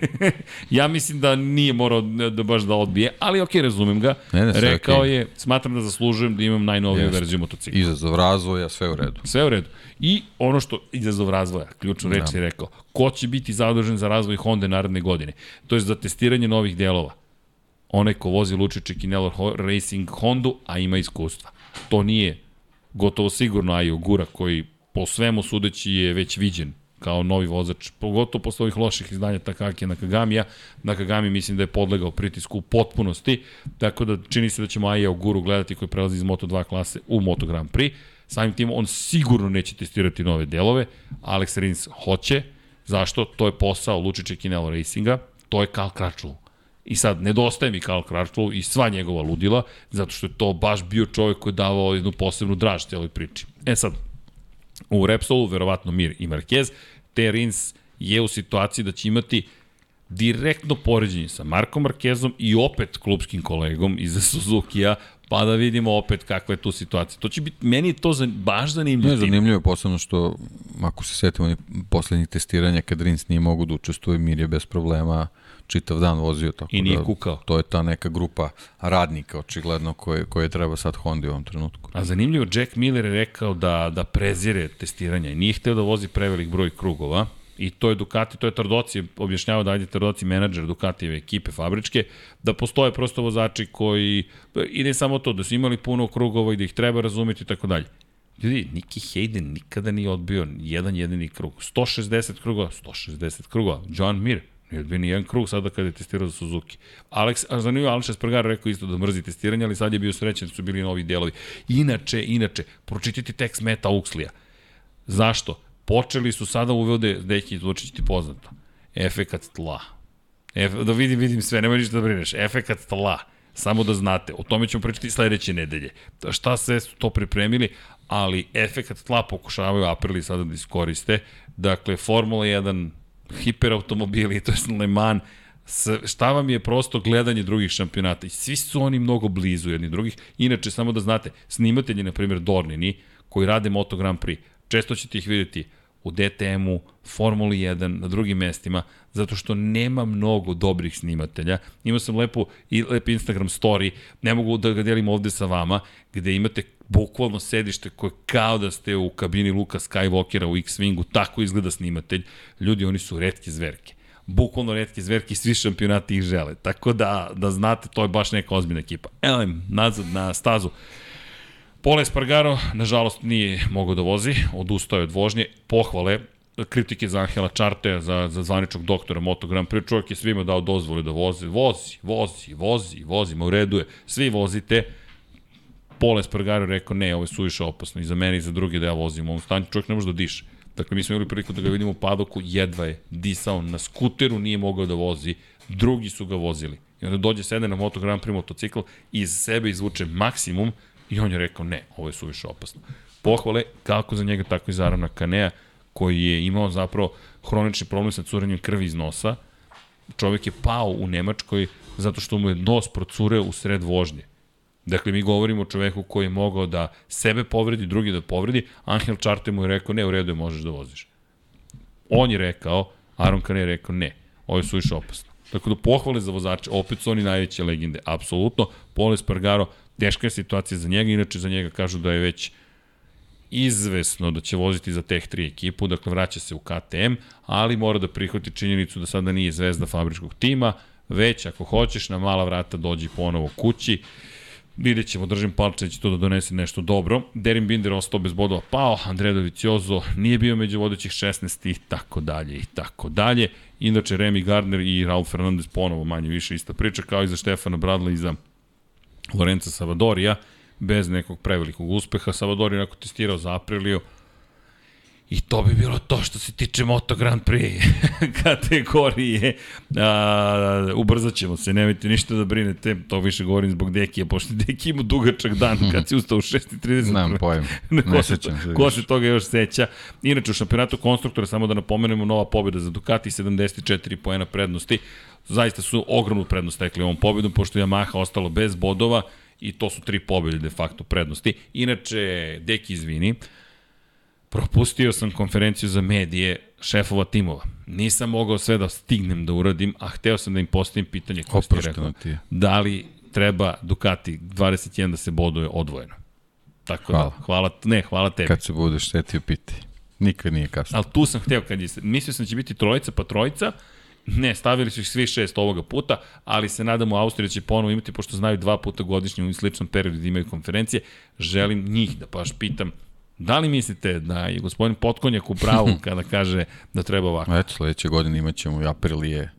ja mislim da nije morao da baš da odbije, ali ok, razumem ga. Ne, ne, Rekao okay. je, smatram da zaslužujem da imam najnoviju Jeste. verziju motocikla. Izazov razvoja, sve u redu. Sve u redu. I ono što, izazov razvoja, ključnu reč da. je rekao, ko će biti zadužen za razvoj Honda naredne godine? To je za testiranje novih delova. Onaj ko vozi Lučiće Kinelo Racing Hondu, a ima iskustva. To nije gotovo sigurno Ajo Gura koji po svemu sudeći je već viđen kao novi vozač, pogotovo posle ovih loših izdanja Takaki Nakagamija. Nakagami mislim da je podlegao pritisku u potpunosti, tako da čini se da ćemo Aja Oguru gledati koji prelazi iz Moto2 klase u Moto Grand Prix. Samim tim on sigurno neće testirati nove delove, Alex Rins hoće. Zašto? To je posao Lučića Kinelo Racinga, to je Karl Kračlov. I sad, nedostaje mi Karl Kračlov i sva njegova ludila, zato što je to baš bio čovjek koji je davao jednu posebnu draž celoj priči. E sad, u Repsolu, verovatno Mir i Marquez, te Rins je u situaciji da će imati direktno poređenje sa Markom Markezom i opet klubskim kolegom iz Suzuki-a, pa da vidimo opet kakva je tu situacija. To će biti, meni je to za, baš zanimljivo. Ne, zanimljivo je posebno što, ako se setimo poslednjih testiranja, kad Rins nije mogu da učestvuje, Mir je bez problema čitav dan vozio. Tako I nije da, kukao. To je ta neka grupa radnika, očigledno, koje, koje treba sad Hondi u ovom trenutku. A zanimljivo, Jack Miller je rekao da, da prezire testiranja i nije hteo da vozi prevelik broj krugova, i to je Ducati, to je Tardoci, objašnjava da je Tardoci menadžer Ducatijeve ekipe fabričke, da postoje prosto vozači koji, i ne samo to, da su imali puno krugova i da ih treba razumeti i tako dalje. Ljudi, Niki Hayden nikada nije odbio jedan jedini krug. 160 krugova, 160 krugova. John Mir, Nije odbio ni jedan krug sada kada je testirao za Suzuki. Alex, a zanimljivo, Alex Espargaro rekao isto da mrzi testiranje, ali sad je bio srećen su bili novi delovi. Inače, inače, pročitite tekst Meta Uxlija. Zašto? Počeli su sada uvode, deki, zvuči ti poznato. Efekat tla. Efe, da vidim, vidim sve, nemoj ništa da brineš. Efekat tla. Samo da znate, o tome ćemo pričati sledeće nedelje. Šta sve su to pripremili, ali efekat tla pokušavaju Aprili sada da iskoriste. Dakle, Formula 1, hiperautomobili, to je Le Mans, šta vam je prosto gledanje drugih šampionata i svi su oni mnogo blizu jedni drugih. Inače, samo da znate, snimatelji, na primjer Dornini, koji rade Moto Grand Prix, često ćete ih vidjeti u DTM-u, Formuli 1, na drugim mestima, zato što nema mnogo dobrih snimatelja. Imao sam lepo, i lep Instagram story, ne mogu da ga delim ovde sa vama, gde imate bukvalno sedište koje kao da ste u kabini Luka Skywalkera u X-Wingu, tako izgleda snimatelj. Ljudi, oni su redke zverke bukvalno redke zverke svi šampionati ih žele. Tako da, da znate, to je baš neka ozbiljna ekipa. Elem, nazad na stazu. Pole Spargaro, nažalost, nije mogao da vozi, odustao je od vožnje. Pohvale, kritike za Angela Čarteja, za, za zvaničnog doktora Moto Grand Prix, čovjek je svima dao dozvole da vozi. Vozi, vozi, vozi, vozi, ma u redu je. Svi vozite. Pole Spargaro rekao, ne, ovo je suviše opasno i za mene i za druge da ja vozim u ovom stanju. Čovjek ne može da diše. Dakle, mi smo imali priliku da ga vidimo u padoku, jedva je disao na skuteru, nije mogao da vozi, drugi su ga vozili. I onda dođe sede na Moto Grand Prix motocikl iz sebe izvuče maksimum i on je rekao ne, ovo je suviše opasno. Pohvale kako za njega, tako i za Arana Kanea, koji je imao zapravo hronični problem sa curenjem krvi iz nosa. Čovjek je pao u Nemačkoj zato što mu je nos procure u sred vožnje. Dakle, mi govorimo o čoveku koji je mogao da sebe povredi, drugi da povredi. Angel Čarte mu je rekao, ne, u redu je, možeš da voziš. On je rekao, Aaron Kane je rekao, ne, ovo je suviše opasno. Tako da pohvale za vozače, opet su oni najveće legende, apsolutno. Pole Spargaro, teška je situacija za njega, inače za njega kažu da je već izvesno da će voziti za Tech 3 ekipu, dakle vraća se u KTM, ali mora da prihvati činjenicu da sada nije zvezda fabričkog tima, već ako hoćeš na mala vrata dođi ponovo kući Vidjet ćemo, držim palče da će to da donese nešto dobro. Derin Binder ostao bez bodova pao, Andrea Doviciozo nije bio među vodećih 16 i tako dalje i tako dalje. Inače, Remy Gardner i Raul Fernandez ponovo manje više ista priča, kao i za Štefana Bradla i za Lorenza Savadorija, bez nekog prevelikog uspeha. Savadori je testirao za Aprilio, I to bi bilo to što se tiče Moto Grand Prix kategorije. A, ubrzat ćemo se, nemojte ništa da brinete, to više govorim zbog Dekija, pošto Deki ima dugačak dan kad si ustao u 6.30. Znam pojem, ne sećam se. Ko se toga još seća. Inače, u šampionatu konstruktora, samo da napomenemo, nova pobjeda za Ducati, 74 poena prednosti. Zaista su ogromnu prednost tekli ovom pobjedom, pošto je Yamaha ostalo bez bodova i to su tri pobjede de facto prednosti. Inače, Deki izvini, uh, Propustio sam konferenciju za medije šefova timova. Nisam mogao sve da stignem da uradim, a hteo sam da im postavim pitanje koje ste rekao. Ti je. Da li treba Ducati 21 da se boduje odvojeno? Tako da, hvala. da, hvala, ne, hvala tebi. Kad se budeš setio piti. Nikad nije kasno. Ali tu sam hteo, kad je, mislio sam da će biti trojica pa trojica, Ne, stavili su ih svi šest ovoga puta, ali se nadamo Austrija će ponovo imati, pošto znaju dva puta godišnje u sličnom periodu da imaju konferencije, želim njih da baš pitam Da li mislite da je gospodin Potkonjak u pravu kada kaže da treba ovako? Eto, sledeće godine imat ćemo i Aprilije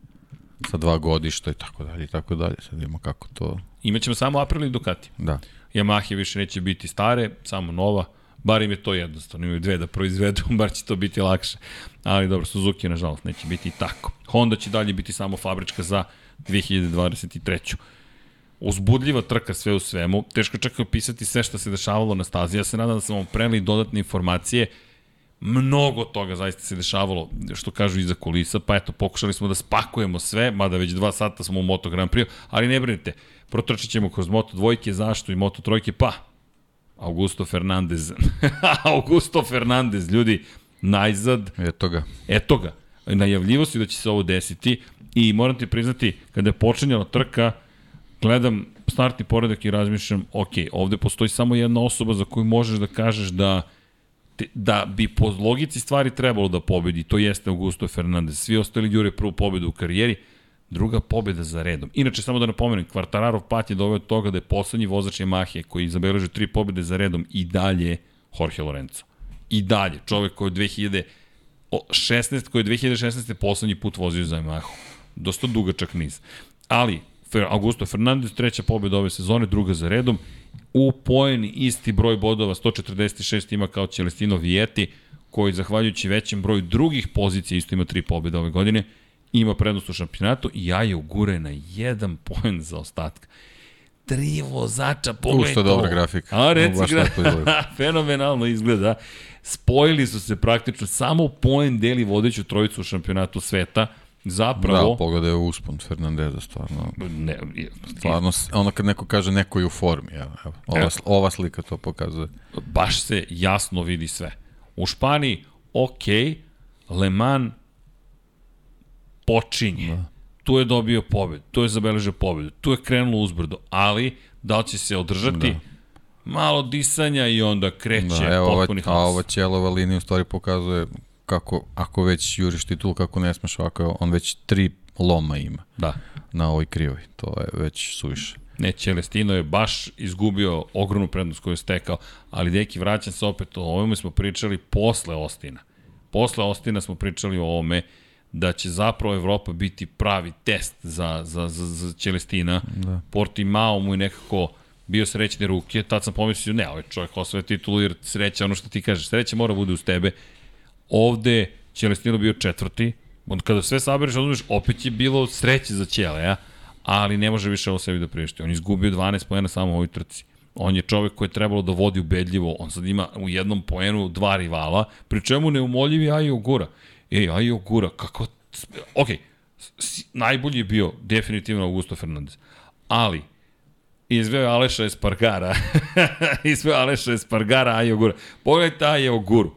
sa dva godišta i tako dalje i tako dalje. Sad vidimo kako to... Imaćemo samo Aprilije Ducati. Da. Yamaha više neće biti stare, samo nova. Bar im je to jednostavno, imaju dve da proizvedu, bar će to biti lakše. Ali dobro, Suzuki nažalost neće biti i tako. Honda će dalje biti samo fabrička za 2023 uzbudljiva trka sve u svemu, teško čak opisati sve što se dešavalo na stazi, ja se nadam da sam vam preneli dodatne informacije, mnogo toga zaista se dešavalo, što kažu iza kulisa, pa eto, pokušali smo da spakujemo sve, mada već dva sata smo u Moto Grand Prix, ali ne brinite, protrčat ćemo kroz Moto dvojke, zašto i Moto trojke, pa, Augusto Fernandez, Augusto Fernandez, ljudi, najzad. Eto ga. Eto ga. Najavljivo si da će se ovo desiti i moram ti priznati, kada je počinjala trka, gledam startni poredak i razmišljam, ok, ovde postoji samo jedna osoba za koju možeš da kažeš da te, da bi po logici stvari trebalo da pobedi, to jeste Augusto Fernandez. Svi ostali jure prvu pobedu u karijeri, druga pobeda za redom. Inače, samo da napomenem, Kvartararov pat je doveo toga da je poslednji vozač Yamahe koji zabeleže tri pobede za redom i dalje Jorge Lorenzo. I dalje, čovek koji je 2016, koji je 2016. poslednji put vozio za Yamahu. Dosta dugačak niz. Ali, Augusto Fernandez, treća pobjeda ove sezone, druga za redom. U poeni isti broj bodova, 146 ima kao Celestino Vieti, koji zahvaljujući većem broju drugih pozicija isto ima tri pobjede ove godine, ima prednost u šampionatu i ja je ugure na jedan poen za ostatka. tri vozača, pogledaj to. dobra grafika. A, reci, gra... fenomenalno izgleda. Spojili su se praktično, samo poen deli vodeću trojicu u šampionatu sveta. Zapravo, Da, pogledaj uspon Fernandeza, stvarno. ne, Stvarno, s- ono kad neko kaže neko je u formi, evo, evo, ova, Evo. ova slika to pokazuje. baš se jasno vidi sve. U Španiji, ok, Le Mans počinje. Da. Tu je dobio pobed, tu je zabeležio pobedu, tu je krenulo uzbrdo, ali da li će se održati? Da. Malo disanja i onda kreće Da, evo, ova, potpuni a haos. ova ćelova linija u stvari pokazuje kako, ako već juriš titul, kako ne smeš ovako, on već tri loma ima Da. na ovoj krivoj. To je već suviše. Ne, Celestino je baš izgubio ogromnu prednost koju je stekao, ali deki, vraćam se opet, o ovome smo pričali posle Ostina. Posle Ostina smo pričali o ovome da će zapravo Evropa biti pravi test za, za, za, za Celestina. Da. Portimao mu je nekako bio srećne ruke, tad sam pomislio, ne, ovaj čovjek osvoje titulu jer sreća, ono što ti kažeš, sreća mora bude uz tebe. Ovde Celestino bio četvrti, onda kada sve sabereš, odmeš, opet je bilo sreće za Ćeleja, ali ne može više ovo sebi da prišti. On je izgubio 12 poena samo u ovoj trci. On je čovek koji je trebalo da vodi ubedljivo, on sad ima u jednom poenu dva rivala, pri čemu neumoljivi Ajo Gura. Ej, Ajo Gura, kako... Ok, najbolji je bio definitivno Augusto Fernandez, ali izveo je Aleša Espargara, izveo Aleša Espargara, Ajo Gura. Pogledajte Ajo Guru.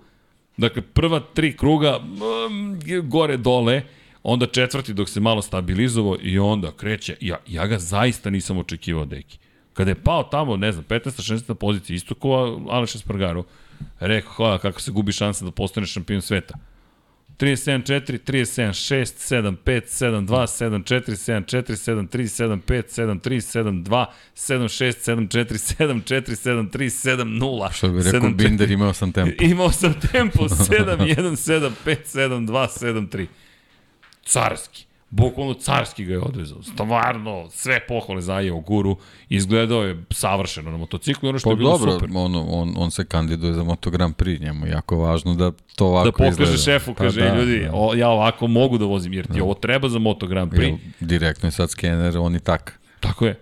Dakle, prva tri kruga, mm, gore, dole, onda četvrti dok se malo stabilizovao i onda kreće. Ja, ja ga zaista nisam očekivao, deki. Kada je pao tamo, ne znam, 15. 16. pozicija, isto ko Aleš Espargaro, rekao, hvala, kako se gubi šansa da postane šampion sveta. 37-4, 37-6, 7-5, 7-2, 7-4, 7-4, 7-3, 7-5, 7-3, 7-2, 7-6, 7-4, 7-4, 7-3, 7-0. Što bi rekao, Binder imao sam tempo. Imao sam tempo 7, 1, 7, 5, 7, 2, 7, 3. Carski. Bukvalno carski ga je odvezao. Stvarno, sve pohvale za Ajo Guru. Izgledao je savršeno na motociklu i ono što Pa je bilo dobro, super. on, on, on se kandiduje za Moto Grand Prix, njemu je jako važno da to ovako Da pokaže izgleda. šefu, Pa kaže, da, ljudi, da. O, ja ovako mogu da vozim, jer ti ovo treba za Moto Grand Prix. Jel, direktno je sad skener, on i tak. Tako je.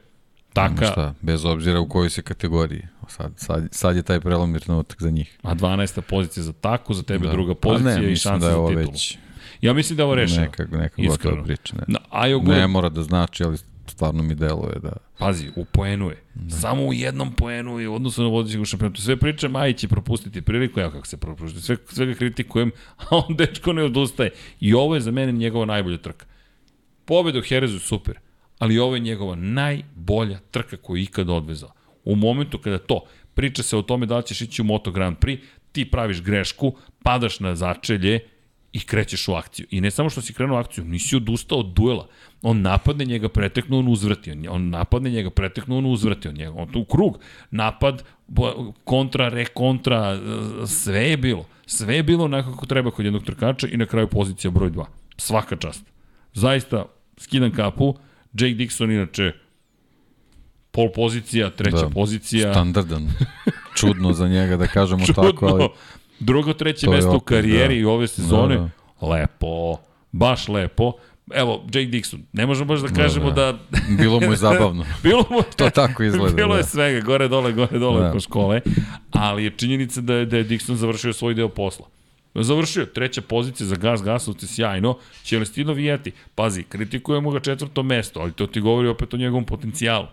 Taka. Šta, bez obzira u kojoj se kategoriji. Sad, sad, sad je taj prelomir trenutak za njih. a 12. pozicija za taku, za tebe Da. druga Pa ne, pozicija i šansa da je za titulu. već Ja mislim da ovo rešeno. neka, neka gotova priča. Ne. Na, Ajo Guru ne mora da znači, ali stvarno mi deluje da... Pazi, u poenu je. Samo u jednom poenu je u odnosu na vodećeg u šampionatu. Sve priče, Majić će propustiti priliku, ja kako se propušti, sve, sve ga kritikujem, a on dečko ne odustaje. I ovo je za mene njegova najbolja trka. Pobeda u Herezu super, ali ovo je njegova najbolja trka koju je ikada odvezao. U momentu kada to, priča se o tome da li ćeš ići u Moto Grand Prix, ti praviš grešku, padaš na začelje i krećeš u akciju. I ne samo što si krenuo u akciju, nisi odustao od duela. On napadne njega, preteknu, on uzvrati. On, on napadne njega, preteknu, on uzvrati. On, njega, on tu krug. Napad, kontra, rekontra, sve je bilo. Sve je bilo onako kako treba kod jednog trkača i na kraju pozicija broj 2. Svaka čast. Zaista, skidam kapu. Jake Dixon, inače, pol pozicija, treća Da, pozicija. Standardan. Čudno za njega da kažemo tako, ali... Drugo, treće To je mesto u karijeri da. i ove sezone. Da, Lepo. Baš lepo. Evo, Jake Dixon. Ne možemo baš da kažemo da... da... Bilo mu je zabavno. Bilo mu To tako izgleda, Bilo je da. svega, gore, dole, gore, dole Da. ko škole. Ali je činjenica da je, da je Dixon završio svoj deo posla. Završio, treća pozicija za gas gasovce, sjajno. Celestino Vijeti, pazi, kritikujemo ga četvrto mesto, ali to ti govori opet o njegovom potencijalu.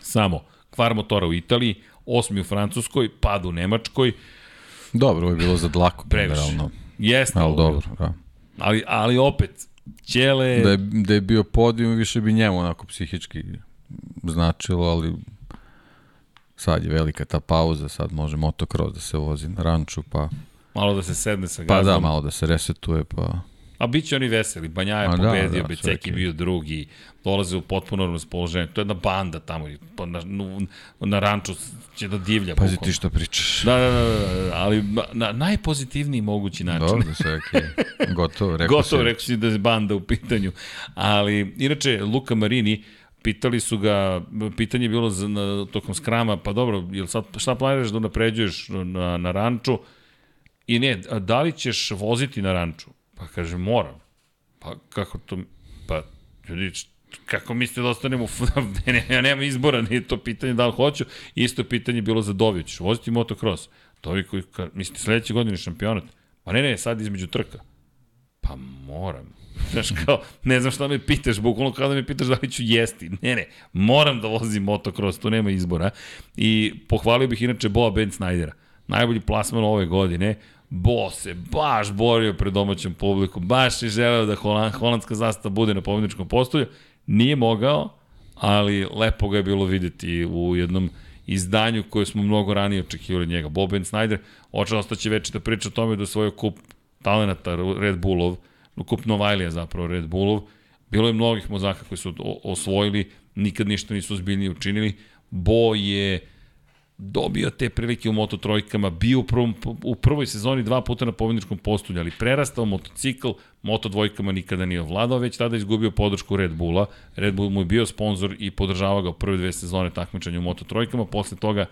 Samo, kvar motora u Italiji, osmi u Francuskoj, pad u Nemačkoj, Dobro, ovo je bilo za dlaku, generalno. Jeste, Ali dobro, da. Ali, ali opet, Ćele... Da je, da je bio podijum, više bi njemu onako psihički značilo, ali sad je velika ta pauza, sad može motocross da se vozi na ranču, pa, Malo da se sedne sa pa gazdom. da, malo da se resetuje, pa... A bit će oni veseli. Banja je A da, pobedio, da, Beceki okej. bio drugi, dolaze u potpuno raspoloženje. To je jedna banda tamo, pa na, na, ranču će da divlja. Pazi ti šta pričaš. Da, da, da, da, da, ali na, na najpozitivniji mogući način. Dobro, sve okej. Gotovo, rekao Gotovo, si. rekao si da je banda u pitanju. Ali, inače, Luka Marini, pitali su ga, pitanje je bilo za, na, tokom skrama, pa dobro, jel sad, šta planiraš da napređuješ na, na ranču? I ne, da li ćeš voziti na ranču? Pa kaže, moram. Pa kako to, pa ljudi, kako mislite da ostanem u... ne, ja nemam izbora, nije to pitanje da li hoću. Isto pitanje je bilo za Dovi, ćeš voziti motocross. Dovi koji, ka, mislite, sledeće godine šampionat. Pa ne, ne, sad između trka. Pa moram. Znaš, kao, ne znam šta me pitaš, bukvalno kao da me pitaš da li ću jesti. Ne, ne, moram da vozim motocross, to nema izbora. I pohvalio bih inače Boa Ben Snydera. Najbolji plasman ove godine. Bo se baš borio pred domaćom publikom, baš je želeo da holand, holandska zastava bude na pobjedničkom postolju. Nije mogao, ali lepo ga je bilo videti u jednom izdanju koje smo mnogo ranije očekivali njega. Boben Snyder, očeo ostaće već da priča o tome da svoj kup talenata Red Bullov, kup Novajlija zapravo Red Bullov, bilo je mnogih mozaka koji su osvojili, nikad ništa nisu zbiljnije učinili. Bo je dobio te prilike u Moto trojkama, bio u, prvom, u prvoj sezoni dva puta na pobedničkom postulju, ali prerastao motocikl, Moto dvojkama nikada nije ovladao, već tada izgubio podršku Red Bulla. Red Bull mu je bio sponsor i podržava ga u prve dve sezone takmičanja u Moto trojkama, posle toga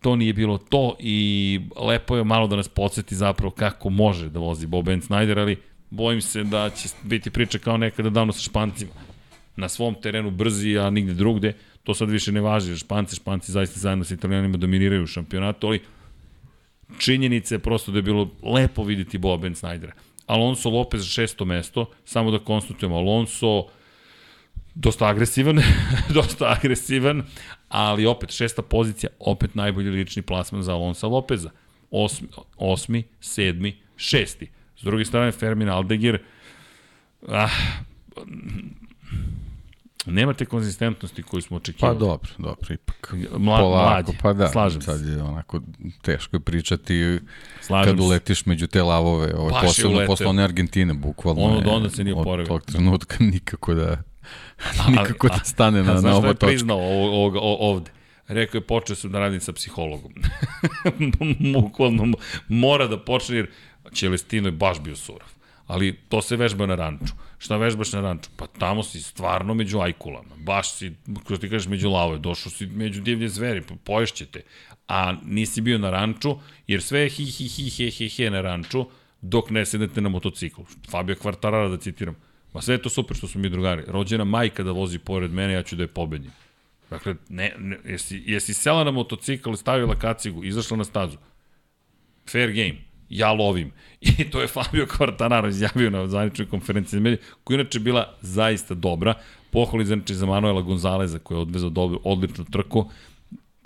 to nije bilo to i lepo je malo da nas podsjeti zapravo kako može da vozi Bob Ben Snyder, ali bojim se da će biti priča kao nekada davno sa Špancima. Na svom terenu brzi, a nigde drugde. To sad više ne važi, Španci, Španci zaista zajedno sa Italijanima dominiraju u šampionatu, ali činjenica je prosto da je bilo lepo videti Boba Ben Snydera. Alonso Lopez šesto mesto, samo da konstatujemo, Alonso dosta agresivan, dosta agresivan, ali opet šesta pozicija, opet najbolji lični plasman za Alonso Lopeza. Osmi, osmi sedmi, šesti. S druge strane, Fermin Aldegir, ah, nema te konzistentnosti koju smo očekivali. Pa dobro, dobro, ipak. Mla, polako, mlađe, pa da, slažem sad se. je onako teško je pričati Slažem kad se. uletiš među te lavove, ovo, Baš je posebno posle one Argentine, bukvalno. On je od onda se nije oporavio. Od tog trenutka nikako da, nikako da stane na, a, na znaš šta ovo je točku. priznao ovo, ovo, ovde? Rekao je, počeo sam da radim sa psihologom. Bukvalno mora da počne, jer Čelestino je baš bio surov. Ali to se vežba na ranču. Šta vežbaš na ranču? Pa tamo si stvarno među ajkulama. Baš si, kako ti kažeš, među lave. Došao si među divlje zveri, poješćete. A nisi bio na ranču, jer sve je hi, hi, hi, he, he, he na ranču, dok ne sedete na motociklu. Fabio Kvartarara da citiram. Ma sve je to super što smo mi drugari. Rođena majka da vozi pored mene, ja ću da je pobedim. Dakle, ne, ne, jesi, jesi sela na motocikl, stavila kacigu, izašla na stazu. Fair game. Ja lovim. I to je Fabio Quartararo izjavio na zvaničnoj konferenciji za medije, koja inače bila zaista dobra. Pohvali znači za Manuela Gonzaleza koji je odvezao dobro, odličnu trku.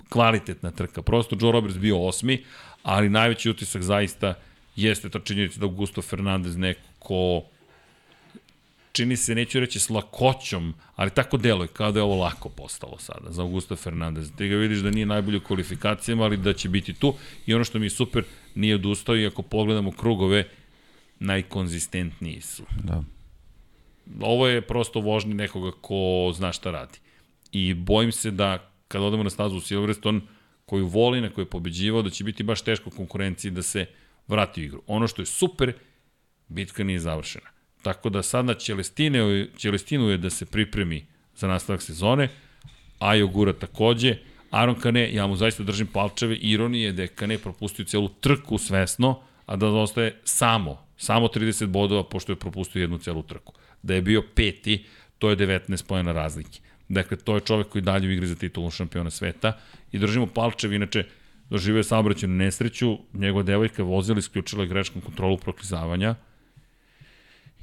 Kvalitetna trka. Prosto Joe Roberts bio osmi, ali najveći utisak zaista jeste ta činjenica da Augusto Fernandez neko ko čini se, neću reći s lakoćom, ali tako deluje, kao da je ovo lako postalo sada za Augusto Fernandez. Ti ga vidiš da nije najbolji u kvalifikacijama, ali da će biti tu. I ono što mi je super, nije odustao i ako pogledamo krugove, najkonzistentniji su. Da. Ovo je prosto vožni nekoga ko zna šta radi. I bojim se da kad odemo na stazu u Silverstone, koju voli, na koju je pobeđivao, da će biti baš teško konkurenciji da se vrati u igru. Ono što je super, bitka nije završena. Tako da sada Celestine, Celestinu je da se pripremi za nastavak sezone, Ajo Gura takođe, Aron Kane, ja mu zaista držim palčeve, ironije je da je Kane propustio celu trku svesno, a da ostaje samo, samo 30 bodova pošto je propustio jednu celu trku. Da je bio peti, to je 19 pojena razlike. Dakle, to je čovek koji dalje u igri za titulu šampiona sveta i držimo palčevi, inače doživio je saobraćenu nesreću, njegova devojka vozila isključila greškom kontrolu proklizavanja,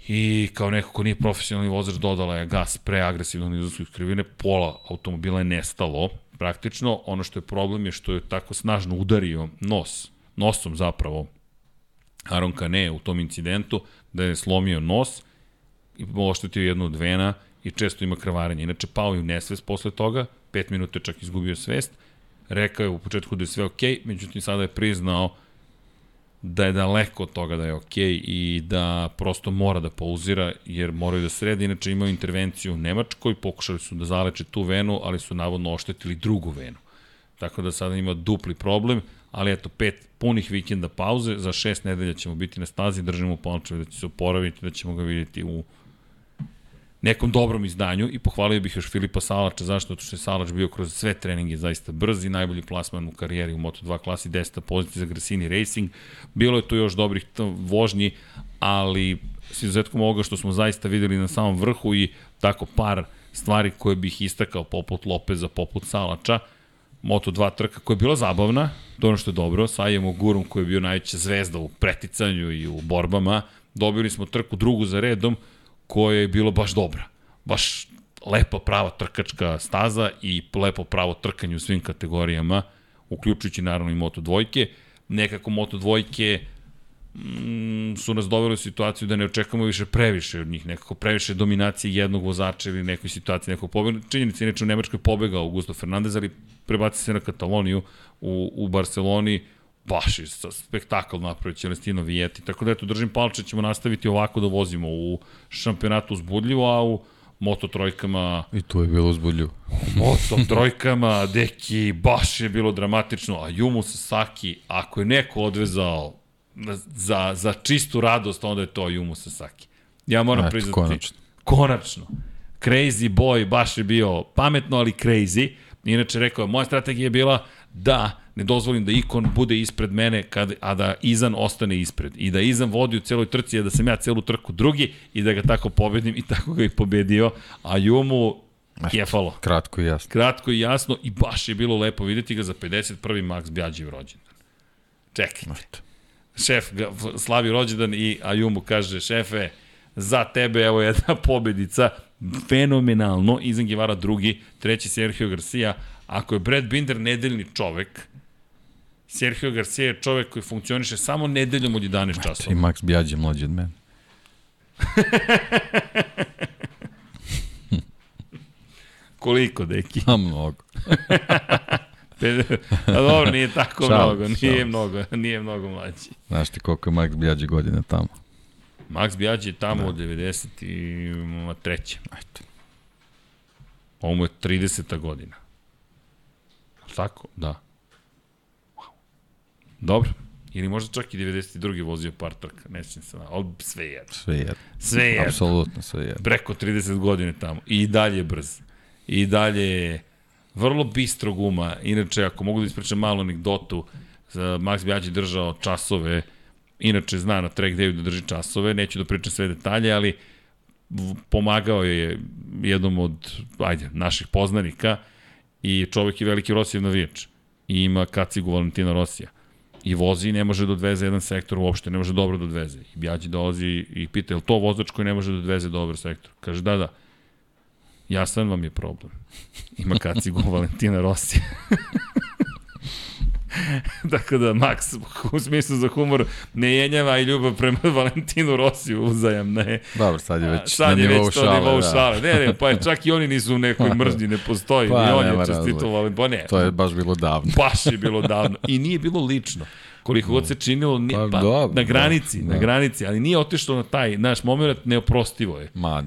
i kao neko ko nije profesionalni vozač dodala je gas pre agresivnog iz krivine, pola automobila je nestalo praktično. Ono što je problem je što je tako snažno udario nos, nosom zapravo Aron Kane u tom incidentu, da je slomio nos i oštetio jednu od vena i često ima krvarenje. Inače, pao je u nesvest posle toga, pet minuta je čak izgubio svest, rekao je u početku da je sve okej, okay, međutim sada je priznao da je daleko od toga da je okej okay i da prosto mora da pauzira jer moraju da sredi, inače imaju intervenciju u Nemačkoj, pokušali su da zaleče tu venu, ali su navodno oštetili drugu venu. Tako da sada ima dupli problem, ali eto, pet punih vikenda pauze, za šest nedelja ćemo biti na stazi, držimo palčeve da će se oporaviti, da ćemo ga vidjeti u nekom dobrom izdanju i pohvalio bih još Filipa Salača, zašto? Zato što je Salač bio kroz sve treninge zaista brz i najbolji plasman u karijeri u Moto2 klasi, 10. pozicija za Gresini Racing. Bilo je tu još dobrih vožnji, ali s izuzetkom ovoga što smo zaista videli na samom vrhu i tako par stvari koje bih istakao poput Lopeza, poput Salača. Moto2 trka koja je bila zabavna, to je ono što je dobro, sa Ijem Gurom koji je bio najveća zvezda u preticanju i u borbama. Dobili smo trku drugu za redom koja je bilo baš dobra. Baš lepo prava trkačka staza i lepo pravo trkanje u svim kategorijama, uključujući naravno i Moto dvojke. Nekako Moto dvojke mm, su nas doveli u situaciju da ne očekamo više previše od njih, nekako previše dominacije jednog vozača ili nekoj situaciji nekog pobega. Činjenica je neče u Nemačkoj pobegao Augusto Fernandez, ali prebaci se na Kataloniju u, u Barceloni, baš spektakl napravio Celestino Vijeti. Tako da eto, držim palče, ćemo nastaviti ovako da vozimo u šampionatu uzbudljivo, a u moto trojkama... I to je bilo uzbudljivo. moto trojkama, deki, baš je bilo dramatično, a Jumu Sasaki, ako je neko odvezao za, za čistu radost, onda je to Jumu Sasaki. Ja moram Eto, priznati... Konačno. Konačno. Crazy boy, baš je bio pametno, ali crazy. Inače rekao je, moja strategija je bila da ne dozvolim da ikon bude ispred mene, kad, a da Izan ostane ispred. I da Izan vodi u celoj trci, a da sam ja celu trku drugi i da ga tako pobedim i tako ga i pobedio. A Jumu kefalo. Kratko i jasno. Kratko i jasno i baš je bilo lepo videti ga za 51. Max Bjađiv rođendan. Čekajte. Eto. Šef ga, slavi rođendan i Ajumu kaže, šefe, za tebe evo jedna pobedica, fenomenalno, Izan Givara drugi, treći Sergio Garcia, ako je Brad Binder nedeljni čovek, Sergio Garcia je čovek koji funkcioniše samo nedeljom od 11 časova. I Max Bjađe mlađi od mene. Koliko, deki? A mnogo. A dobro, nije tako šal, mnogo, nije šal. mnogo, nije mnogo mlađi. Znaš ti koliko je Max Bjađe godina tamo? Max Bjađe je tamo da. od 93. Ajde. Ovo mu je 30. godina. Tako? Da. Dobro. Ili možda čak i 92. vozio par trka, ne sjećam se, ali sve jedno. Sve jedno. Sve jedno. Apsolutno sve jedno. Preko 30 godine tamo. I dalje brz. I dalje vrlo bistro guma. Inače, ako mogu da ispričam malu anegdotu, Max Bjađi držao časove, inače zna na track dayu da drži časove, neću da pričam sve detalje, ali pomagao je jednom od, ajde, naših poznanika i čovek je veliki Rosijev navijač i ima kacigu Valentina Rosija i vozi i ne može da odveze jedan sektor uopšte, ne može dobro da odveze. I Bjađi dolazi i pita, je to vozač koji ne može da odveze dobro sektor? Kaže, da, da. Jasan vam je problem. Ima kacigu Valentina Rosija. dakle da, Max, u smislu za humor, ne jenjava i ljubav prema Valentinu Rosiju uzajam, ne. Dobro, sad je već sad na je nivou već šale. Nivou da. šale. Ne, ne, pa čak i oni nisu u nekoj mržnji, ne postoji. Pa, ni on je čestito Valentinu. Pa ne. To je baš bilo davno. Baš je bilo davno. I nije bilo lično koliko god se činilo, nije, pa, pa, do, na granici, do, na granici, ali nije otišlo na taj, naš moment neoprostivo je. Ma,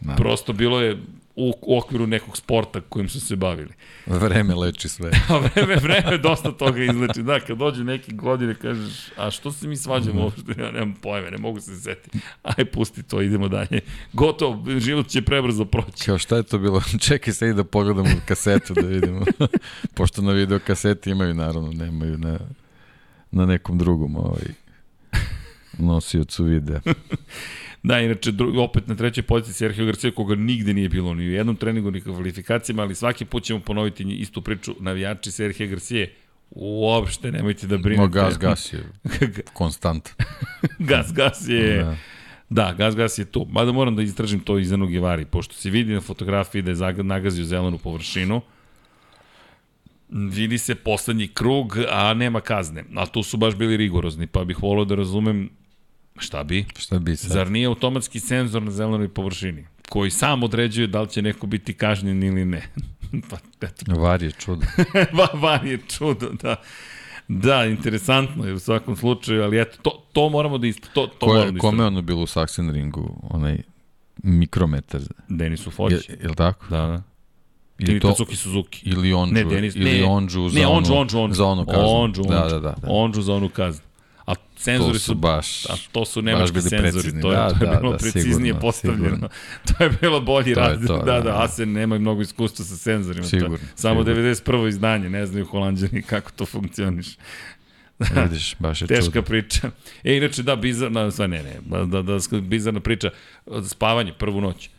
na. Prosto bilo je, u, u okviru nekog sporta kojim su se bavili. Vreme leči sve. a vreme, vreme dosta toga izleči. Da, kad dođe neke godine kažeš, a što se mi svađamo mm. uopšte, ja nemam pojme, ne mogu se setiti. Aj, pusti to, idemo dalje. Gotovo, život će prebrzo proći. Kao šta je to bilo? Čekaj se i da pogledamo kasetu da vidimo. Pošto na video kaseti imaju, naravno, nemaju na, na nekom drugom ovaj, nosiocu videa. Da, inače, opet na trećoj poziciji Sergio Garcia, koga nigde nije bilo ni u jednom treningu, ni kvalifikacijama, ali svaki put ćemo ponoviti istu priču. Navijači Sergio Garcia, uopšte nemojte da brinete. No, gas, gas je konstant. gas, gas je... Da. Da, gas, gas je tu. Mada moram da istražim to iz Zenu Givari, pošto se vidi na fotografiji da je nagazio zelenu površinu. Vidi se poslednji krug, a nema kazne. A tu su baš bili rigorozni, pa bih volio da razumem Šta bi? Šta bi sad? Zar nije automatski senzor na zelenoj površini? koji sam određuje da li će neko biti kažnjen ili ne. pa, eto. Var je čudo. var je čudo, da. Da, interesantno je u svakom slučaju, ali eto, to, to moramo da isto, to, to Ko je, da Kome ono bilo u Sachsenringu, onaj mikrometar? Denisu Foći. Je, je li tako? Da, da. Ili to, Tatsuki Suzuki. Ili Onđu, ne, Denis, ili ne, Onđu za ne, Onđu, Onđu, Onđu, za onu kaznu. Onđu, Onđu, da, da, da, da. Onđu za onu kaznu. Senzori su, su baš a to su nemački senzori, precizni. to je, da, to je da, bilo da, preciznije sigurno, postavljeno. Sigurno. to je bilo bolji. To, da, da, da, Asen nema mnogo iskustva sa senzorima. Sigurno. To samo sigurno. 91. izdanje, ne znaju holandjani kako to funkcioniš. Vidiš, baš je Teška čudo. priča. E, inače, da, bizarna, sva ne, ne, da, da, da, bizarna priča, spavanje prvu noć.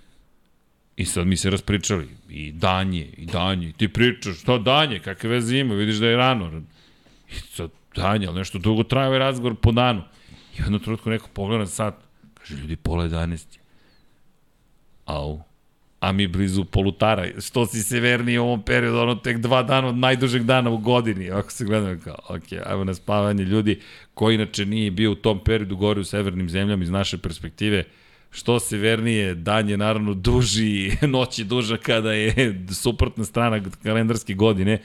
I sad mi se raspričali. I danje, i danje. I ti pričaš, što danje, kakve veze ima, vidiš da je rano. I sad danje, ali nešto dugo traje ovaj razgovor po danu. I jednom trenutku neko pogleda sat, kaže, ljudi, pola 11. Au. A mi blizu polutara. Što si severniji u ovom periodu, ono tek dva dana od najdužeg dana u godini. Ako se gledamo kao, ok, ajmo na spavanje. Ljudi koji inače nije bio u tom periodu gore u severnim zemljama iz naše perspektive, što severnije, dan je naravno duži, noć je duža kada je suprotna strana kalendarske godine,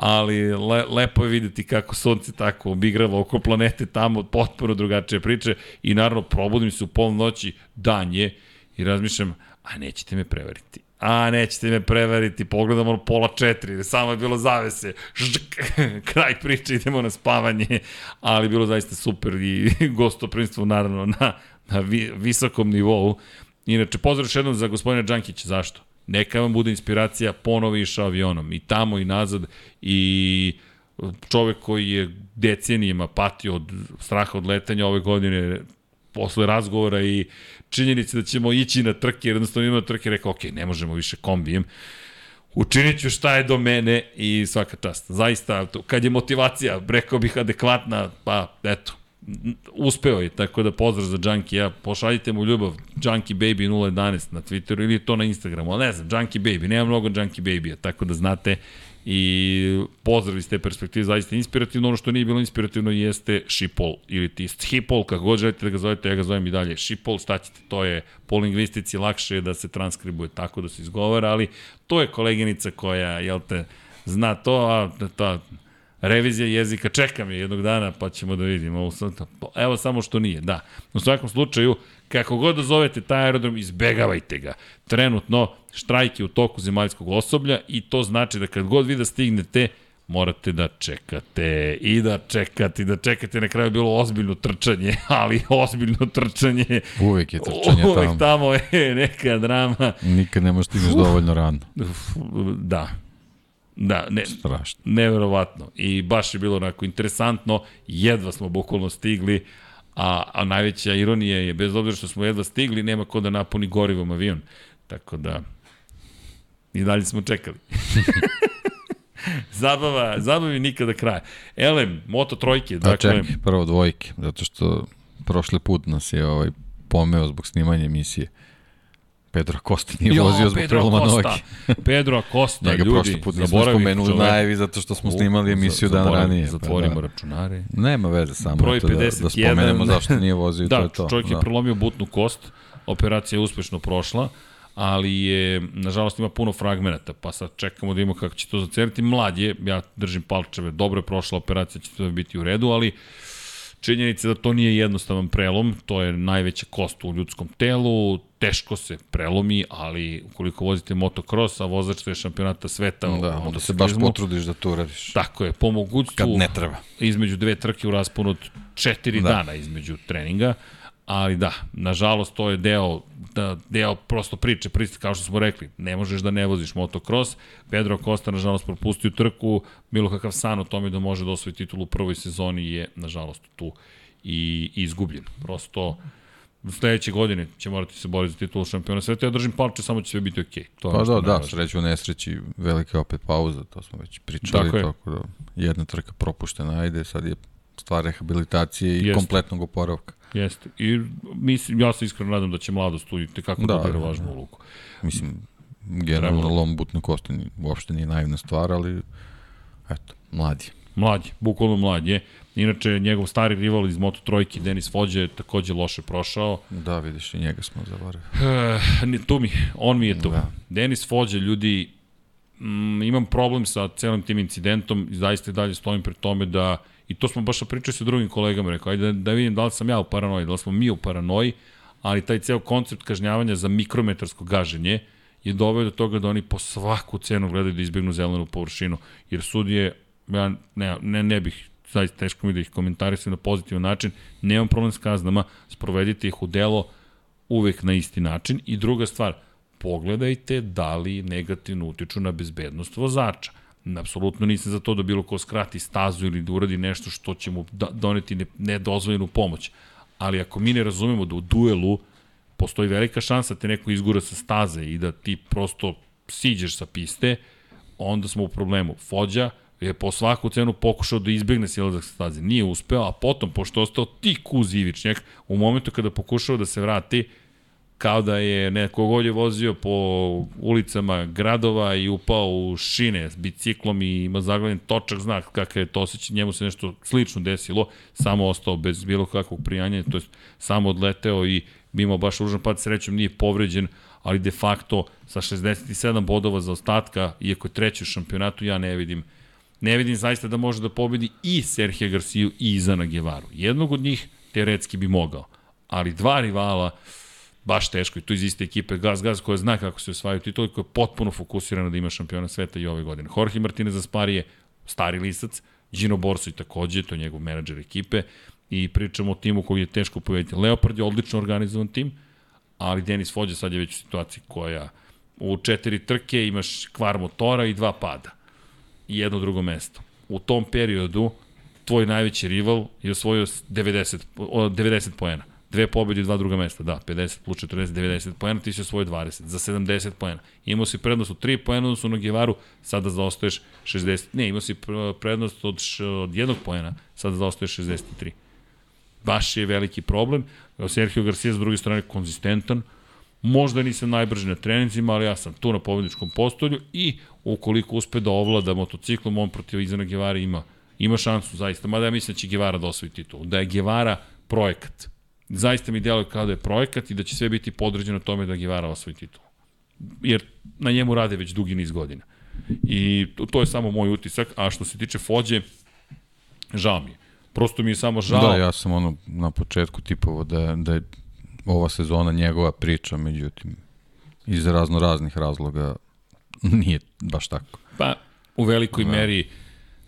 ali le, lepo je videti kako sunce tako obigrava oko planete tamo, potpuno drugačije priče i naravno probudim se u pol noći, dan je i razmišljam, a nećete me prevariti. A, nećete me prevariti, pogledam ono pola četiri, samo je bilo zavese, žk, kraj priče, idemo na spavanje, ali bilo zaista super i gostoprinstvo naravno na, na vi, visokom nivou. Inače, pozdrav još jednom za gospodina Đankića, zašto? Neka vam bude inspiracija, ponovo išao avionom, i tamo i nazad, i čovek koji je decenijima patio od straha od letanja ove godine, posle razgovora i činjenice da ćemo ići na trke, jednostavno ima trke, rekao, ok, ne možemo više kombijem, učinit ću šta je do mene i svaka čast. Zaista, kad je motivacija, rekao bih, adekvatna, pa eto, uspeo je, tako da pozdrav za Junkie, ja, pošaljite mu ljubav, Junkie Baby 011 na Twitteru ili to na Instagramu, ali ne znam, Junkie Baby, nema mnogo Junkie Baby-a, tako da znate, i pozdrav iz te perspektive zaista inspirativno. Ono što nije bilo inspirativno jeste Šipol ili ti Schipol, kako god želite da ga zovete, ja ga zovem i dalje Šipol, šta ćete, to je po lingvistici lakše da se transkribuje tako da se izgovara, ali to je koleginica koja, jel te, zna to, a ta revizija jezika, čekam je jednog dana pa ćemo da vidimo. Evo samo što nije, da. U svakom slučaju, kako god da zovete taj aerodrom, izbegavajte ga. Trenutno, štrajk je u toku zemaljskog osoblja i to znači da kad god vi da stignete, morate da čekate i da čekate i da čekate. Na kraju je bilo ozbiljno trčanje, ali ozbiljno trčanje. Uvek je trčanje Uvek tamo. tamo je neka drama. Nikad ne možeš stigneš dovoljno rano. Da. Da, ne, Strašno. neverovatno. I baš je bilo onako interesantno, jedva smo bukvalno stigli, a, a najveća ironija je, bez obzira što smo jedva stigli, nema ko da napuni gorivom avion. Tako da, i dalje smo čekali. Zabava, zabavi nikada kraja. Elem, Moto trojke, A dakle... čekaj, prvo dvojke, zato što prošli put nas je ovaj pomeo zbog snimanja emisije. Pedro Costa nije Jo, vozio zbog Pedro preloma noge. Pedro Acosta, Njega ljudi, prošli put nismo spomenuli najavi zato što smo snimali emisiju dan Zaboravim, ranije. pa Zatvorimo da. računare. Nema veze samo Broj eto da, da 51. spomenemo zašto nije vozio i to Da, je to. čovjek je da. prelomio butnu kost, operacija je uspešno prošla, ali je, nažalost, ima puno fragmenata, pa sad čekamo da vidimo kako će to zaceliti. Mlad je, ja držim palčeve, dobro je prošla operacija, će to biti u redu, ali činjenica da to nije jednostavan prelom, to je najveća kost u ljudskom telu, teško se prelomi, ali ukoliko vozite motocross, a vozač je šampionata sveta Da, onda se motociklizmu, baš potrudiš da to uradiš. Tako je, po mogućstvu Kad ne treba. između dve trke u rasponu od četiri. Da. dana između treninga, ali da, nažalost to je deo, da, deo prosto priče, priče, kao što smo rekli, ne možeš da ne voziš motocross, Pedro Costa nažalost propustio trku, bilo kakav san o tome da može da osvoji titul u prvoj sezoni je nažalost tu i, i izgubljen. Prosto sledeće godine će morati se boriti za titulu šampiona sveta. Ja držim palče, samo će sve biti okej. To je Pa da, da, sreću u nesreći, velika je opet pauza, to smo već pričali, Tako je. tako, da jedna trka propuštena, ajde, sad je stvar rehabilitacije i Jeste. kompletnog oporavka. Jeste. I mislim, ja se iskreno nadam da će mladost tu i tekako da, Da, da važnu da. ulogu. Mislim, generalno Trebalo. lom butne kosti ni- uopšte nije naivna stvar, ali eto, mladi. je. Mlad je, bukvalno mlad je. Inače, njegov stari rival iz Moto Trojke, Denis Vođe, je takođe loše prošao. Da, vidiš, i njega smo zaboravili. E, tu mi, on mi je tu. Da. Denis Vođe, ljudi, mm, imam problem sa celim tim incidentom i zaista dalje stojim pri tome da, i to smo baš pričali sa drugim kolegama, rekao, ajde da, da vidim da li sam ja u paranoji, da li smo mi u paranoji, ali taj ceo koncept kažnjavanja za mikrometarsko gaženje je doveo do toga da oni po svaku cenu gledaju da izbjegnu zelenu površinu, jer sudije, ja ne, ne, ne bih zaista teško mi da ih komentarisim na pozitivan način, nemam problem s kaznama, sprovedite ih u delo uvek na isti način. I druga stvar, pogledajte da li negativno utiču na bezbednost vozača. Apsolutno nisam za to da bilo ko skrati stazu ili da uradi nešto što će mu da, doneti ne, nedozvoljenu pomoć. Ali ako mi ne razumemo da u duelu postoji velika šansa da te neko izgura sa staze i da ti prosto siđeš sa piste, onda smo u problemu. Fođa je po svaku cenu pokušao da izbegne silazak sa staze. Nije uspeo, a potom, pošto je ostao tik uz Ivičnjak, u momentu kada pokušao da se vrati, kao da je neko god je vozio po ulicama gradova i upao u šine s biciklom i ima zaglavljen točak znak kakav je to osjećaj, njemu se nešto slično desilo, samo ostao bez bilo kakvog prijanja, to je samo odleteo i imao baš ružan pad srećom, nije povređen, ali de facto sa 67 bodova za ostatka, iako je treći u šampionatu, ja ne vidim ne vidim zaista da može da pobedi i Serhija Garciju i Izana Gevaru. Jednog od njih teoretski bi mogao, ali dva rivala baš teško i to iz iste ekipe Gaz Gaz koja zna kako se osvajaju tituli koja je potpuno fokusirana da ima šampiona sveta i ove godine. Jorge Martinez Aspari je stari lisac, Gino Borso i takođe, to je njegov menadžer ekipe i pričamo o timu koji je teško povediti. Leopard je odlično organizovan tim, ali Denis Fođa sad je već u situaciji koja u četiri trke imaš kvar motora i dva pada i jedno drugo mesto. U tom periodu tvoj najveći rival je osvojio 90, 90 poena. Dve pobjede i dva druga mesta, da, 50 plus 40, 90 poena, ti si osvojio 20, za 70 poena. Imao si prednost od 3 poena odnosno na Gevaru, sada zaostaješ 60, ne, imao si prednost od, od jednog poena, sada zaostaješ 63. Baš je veliki problem. Sergio Garcia s druge strane konzistentan, Možda nisam najbrži na treninzima, ali ja sam tu na pobedničkom postolju i ukoliko uspe da ovlada motociklom, on protiv Izana Gevara ima, ima šansu zaista. Mada ja mislim da će Gevara da osvoji titul. Da je Gevara projekat. Zaista mi djeluje kao da je projekat i da će sve biti podređeno tome da Gevara osvoji titul. Jer na njemu rade već dugi niz godina. I to, to je samo moj utisak. A što se tiče Fođe, žao mi je. Prosto mi je samo žao. Da, ja sam ono na početku tipovo da, da je ova sezona njegova priča, međutim, iz razno raznih razloga nije baš tako. Pa, u velikoj da. meri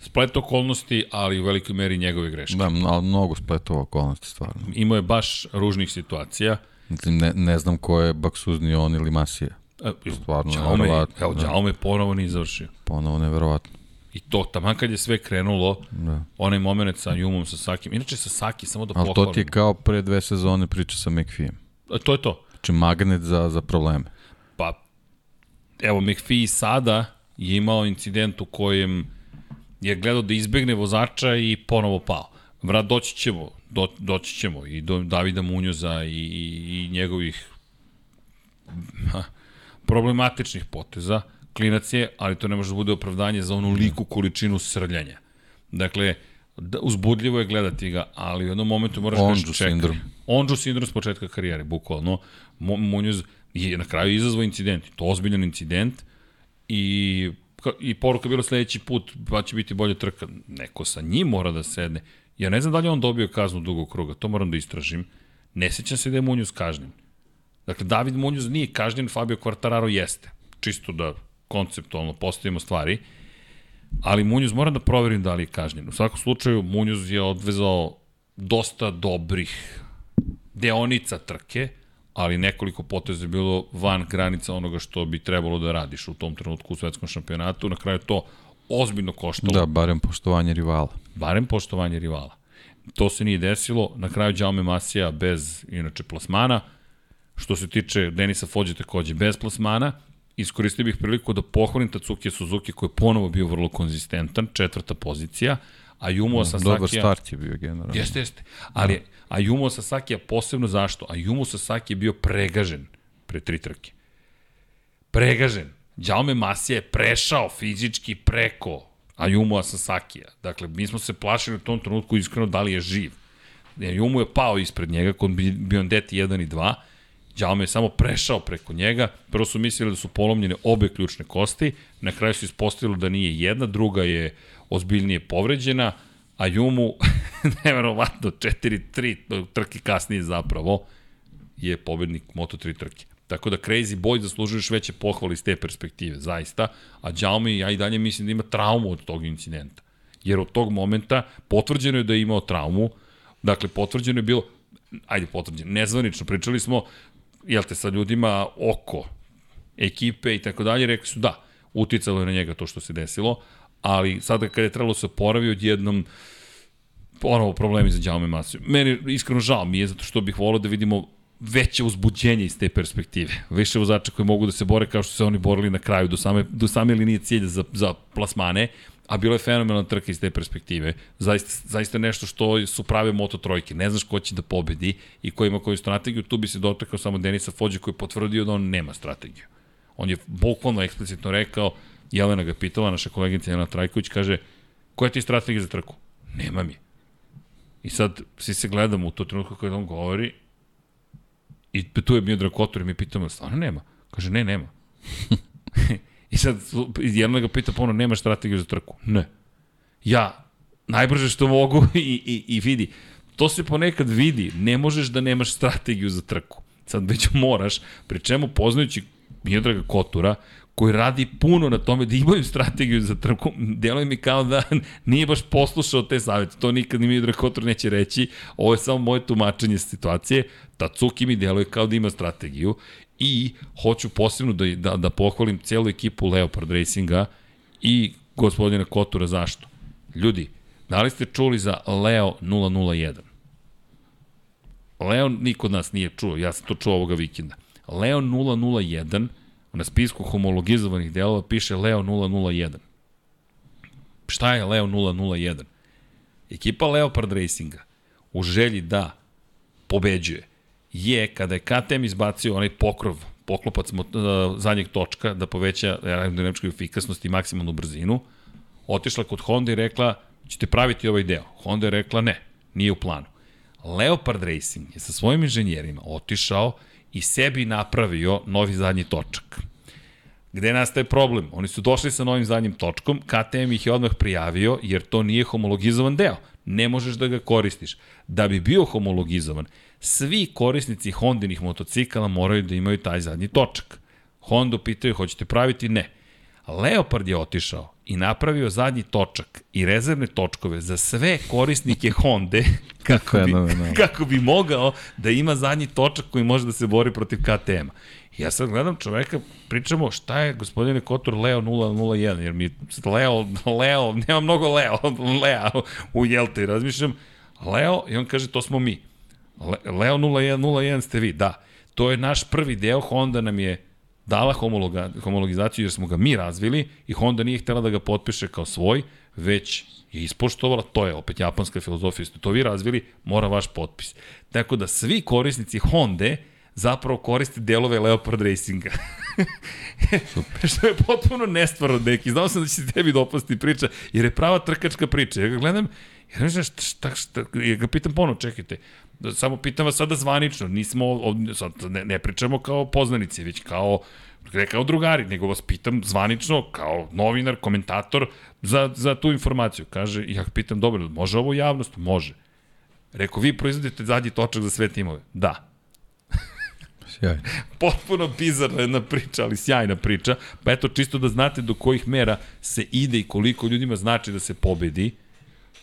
splet okolnosti, ali u velikoj meri njegove greške. Da, mnogo spletova okolnosti, stvarno. Imao je baš ružnih situacija. Ne, ne znam ko je Baksuzni on ili Masija. E, stvarno, Đaume, evo, da. Đaume ponovo nije završio. Ponovo neverovatno. I to, tamo kad je sve krenulo, da. onaj moment sa Jumom, sa Sakim, inače sa Saki, samo da pohvalim. Ali to ti je kao pre dve sezone priča sa McPhee. E, to je to. Znači magnet za, za probleme. Pa, evo, McPhee sada je imao incident u kojem je gledao da izbegne vozača i ponovo pao. Vrat, doći ćemo, do, doći ćemo i do Davida Munjoza i, i, i njegovih ha, problematičnih poteza klinac je, ali to ne može da bude opravdanje za onu liku količinu srljanja. Dakle, da, uzbudljivo je gledati ga, ali u jednom momentu moraš da čekati. sindrom. Onđu sindrom s početka karijere, bukvalno. Munjuz je na kraju izazvao incident, to ozbiljan incident i i poruka bila sledeći put, pa će biti bolje trka. Neko sa njim mora da sedne. Ja ne znam da li on dobio kaznu dugog kruga, to moram da istražim. Ne sećam se da je Munjuz kažnjen. Dakle, David Munjuz nije kažnjen, Fabio Quartararo jeste. Čisto da konceptualno postavimo stvari, ali Munjuz moram da proverim da li je kažnjen. U svakom slučaju, Munjuz je odvezao dosta dobrih deonica trke, ali nekoliko poteza je bilo van granica onoga što bi trebalo da radiš u tom trenutku u svetskom šampionatu. Na kraju to ozbiljno koštalo. Da, barem poštovanje rivala. Barem poštovanje rivala. To se nije desilo. Na kraju Jaume Masija bez, inače, plasmana. Što se tiče Denisa Fođe takođe bez plasmana iskoristio bih priliku da pohvalim Tatsuki Suzuki koji je ponovo bio vrlo konzistentan, četvrta pozicija, a Jumo no, Sasaki... Dobar start je bio generalno. Jeste, jeste. Ali, da. a Jumo Sasaki posebno zašto? A Jumo Sasaki je bio pregažen pre tri trke. Pregažen. Jaume Masija je prešao fizički preko Ayumu Sasakija. Dakle, mi smo se plašili u tom trenutku iskreno da li je živ. Ayumu je pao ispred njega kod Biondetti 1 i 2 Đaume je samo prešao preko njega, prvo su mislili da su polomljene obe ključne kosti, na kraju su ispostavili da nije jedna, druga je ozbiljnije povređena, a Jumu, neverovatno, 4-3 trke kasnije zapravo, je pobednik Moto3 trke. Tako da Crazy Boy zaslužuješ veće pohvale iz te perspektive, zaista. A Jaume, ja i dalje mislim da ima traumu od tog incidenta. Jer od tog momenta potvrđeno je da je imao traumu, dakle potvrđeno je bilo, ajde potvrđeno, nezvanično, pričali smo jel te, sa ljudima oko ekipe i tako dalje, rekli su da, uticalo je na njega to što se desilo, ali sada kada je trebalo da se oporavi odjednom ponovo problemi za Đaume Masiju. Meni iskreno žao mi je zato što bih volio da vidimo veće uzbuđenje iz te perspektive. Više vozača koji mogu da se bore kao što se oni borili na kraju do same, do same linije cilja za, za plasmane, a bilo je fenomenalna trka iz te perspektive. Zaista, zaista nešto što su prave moto trojke. Ne znaš ko će da pobedi i ko ima koju strategiju. Tu bi se dotakao samo Denisa Fođe koji je potvrdio da on nema strategiju. On je bukvalno eksplicitno rekao, Jelena ga pitala, naša koleginica Jelena Trajković, kaže, koja ti je strategija za trku? Nema mi. I sad svi se gledamo u to trenutku kada on govori i tu je Miodrag Kotor i mi pitamo, stvarno nema? Kaže, ne, nema. I sad jedna ga pita ponovno, nemaš strategiju za trku? Ne. Ja, najbrže što mogu i, i, i vidi, to se ponekad vidi, ne možeš da nemaš strategiju za trku. Sad već moraš, pri čemu poznajući Miodraga Kotura, koji radi puno na tome da imaju strategiju za trku, deluje mi kao da nije baš poslušao te savjete. To nikad ni Miodrag Kotur neće reći, ovo je samo moje tumačenje situacije. Tatsuki mi deluje kao da ima strategiju i hoću posebno da, da, da pohvalim celu ekipu Leopard Racinga i gospodina Kotura zašto. Ljudi, da li ste čuli za Leo 001? Leo niko od nas nije čuo, ja sam to čuo ovoga vikenda. Leo 001, na spisku homologizovanih delova piše Leo 001. Šta je Leo 001? Ekipa Leopard Racinga u želji da pobeđuje je kada je KTM izbacio onaj pokrov, poklopac uh, zadnjeg točka da poveća aerodinamičku efikasnost i maksimalnu brzinu, otišla kod Honda i rekla ćete praviti ovaj deo. Honda je rekla ne, nije u planu. Leopard Racing je sa svojim inženjerima otišao i sebi napravio novi zadnji točak. Gde nastaje problem? Oni su došli sa novim zadnjim točkom, KTM ih je odmah prijavio jer to nije homologizovan deo. Ne možeš da ga koristiš. Da bi bio homologizovan, svi korisnici Hondinih motocikala moraju da imaju taj zadnji točak. Honda pitaju, hoćete praviti? Ne. Leopard je otišao i napravio zadnji točak i rezervne točkove za sve korisnike Honda kako bi, kako bi mogao da ima zadnji točak koji može da se bori protiv KTM-a. Ja sad gledam čoveka, pričamo šta je gospodine Kotor Leo 001, jer mi Leo, Leo, nema mnogo Leo, Leo u Jelte, razmišljam, Leo, i on kaže, to smo mi. Leo 0101 ste vi, da. To je naš prvi deo, Honda nam je dala homologa, homologizaciju jer smo ga mi razvili i Honda nije htela da ga potpiše kao svoj, već je ispoštovala, to je opet japanska filozofija, to vi razvili, mora vaš potpis. Tako da svi korisnici Honda zapravo koriste delove Leopard Racinga. Super. Što je potpuno nestvarno, neki. Znao sam da će se tebi dopasti priča, jer je prava trkačka priča. Ja ga gledam, ja ne znam šta, šta, šta, ja ga pitam ponovno, čekajte, samo pitam vas sada zvanično, nismo, sad ne, ne pričamo kao poznanici, već kao ne kao drugari, nego vas pitam zvanično kao novinar, komentator za, za tu informaciju. Kaže, ja pitam, dobro, može ovo javnost? Može. Reko, vi proizvodite zadnji točak za sve timove? Da. Sjajno. Potpuno bizarna jedna priča, ali sjajna priča. Pa eto, čisto da znate do kojih mera se ide i koliko ljudima znači da se pobedi.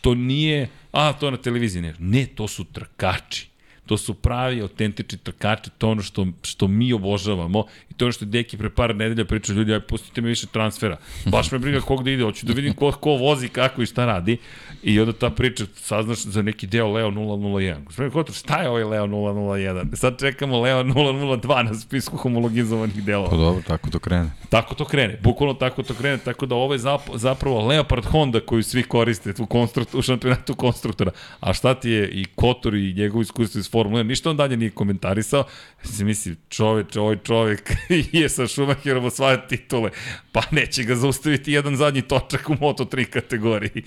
To nije, a to na televiziji ne. Ne, to su trkači. To su pravi, autentični trkači, to ono što, što mi obožavamo to ono što Deki pre par nedelja priča ljudi, aj pustite mi više transfera. Baš me briga kog da ide, hoću da vidim ko, ko vozi, kako i šta radi. I onda ta priča, saznaš za neki deo Leo 001. Gospodin Kotor, šta je ovaj Leo 001? Sad čekamo Leo 002 na spisku homologizovanih delova. Pa dobro, tako to krene. Tako to krene, bukvalno tako to krene, tako da ovo je zapravo Leopard Honda koju svi koriste u, konstrukt, u šampionatu konstruktora. A šta ti je i Kotor i njegov iskustvo iz Formule 1, ništa on dalje nije komentarisao. Se misli, čoveč, ovaj čovek je sa Schumacherom osvaja titule, pa neće ga zaustaviti jedan zadnji točak u Moto3 kategoriji.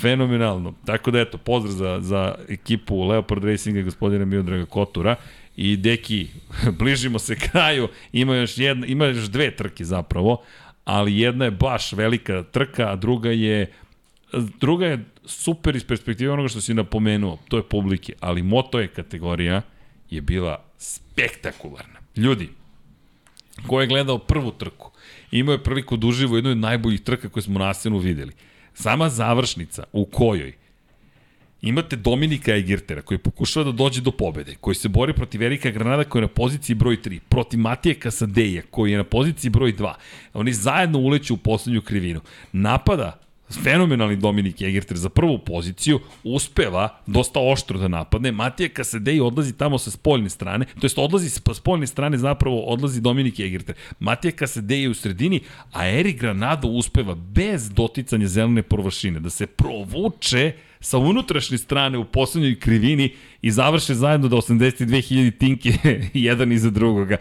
Fenomenalno. Tako da eto, pozdrav za, za ekipu Leopard Racinga gospodina Miodraga Kotura. I deki, bližimo se kraju, ima još, jedna, ima još dve trke zapravo, ali jedna je baš velika trka, a druga je druga je super iz perspektive onoga što si napomenuo, to je publike, ali moto je kategorija je bila spektakularna. Ljudi, ko je gledao prvu trku, imao je priliku da uživo jednoj od najboljih trka koje smo na scenu videli. Sama završnica u kojoj imate Dominika Egirtera koji pokušava da dođe do pobede, koji se bori protiv Erika Granada koji je na poziciji broj 3, protiv Matije Kasadeja koji je na poziciji broj 2. Oni zajedno uleću u poslednju krivinu. Napada fenomenalni Dominik Egerter za prvu poziciju, uspeva dosta oštro da napadne, Matija Kasadej odlazi tamo sa spoljne strane, to jest odlazi sa spoljne strane zapravo odlazi Dominik Egerter. Matija Kasadej je u sredini, a Erik Granado uspeva bez doticanja zelene površine da se provuče sa unutrašnje strane u poslednjoj krivini i završe zajedno do 82.000 tinke jedan iza drugoga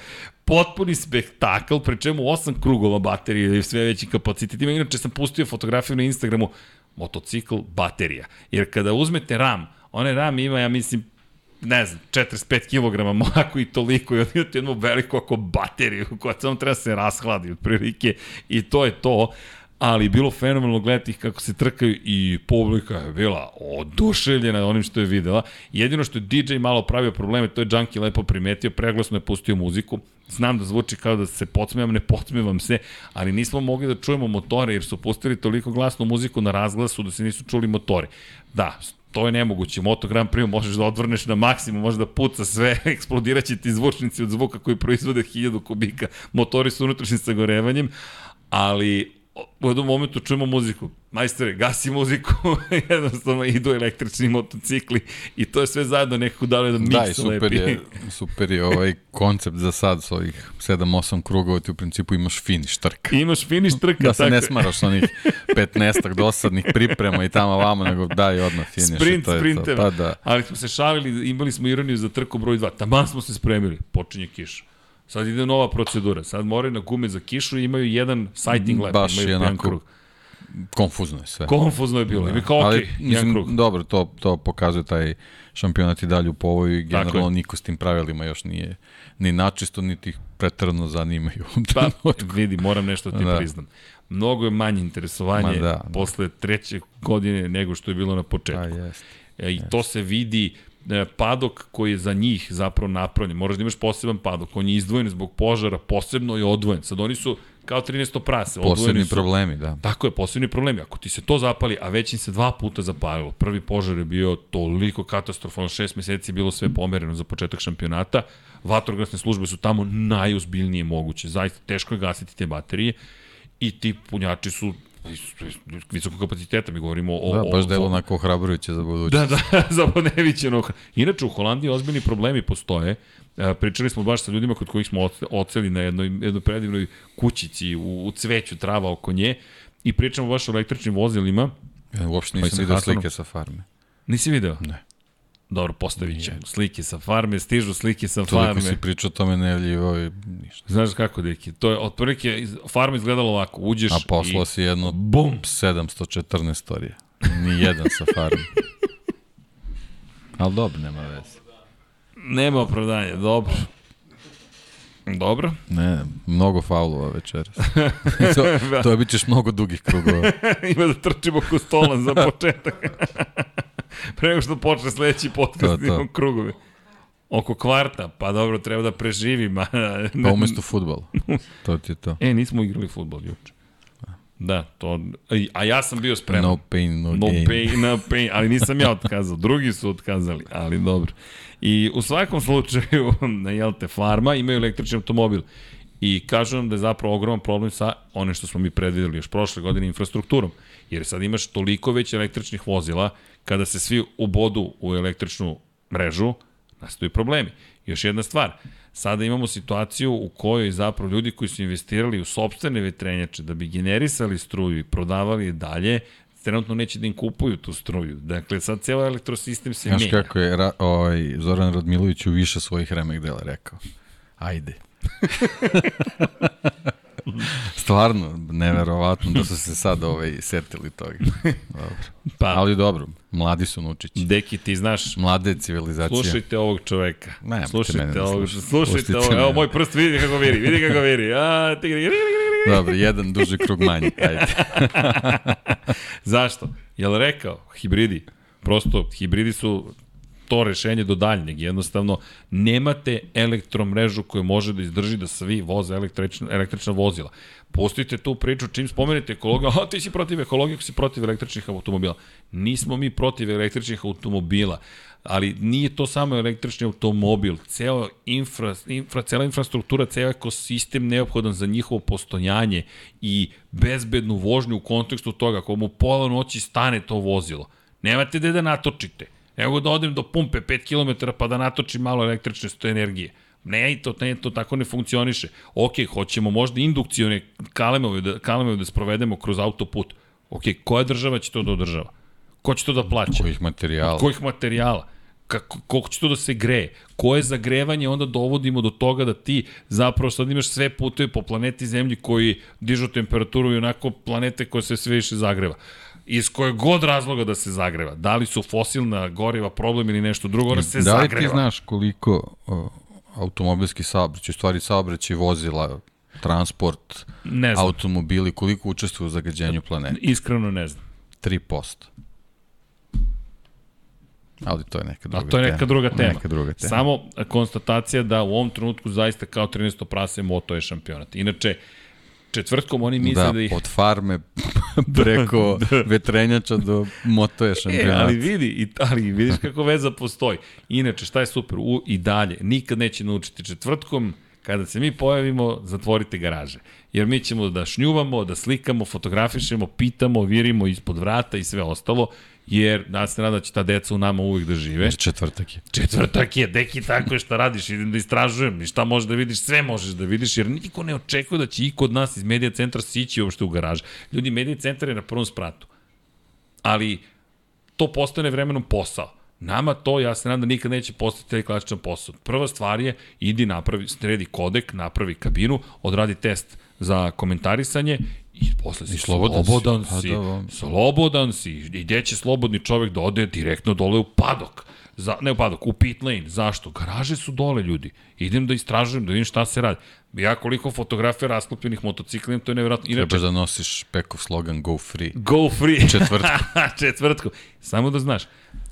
potpuni spektakl, pre čemu osam krugova baterije i sve veći kapacitet. Ima, inače sam pustio fotografiju na Instagramu, motocikl baterija. Jer kada uzmete RAM, onaj RAM ima, ja mislim, ne znam, 45 kg, ako i toliko, i on imate jednu veliku ako bateriju koja samo treba se rashladi otprilike i to je to ali bilo fenomenalno gledati ih kako se trkaju i publika je bila oduševljena onim što je videla. Jedino što je DJ malo pravio probleme, to je Junkie lepo primetio, preglasno je pustio muziku. Znam da zvuči kao da se podsmevam, ne podsmevam se, ali nismo mogli da čujemo motore jer su pustili toliko glasnu muziku na razglasu da se nisu čuli motori. Da, to je nemoguće. Moto Grand Prix možeš da odvrneš na maksimum, možeš da puca sve, eksplodiraće ti zvučnici od zvuka koji proizvode 1000 kubika. Motori su unutrašnjim sagorevanjem, ali u jednom momentu čujemo muziku. Majstore, gasi muziku, jednostavno idu električni motocikli i to je sve zajedno nekako dalo jedan miks da, i super lepi. Je, super je ovaj koncept za sad s ovih 7-8 krugova, ti u principu imaš finiš trka. Imaš finiš trka, Da se tako. ne smaraš onih 15 dosadnih priprema i tamo vamo, nego daj odmah finiš. Sprint, to sprinteva. Pa da. Ali smo se šalili, imali smo ironiju za trku broj 2. Taman smo se spremili, počinje kiša Sad ide nova procedura. Sad moraju na gume za kišu i imaju jedan sighting lap. Baš imaju jedan krug. Konfuzno je sve. Konfuzno je bilo. Da. kao, ok, Ali, jedan krug. Dobro, to, to pokazuje taj šampionat i dalje u povoju i generalno niko s tim pravilima još nije ni načisto, niti ih pretrano zanimaju. Pa, vidi, moram nešto ti da. priznam. Mnogo je manje interesovanje da, da. posle treće godine nego što je bilo na početku. Da, jest. E, I jest. to se vidi padok koji je za njih zapravo napravljen. Moraš da imaš poseban padok. On je izdvojen zbog požara, posebno je odvojen. Sad oni su kao 13. prase. Posebni su, problemi, da. Tako je, posebni problemi. Ako ti se to zapali, a već im se dva puta zapalilo, prvi požar je bio toliko katastrofalno, šest meseci je bilo sve pomereno za početak šampionata, vatrogasne službe su tamo najozbiljnije moguće. Zaista teško je gasiti te baterije i ti punjači su visokog kapaciteta, mi govorimo o... Da, baš delo onako ohrabrujuće za budućnost. Da, da, za Bonevićeno. Inače, u Holandiji ozbiljni problemi postoje. E, pričali smo baš sa ljudima kod kojih smo oceli na jednoj, jednoj predivnoj kućici u, u cveću trava oko nje i pričamo baš o električnim vozilima. Ja, uopšte nisam vidio slike sa farme. Nisi video? Ne. Dobro, postavit ćemo. Slike sa farme, stižu slike sa Toliko farme. Toliko si pričao o tome nevljivo i ništa. Znaš kako, deki? To je, otprilike, farma izgledala ovako, uđeš A poslao i... si jedno bum. 714 storija. Ni jedan sa farme. Ali dobro, nema veze. Nema opravdanja, dobro. Dobro. Ne, mnogo faulova večeras. to, to bit ćeš mnogo dugih krugova. Ima da trčimo ko stolan za početak. Pre nego što počne sledeći podcast, to, imam krugove. Oko kvarta, pa dobro, treba da preživim. pa umesto futbol. To ti je to. E, nismo igrali futbol juče. Da, to, a ja sam bio spreman. No pain, no, no gain. pain, no pain, ali nisam ja otkazao, drugi su otkazali, ali dobro. I u svakom slučaju, na jelte, farma imaju električni automobil i kažu nam da je zapravo ogroman problem sa onim što smo mi predvideli još prošle godine infrastrukturom. Jer sad imaš toliko već električnih vozila, kada se svi ubodu u električnu mrežu, nastaju problemi. Još jedna stvar, sada imamo situaciju u kojoj zapravo ljudi koji su investirali u sobstvene vetrenjače da bi generisali struju i prodavali je dalje, trenutno neće da im kupuju tu struju. Dakle, sad cijelo elektrosistem se Znaš menja. Znaš kako je ra, ovaj, Zoran Radmilović u više svojih remek dela rekao? Ajde. Stvarno, neverovatno da su se sad ovaj, setili toga. Dobro. Pa, Ali dobro, mladi su Nučići. Deki, ti znaš... Mlade civilizacije. Slušajte ovog čoveka. Ne, slušajte mene ovog, slušajte ovog. Evo, moj prst vidi kako viri, vidi kako viri. A, ti, Dobro, jedan duži krug manji. Ajde. Zašto? Jel rekao? Hibridi. Prosto, hibridi su to rešenje do daljnjeg. Jednostavno, nemate elektromrežu koja može da izdrži da svi voze električna, električna vozila. Pustite tu priču, čim spomenete ekologiju, a ti si protiv ekologije, ako si protiv električnih automobila. Nismo mi protiv električnih automobila. ali nije to samo električni automobil, ceo infra, infra, cela infrastruktura, ceo ekosistem neophodan za njihovo postojanje i bezbednu vožnju u kontekstu toga, ako mu pola noći stane to vozilo, nemate gde da natočite. Evo da odem do pumpe 5 km pa da natočim malo električne sto energije. Ne, to, ne, to tako ne funkcioniše. Ok, hoćemo možda indukcione kalemove da, kalemove da sprovedemo kroz autoput. Ok, koja država će to da održava? Ko će to da plaća? Kojih materijala? Kojih materijala? Kako, koliko će to da se greje? Koje zagrevanje onda dovodimo do toga da ti zapravo sad imaš sve puteve po planeti Zemlji koji dižu temperaturu i onako planete koja se sve više zagreva iz kojeg god razloga da se zagreva. Da li su fosilna goriva problem ili nešto drugo, ona se da li zagreva. ti znaš koliko uh, automobilski saobraćaj, u stvari saobraćaj vozila, transport, Ne znam. automobili, koliko učestvuju u zagađenju planete? Iskreno ne znam. 3%. Ali to je neka druga A to je neka tema. druga tema. Neka druga tema. Samo konstatacija da u ovom trenutku zaista kao 13. prase Moto je šampionat. Inače, četvrtkom oni misle da, da, ih... od farme preko vetrenjača do moto je E, ali vidi, i, ali vidiš kako veza postoji. Inače, šta je super? U, I dalje, nikad neće naučiti četvrtkom, kada se mi pojavimo, zatvorite garaže. Jer mi ćemo da šnjuvamo, da slikamo, fotografišemo, pitamo, virimo ispod vrata i sve ostalo, jer nas se nada da će ta deca u nama uvijek da žive. Jer četvrtak je. Četvrtak je, deki tako je šta radiš, idem da istražujem i šta možeš da vidiš, sve možeš da vidiš, jer niko ne očekuje da će iko od nas iz medija centra sići uopšte u garaž. Ljudi, medija centar je na prvom spratu. Ali to postane vremenom posao. Nama to, ja se nadam da nikad neće postati taj klasičan posao. Prva stvar je, idi napravi, sredi kodek, napravi kabinu, odradi test za komentarisanje i posle si slobodan si. slobodan Pa si, da, vam. slobodan si, i gde će slobodni čovek da ode direktno dole u padok. Za, ne u padok, u pit lane. Zašto? Garaže su dole, ljudi. Idem da istražujem, da vidim šta se radi. Ja koliko fotografija rasklopljenih motocikla imam, to je nevjerojatno. Inače, Trebaš da nosiš Pekov slogan Go Free. Go free. Četvrtkom. Četvrtkom. Samo da znaš,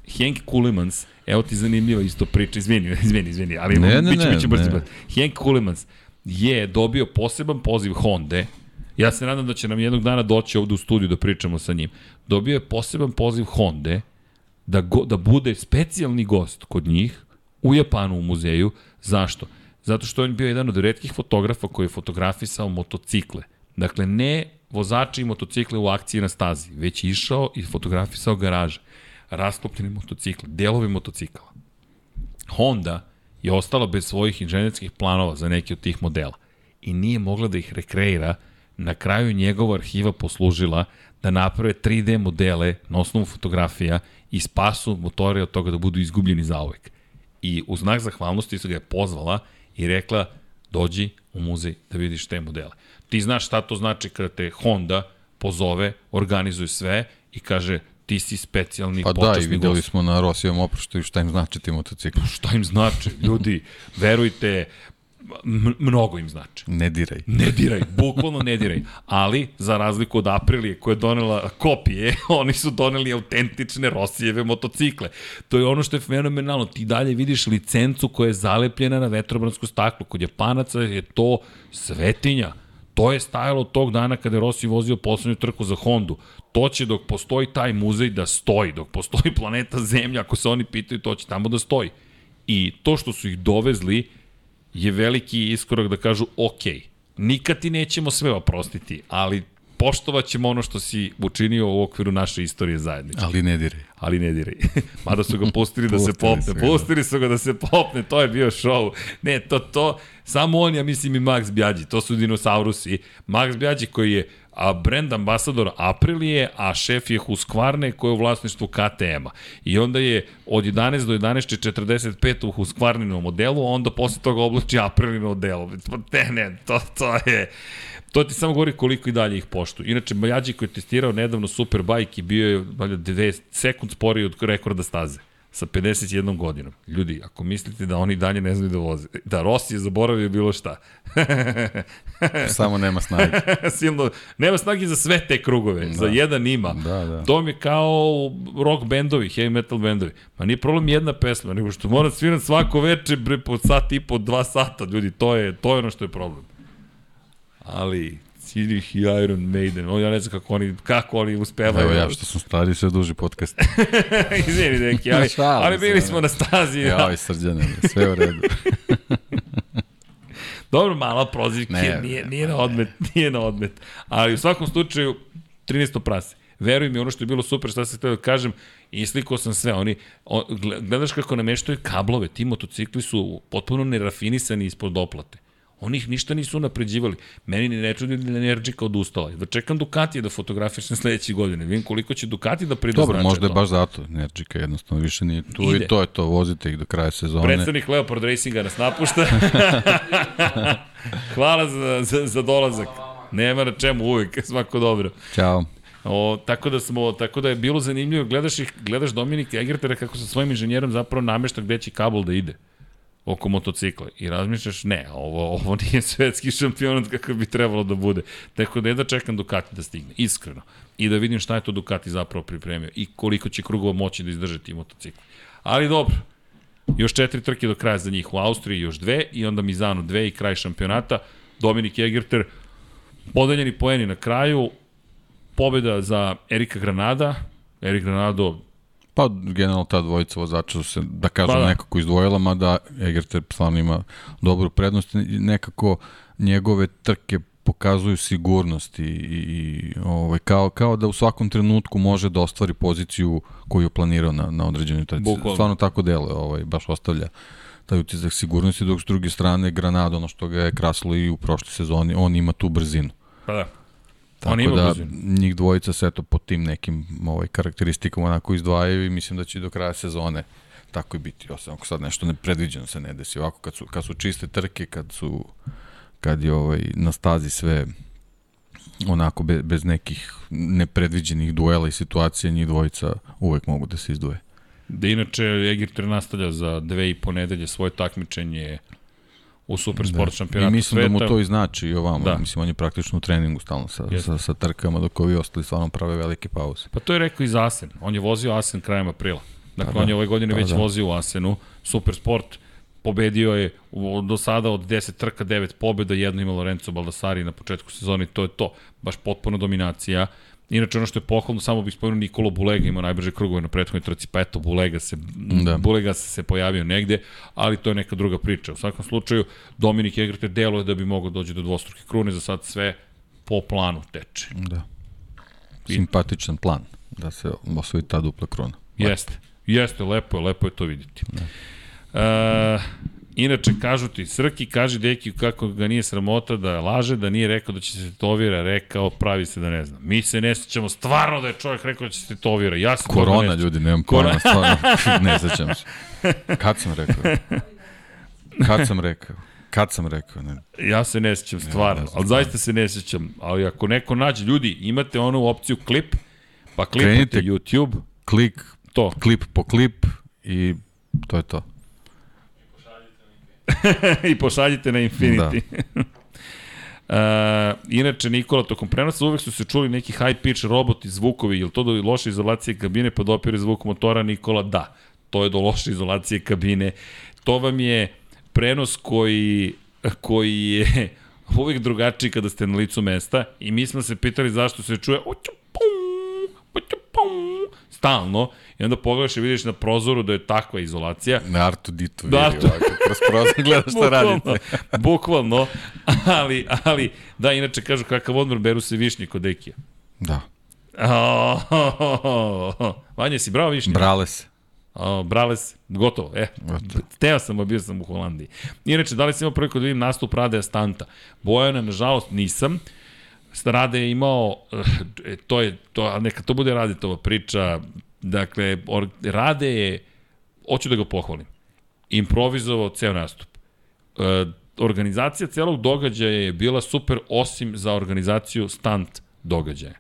Henk Kulemans, evo ti zanimljiva isto priča, izvini, izvini, izvini, ali Ne, ne, biće, ne, biće brzo. Henk Kulemans je dobio poseban poziv Honda, ja se nadam da će nam jednog dana doći ovde u studiju da pričamo sa njim. Dobio je poseban poziv Honda da, go, da bude specijalni gost kod njih u Japanu u muzeju. Zašto? Zato što on bio jedan od redkih fotografa koji je fotografisao motocikle. Dakle, ne vozači i motocikle u akciji na stazi, već je išao i fotografisao garaže. Rasklopljene motocikle, delovi motocikala. Honda je ostala bez svojih inženjerskih planova za neke od tih modela i nije mogla da ih rekreira. Na kraju njegova arhiva poslužila da naprave 3D modele na osnovu fotografija i spasu motore od toga da budu izgubljeni zauvek. I u znak zahvalnosti su ga je pozvala i rekla dođi u muzej da vidiš te modele. Ti znaš šta to znači kada te Honda pozove, organizuje sve i kaže ti si specijalni Pa da, počasni i videli gost. smo na Rosijevom oproštu i šta im znači ti motocikli. Šta im znači? Ljudi, verujte, mnogo im znači. Ne diraj. Ne diraj, bukvalno ne diraj. Ali, za razliku od Aprilije koja je donela kopije, oni su doneli autentične Rosijeve motocikle. To je ono što je fenomenalno. Ti dalje vidiš licencu koja je zalepljena na vetrobransku staklu. Kod Japanaca je to svetinja. To je stajalo tog dana kada je Rossi vozio poslednju trku za Hondu. To će dok postoji taj muzej da stoji, dok postoji planeta Zemlja, ako se oni pitaju, to će tamo da stoji. I to što su ih dovezli je veliki iskorak da kažu ok, nikad ti nećemo sve oprostiti, ali poštovat ćemo ono što si učinio u okviru naše istorije zajedničke. Ali ne diraj. Ali ne diraj. Mada su ga pustili da se popne. da. Pustili su ga da se popne. To je bio show. Ne, to, to, samo on, ja mislim i Max Bjađi. To su dinosaurusi. Max Bjađi koji je a brand ambasador Aprilije, a šef je Husqvarne koji je u vlasništvu KTM-a. I onda je od 11 do 11.45 u Husqvarninom modelu, onda posle toga oblači Aprilino odelo. Ne, ne, to, to je... To ti samo govori koliko i dalje ih poštuju. Inače, Bajađi koji je testirao nedavno Superbike i bio je valjda 2 sekund sporiji od rekorda staze sa 51 godinom. Ljudi, ako mislite da oni dalje ne znaju da voze, da Rossi je zaboravio bilo šta. Samo nema snage. Silno, nema snagi za sve te krugove, da. za jedan ima. Da, da. To mi kao rock bendovi, heavy metal bendovi. Ma nije problem jedna pesma, nego što moram svirati svako veče bre, po sat i po, dva sata, ljudi, to je, to je ono što je problem. Ali, Sirih i Iron Maiden. O, ja ne znam kako oni, kako oni uspevaju. Evo ja što sam stari, sve duži podcast. Izvini, neki, ali, ali bili smo na stazi. Ja, i srđane, sve u redu. Dobro, mala prozivka, nije, ne, nije na odmet, nije na odmet. Ali u svakom slučaju, 13. prase. Veruj mi, ono što je bilo super, šta se htio da kažem, islikao sam sve. Oni, o, gle- gledaš kako nameštaju kablove, ti motocikli su potpuno nerafinisani ispod doplate. Oni ih ništa nisu napređivali. Meni ni ne čudi da je Energica odustala. Da čekam Ducatije da fotografišem sledeće godine. Vidim koliko će Ducati da pridu Dobro, možda je to. baš zato. Nerđika jednostavno više nije tu Ide. i to je to. Vozite ih do kraja sezone. Predstavnik Leopard Racinga nas napušta. Hvala za, za, za dolazak. Nema na čemu uvek, svako dobro. Ćao. O, tako da smo, tako da je bilo zanimljivo, gledaš ih, gledaš Dominika Egertera kako sa svojim inženjerom zapravo namešta gde će kabel da ide oko motocikla i razmišljaš, ne, ovo, ovo nije svetski šampionat kako bi trebalo da bude. Tako da je da čekam Ducati da stigne, iskreno. I da vidim šta je to Ducati zapravo pripremio i koliko će krugova moći da izdrže ti motocikli. Ali dobro, još četiri trke do kraja za njih. U Austriji još dve i onda Mizano dve i kraj šampionata. Dominik Egerter, podeljeni poeni na kraju, pobeda za Erika Granada, Erik Granado Pa, generalno ta dvojica vozača su se, da kažem, Pa da. nekako izdvojila, mada Egerter stvarno ima dobru prednost nekako njegove trke pokazuju sigurnost i, i, ovaj, kao, kao da u svakom trenutku može da ostvari poziciju koju je planirao na, na određenoj trci. Bukvalno. Stvarno tako deluje, ovaj, baš ostavlja taj utisak sigurnosti, dok s druge strane Granado, ono što ga je krasilo i u prošloj sezoni, on ima tu brzinu. Pa da. Tako On ima da brzinu. njih dvojica se eto po tim nekim ovaj, karakteristikama onako izdvajaju i mislim da će do kraja sezone tako i biti. Osim ako sad nešto nepredviđeno se ne desi. Ovako kad su, kad su čiste trke, kad su kad je ovaj, na stazi sve onako be, bez nekih nepredviđenih duela i situacija, njih dvojica uvek mogu da se izdvoje. Da inače Egerter nastavlja za dve i po nedelje svoje takmičenje u Supersport da. I šampionatu mislim sveta. da mu to i znači i ovamo. Da. Mislim, on je praktično u treningu stalno sa, Jeste. sa, sa trkama, dok ovi ostali stvarno prave velike pauze. Pa to je rekao i za Asen. On je vozio Asen krajem aprila. Dakle, Pa on da. je ove godine Pa već da. vozio u Asenu. Supersport pobedio je do sada od 10 trka 9 pobjeda, jedno ima Lorenzo Baldassari na početku sezone, to je to. Baš potpuna dominacija. Inače, ono što je pohvalno, samo bih spomenuo Nikolo Bulega, ima najbrže krugove na prethodnoj trci, pa eto, Bulega se, da. Da. Bulega se, se pojavio negde, ali to je neka druga priča. U svakom slučaju, Dominik Egrete deluje da bi mogao doći do dvostruke krune, za sad sve po planu teče. Da. Simpatičan plan da se osvoji ta dupla krona. Jeste, jeste, lepo je, lepo je to vidjeti. E, inače, kažu ti, Srki kaže deki kako ga nije sramota da laže, da nije rekao da će se tetovira, rekao, pravi se da ne znam. Mi se ne sećamo stvarno da je čovjek rekao da će se tetovira. Ja ne Korona, sećam. ljudi, nemam Korona. pojma, stvarno, ne sećam se. Kad sam rekao? Kad sam rekao? Kad sam rekao? Ne. Ja se ne sećam stvarno, ne znam ali zaista se ne sećam. Ali ako neko nađe, ljudi, imate onu opciju klip, pa klipate Krenite. YouTube, Klik, to. klip po klip i to je to. i pošaljite na Infinity. Da. Uh, inače, Nikola, tokom prenosa uvek su se čuli neki high pitch roboti, zvukovi, je li to do loše izolacije kabine pa dopire zvuk motora, Nikola? Da, to je do loše izolacije kabine. To vam je prenos koji, koji je uvek drugačiji kada ste na licu mesta i mi smo se pitali zašto se čuje stalno i onda pogledaš i vidiš na prozoru da je takva izolacija Na Artu Ditu Da, vidi ovako, kroz prozor gledaš šta radite. bukvalno, ali, ali, da, inače kažu kakav odmor beru se višnje kod Ekija. Da, Oh, Vanja, si bravo višnje? brale se. Oh, Brales, gotovo, e. Gotovo. Teo sam, a bio sam u Holandiji. Inače, da li sam imao priliku da vidim nastup Rade Stanta? Bojana, nažalost, nisam. Rade je imao, eh, to je, to, neka to bude Radetova priča, dakle, or, Rade je, hoću da ga pohvalim, improvizovao ceo nastup. E, organizacija celog događaja je bila super, osim za organizaciju stunt događaja.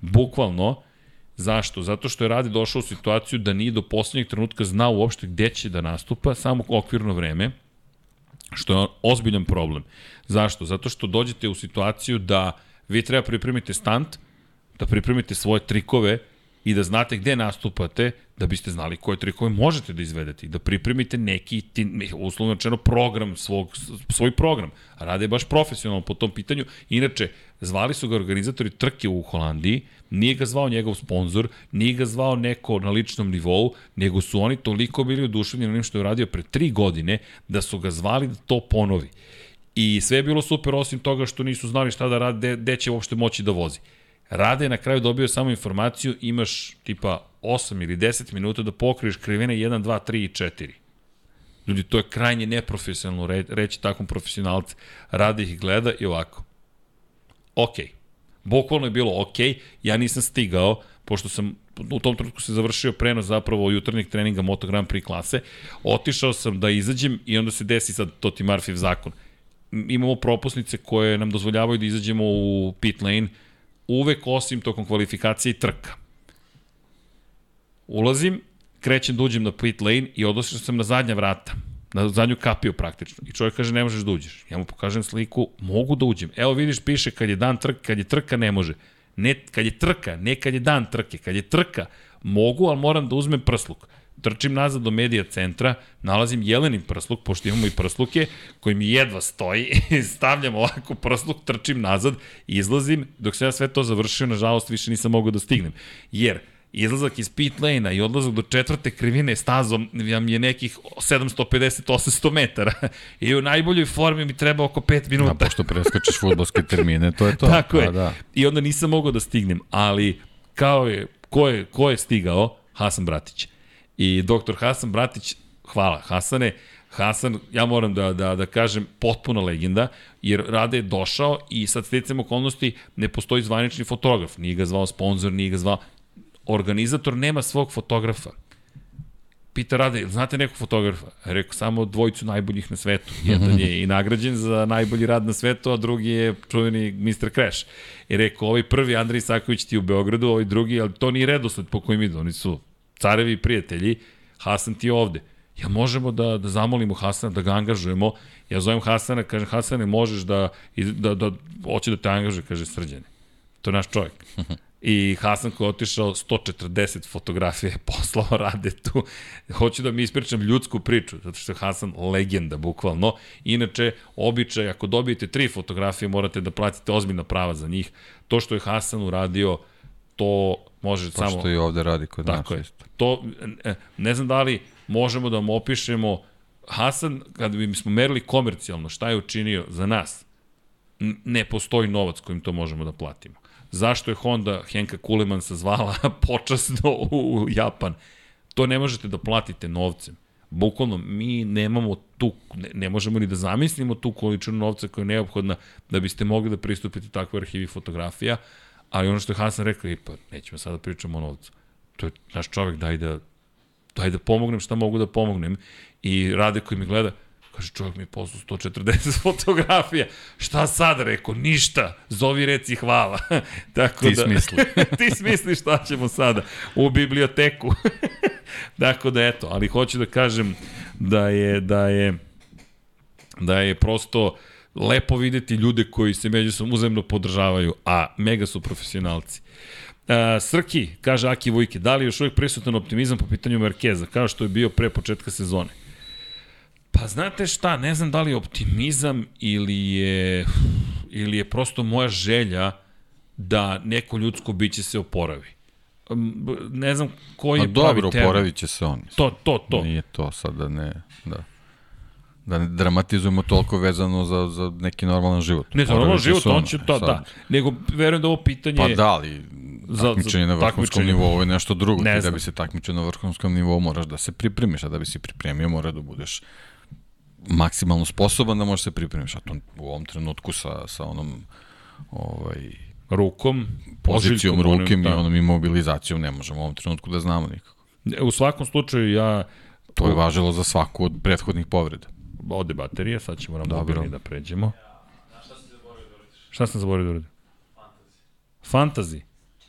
Bukvalno, Zašto? Zato što je Rade došao u situaciju da nije do poslednjeg trenutka znao uopšte gde će da nastupa, samo okvirno vreme, što je ozbiljan problem. Zašto? Zato što dođete u situaciju da vi treba pripremite stunt, da pripremite svoje trikove i da znate gde nastupate, da biste znali koje trikove možete da izvedete i da pripremite neki, uslovno rečeno, program, svog, svoj program. Rade baš profesionalno po tom pitanju. Inače, zvali su ga organizatori trke u Holandiji, nije ga zvao njegov sponsor, nije ga zvao neko na ličnom nivou, nego su oni toliko bili oduševljeni onim što je uradio pre tri godine, da su ga zvali da to ponovi. I sve je bilo super osim toga što nisu znali šta da rade, gde će uopšte moći da vozi. Rade je na kraju dobio samo informaciju, imaš tipa 8 ili 10 minuta da pokriješ krivine 1, 2, 3 i 4. Ljudi, to je krajnje neprofesionalno re, reći takvom profesionalcu. Rade ih gleda i ovako. Ok. Bukvalno je bilo ok, ja nisam stigao, pošto sam u tom trenutku se završio prenos zapravo jutarnjeg treninga Moto Grand Prix klase, otišao sam da izađem i onda se desi sad to ti zakon. Imamo propusnice koje nam dozvoljavaju da izađemo u pit lane, uvek osim tokom kvalifikacije i trka. Ulazim, krećem da uđem na pit lane i odlašao sam na zadnja vrata, na zadnju kapiju praktično. I čovjek kaže ne možeš da uđeš. Ja mu pokažem sliku, mogu da uđem. Evo vidiš, piše kad je dan trka, kad je trka ne može. Ne, kad je trka, ne kad je dan trke. Kad je trka, mogu, ali moram da uzmem prsluk trčim nazad do medija centra, nalazim jelenin prsluk, pošto imamo i prsluke, koji mi jedva stoji, stavljam ovako prsluk, trčim nazad, izlazim, dok se ja sve to završio, nažalost više nisam mogao da stignem. Jer, izlazak iz pit lane-a i odlazak do četvrte krivine stazom vam je nekih 750-800 metara. I u najboljoj formi mi treba oko 5 minuta. A pošto preskačeš futbolske termine, to je to. Tako pa, je. Da. I onda nisam mogao da stignem, ali kao je, ko je, ko je stigao? Hasan Bratić. I doktor Hasan Bratić, hvala Hasane, Hasan, ja moram da, da, da kažem, potpuno legenda, jer Rade je došao i sad sticam okolnosti ne postoji zvanični fotograf, nije ga zvao sponsor, nije ga zvao, organizator nema svog fotografa. Pita Rade, znate nekog fotografa? Rekao, samo dvojicu najboljih na svetu. Jedan je i nagrađen za najbolji rad na svetu, a drugi je čuveni Mr. Crash. I rekao, ovaj prvi Andrej Saković ti u Beogradu, ovaj drugi, ali to nije redosled po kojim idu, oni su carevi prijatelji, Hasan ti je ovde. Ja možemo da, da zamolimo Hasana da ga angažujemo. Ja zovem Hasana, kažem, Hasane, možeš da, da, da, hoće da te angažuje, kaže Srđane. To je naš čovjek. I Hasan koji je otišao 140 fotografije poslao rade tu. Hoću da mi ispričam ljudsku priču, zato što je Hasan legenda, bukvalno. Inače, običaj, ako dobijete tri fotografije, morate da platite ozbiljna prava za njih. To što je Hasan uradio, to može to samo... To što i ovde radi kod Tako nas. je. To, e, ne znam da li možemo da vam opišemo Hasan, kada bi smo merili komercijalno šta je učinio za nas, ne postoji novac kojim to možemo da platimo. Zašto je Honda Henka Kulemansa zvala počasno u Japan? To ne možete da platite novcem. Bukvalno, mi nemamo tu, ne, ne možemo ni da zamislimo tu količinu novca koja je neophodna da biste mogli da pristupite takvoj arhivi fotografija, ali ono što je Hasan rekao, pa nećemo sada da pričamo o novcu. To je naš čovek, daj da, daj da pomognem šta mogu da pomognem. I Rade koji mi gleda, kaže čovjek mi je poslao 140 fotografija. Šta sad rekao? Ništa. Zovi reci hvala. Tako Ti da, smisli. ti smisli šta ćemo sada u biblioteku. Tako da eto, ali hoću da kažem da je da je da je prosto lepo videti ljude koji se međusobno uzemno podržavaju, a mega su profesionalci. Uh, Srki, kaže Aki Vujke, da li je još uvijek prisutan optimizam po pitanju Merkeza, kao što je bio pre početka sezone? Pa znate šta, ne znam da li je optimizam ili je, ili je prosto moja želja da neko ljudsko biće se oporavi. Ne znam koji je pravi termin. dobro, oporavit će se on. To, to, to. Nije to sad da ne, da da ne dramatizujemo toliko vezano za, za neki normalan život. Ne, za normalan život, on će to, da. Nego, verujem da ovo pitanje... Pa da, ali takmičenje na vrhunskom nivou je nešto drugo. Ne Ti da bi se takmičio na vrhunskom nivou moraš da se pripremiš, a da bi se pripremio mora da budeš maksimalno sposoban da možeš se pripremiš, a to u ovom trenutku sa, sa onom ovaj, rukom, pozicijom rukem da. i onom imobilizacijom ne možemo u ovom trenutku da znamo nikako. U svakom slučaju ja... To je važilo za svaku od prethodnih povreda. Ode baterija, sad ćemo nam mobilni da pređemo. Šta sam zaboravio da uradim? Fantazi.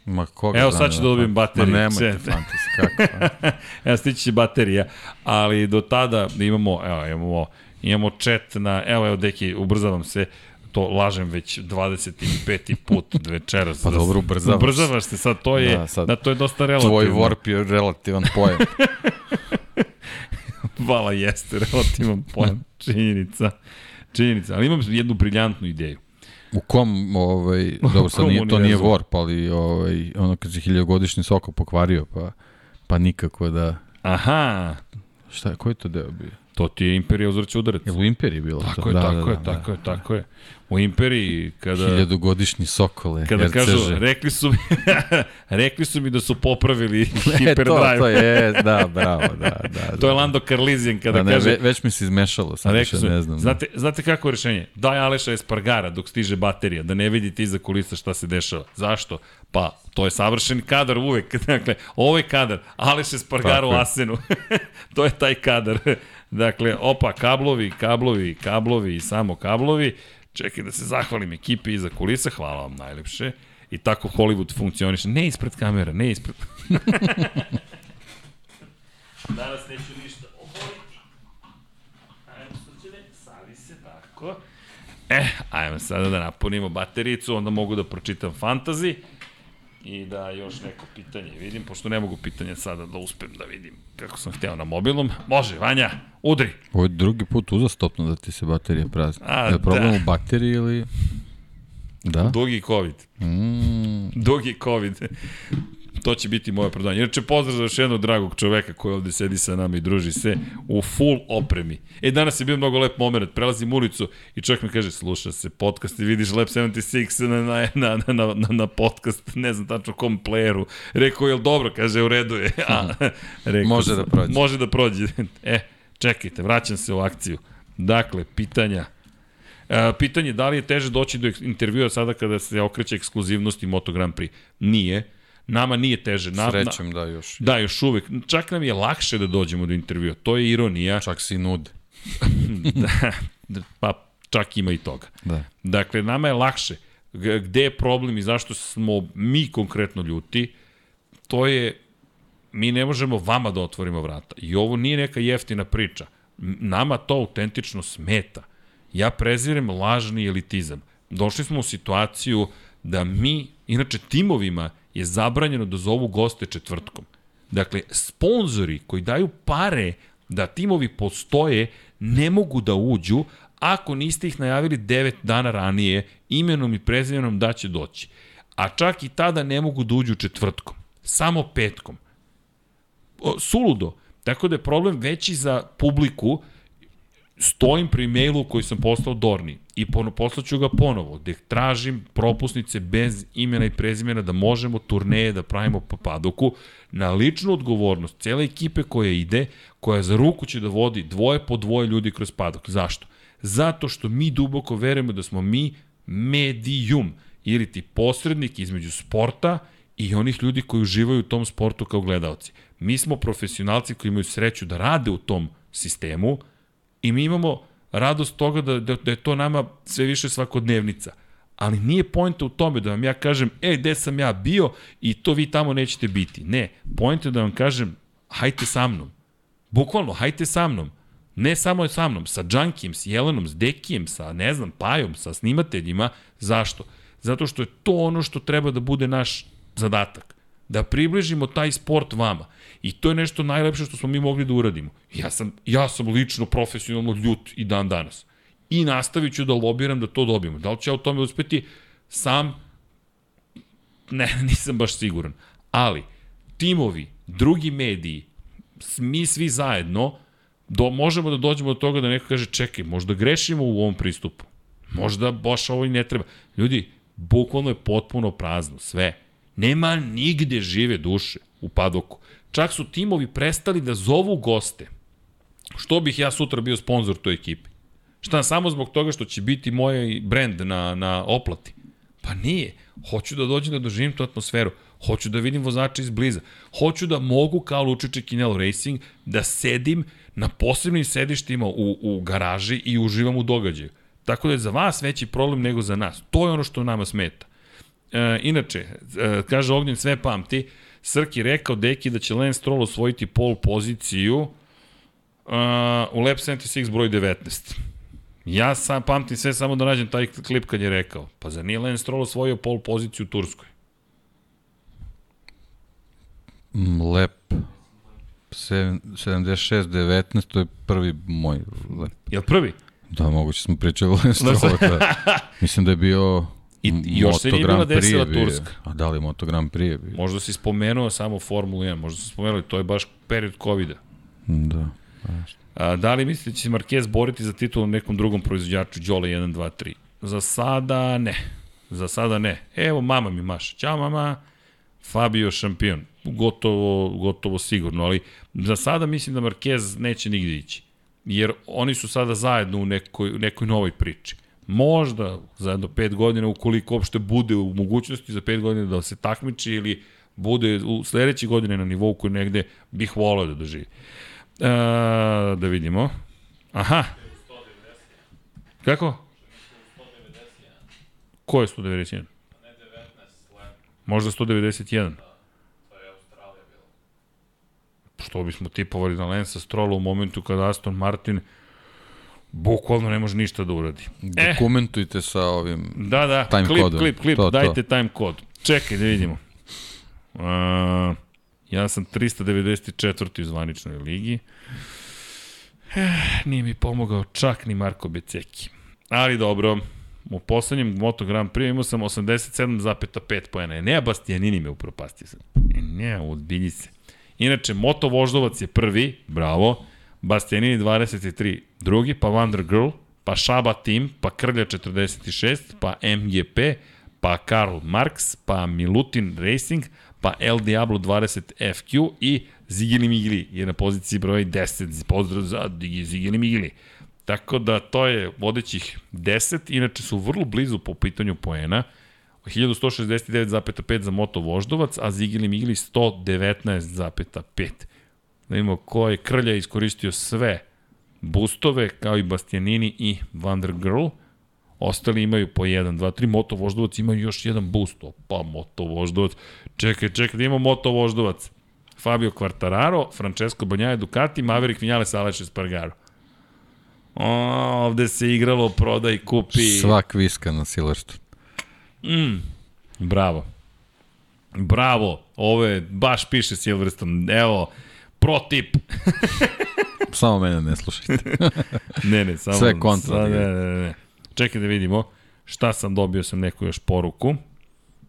Ma koga Evo sad ću da dobijem bateriju. Ma nemojte fantasy, kako? Evo stići će baterija, ali do tada imamo, evo, imamo, imamo chat na, evo, evo, deki, ubrzavam se, To lažem već 25. put večeras. Pa dobro, ubrzavaš. Ubrzavaš se, sad to je, da, Da, sad da to je dosta relativno. Tvoj warp je relativan pojam. Vala jeste relativan pojam, činjenica. Činjenica, ali imam jednu briljantnu ideju. U kom, ovaj, dobro, sad nije, to nije warp, ali ovaj, ono kad se hiljagodišnji soko pokvario, pa, pa nikako da... Aha, Šta je, koji to deo bio? To ti je Imperija uzvrće udarac. Je li u Imperiji bilo Tako to? je, da, tako da, je, da, tako da. je, tako je. U Imperiji, kada... Hiljadugodišnji sokole, Kada RCŽ. kažu, rekli su mi, rekli su mi da su popravili E, to, Hyperdrive. to je, da, bravo, da, da. To je da. Lando Carlizian kada Da, ne, kaže... ve, već mi se izmešalo, sad Rekli su, ne znam. da. znate, znate kako je rešenje? Daj Aleša Espargara dok stiže baterija, da ne vidite iza kulisa šta se dešava. Zašto? Pa, to je savršen kadar uvek. Dakle, ovo je kadar. Aleš Espargara u. Asenu. to je taj kadar. Dakle, opa, kablovi, kablovi, kablovi i samo kablovi. Čekaj da se zahvalim ekipi iza kulisa. Hvala vam najlepše. I tako Hollywood funkcioniše. Ne ispred kamera, ne ispred... Danas neću ništa oboriti. Ajmo srđene, sali se tako. E, ajmo sada da napunimo batericu, onda mogu da pročitam fantazi i da još neko pitanje vidim, pošto ne mogu pitanje sada da uspem da vidim kako sam hteo na mobilnom. Može, Vanja, udri. Ovo je drugi put uzastopno da ti se baterija prazni. A, je problem da. u bateriji ili... Da? Dugi COVID. Mm, Dugi COVID. To će biti moje prodanje. Inače, pozdrav za još jednog dragog čoveka koji ovde sedi sa nama i druži se u full opremi. E, danas je bio mnogo lep moment. Prelazim ulicu i čovjek mi kaže, sluša se podcast i vidiš Lab 76 na, na, na, na, na, na podcast, ne znam tačno kom playeru. Rekao, jel dobro? Kaže, u redu je. A, rekao, Može da prođe. Može da prođe. E, čekajte, vraćam se u akciju. Dakle, pitanja. E, pitanje da li je teže doći do intervjua sada kada se okreće ekskluzivnosti Moto Grand Prix? Nije. Nama nije teže. Na, srećem da još. Da, još uvek. Čak nam je lakše da dođemo do intervjua. To je ironija. Čak si nude. da, pa čak ima i toga. Da. Dakle, nama je lakše. Gde je problem i zašto smo mi konkretno ljuti, to je mi ne možemo vama da otvorimo vrata. I ovo nije neka jeftina priča. Nama to autentično smeta. Ja prezirem lažni elitizam. Došli smo u situaciju da mi, inače timovima je zabranjeno da zovu goste četvrtkom. Dakle, sponzori koji daju pare da timovi postoje ne mogu da uđu ako niste ih najavili 9 dana ranije imenom i prezimenom da će doći. A čak i tada ne mogu da uđu četvrtkom, samo petkom o, suludo. Tako da je problem veći za publiku, stojim pri mailu koji sam poslao Dorni i pono, poslaću ga ponovo, gde tražim propusnice bez imena i prezimena da možemo turneje da pravimo po padoku na ličnu odgovornost cele ekipe koja ide, koja za ruku će da vodi dvoje po dvoje ljudi kroz padok. Zašto? Zato što mi duboko verujemo da smo mi medijum ili ti posrednik između sporta i onih ljudi koji uživaju u tom sportu kao gledalci. Mi smo profesionalci koji imaju sreću da rade u tom sistemu i mi imamo radost toga da, da, da je to nama sve više svakodnevnica. Ali nije pojenta u tome da vam ja kažem, e, gde sam ja bio i to vi tamo nećete biti. Ne, pojenta je da vam kažem, hajte sa mnom. Bukvalno, hajte sa mnom. Ne samo sa mnom, sa Džankijem, s Jelenom, s Dekijem, sa, ne znam, Pajom, sa snimateljima. Zašto? Zato što je to ono što treba da bude naš zadatak. Da približimo taj sport vama. I to je nešto najlepše što smo mi mogli da uradimo. Ja sam, ja sam lično profesionalno ljut i dan danas. I nastavit ću da lobiram da to dobijemo. Da li ću ja u tome uspeti sam? Ne, nisam baš siguran. Ali, timovi, drugi mediji, mi svi zajedno, do, možemo da dođemo do toga da neko kaže čekaj, možda grešimo u ovom pristupu. Možda baš ovo i ne treba. Ljudi, bukvalno je potpuno prazno, sve. Nema nigde žive duše u padoku. Čak su timovi prestali da zovu goste. Što bih ja sutra bio sponsor toj ekipi? Šta, samo zbog toga što će biti moj brand na, na oplati? Pa nije. Hoću da dođem da doživim tu atmosferu. Hoću da vidim vozača izbliza. Hoću da mogu kao Lučiće Kinelo Racing da sedim na posebnim sedištima u, u garaži i uživam u događaju. Tako da je za vas veći problem nego za nas. To je ono što nama smeta. E, inače, e, kaže Ognjen sve pamti, Srki rekao Deki da će Lance Stroll osvojiti pol poziciju uh, u Lab 76 broj 19. Ja sam pamtim sve samo da nađem taj klip kad je rekao. Pa zar nije Lance Stroll osvojio pol poziciju u Turskoj? Mm, Lep. 76-19, to je prvi moj lep. Jel prvi? Da, moguće smo pričali o Strolu. Da. Mislim da je bio I, i još se nije bila desila Turska. A da li Moto Grand Prix je bio? Možda si spomenuo samo Formulu 1, možda si spomenuo, to je baš period COVID-a. Da. A, da li mislite da će se Marquez boriti za titul nekom drugom proizvođaču Đole 1, 2, 3? Za sada ne. Za sada ne. Evo, mama mi maša. Ćao mama, Fabio šampion. Gotovo, gotovo sigurno, ali za sada mislim da Marquez neće nigde ići. Jer oni su sada zajedno u nekoj, nekoj novoj priči. Možda za jedno pet godina, ukoliko uopšte bude u mogućnosti za pet godina da se takmiči ili bude u sledeće godine na nivou koji negde bih volao da doživi. E, da vidimo. Aha. Kako? Ko je 191? Možda 191. Što bismo tipovali na Lensa Strola u momentu kada Aston Martin bukvalno ne može ništa da uradi. E, Dokumentujte sa ovim Da, da, time klip, kodom. klip, klip, To, to. dajte time kod. Čekaj da vidimo. Uh, ja sam 394. u zvaničnoj ligi. Eh, nije mi pomogao čak ni Marko Beceki. Ali dobro, u poslednjem Moto Grand Prix imao sam 87,5 pojena. Ne, Bastianini me upropastio sam. E, ne, odbilji se. Inače, Moto Voždovac je prvi, bravo. Bastianini 23, drugi, pa Wonder Girl, pa Šaba Team, pa Krlja 46, pa MGP, pa Karl Marx, pa Milutin Racing, pa El Diablo 20 FQ i Zigili Migili je na poziciji broj 10. Pozdrav za Zigili Migili. Tako da to je vodećih 10, inače su vrlo blizu po pitanju poena. 1169,5 za Moto Voždovac, a Zigili Migili 119,5. Da vidimo ko je Krlja iskoristio sve boostove, kao i Bastianini i Wonder Girl. Ostali imaju po 1, 2, 3. Moto Voždovac imaju još jedan boost. Pa Moto Voždovac. Čekaj, čekaj, da imamo Moto Voždovac. Fabio Quartararo, Francesco Banjaje Ducati, Maverick Vinales, Aleš Espargaro. O, ovde se igralo prodaj, kupi. Sva kviska na Silverstone. Mm, bravo. Bravo. Ovo je, baš piše Silverstone. Evo, pro tip. Samo mene ne slušajte. ne, ne, samo... Sve kontra Sa, ne, ne, ne. Čekaj da vidimo šta sam dobio sam neku još poruku.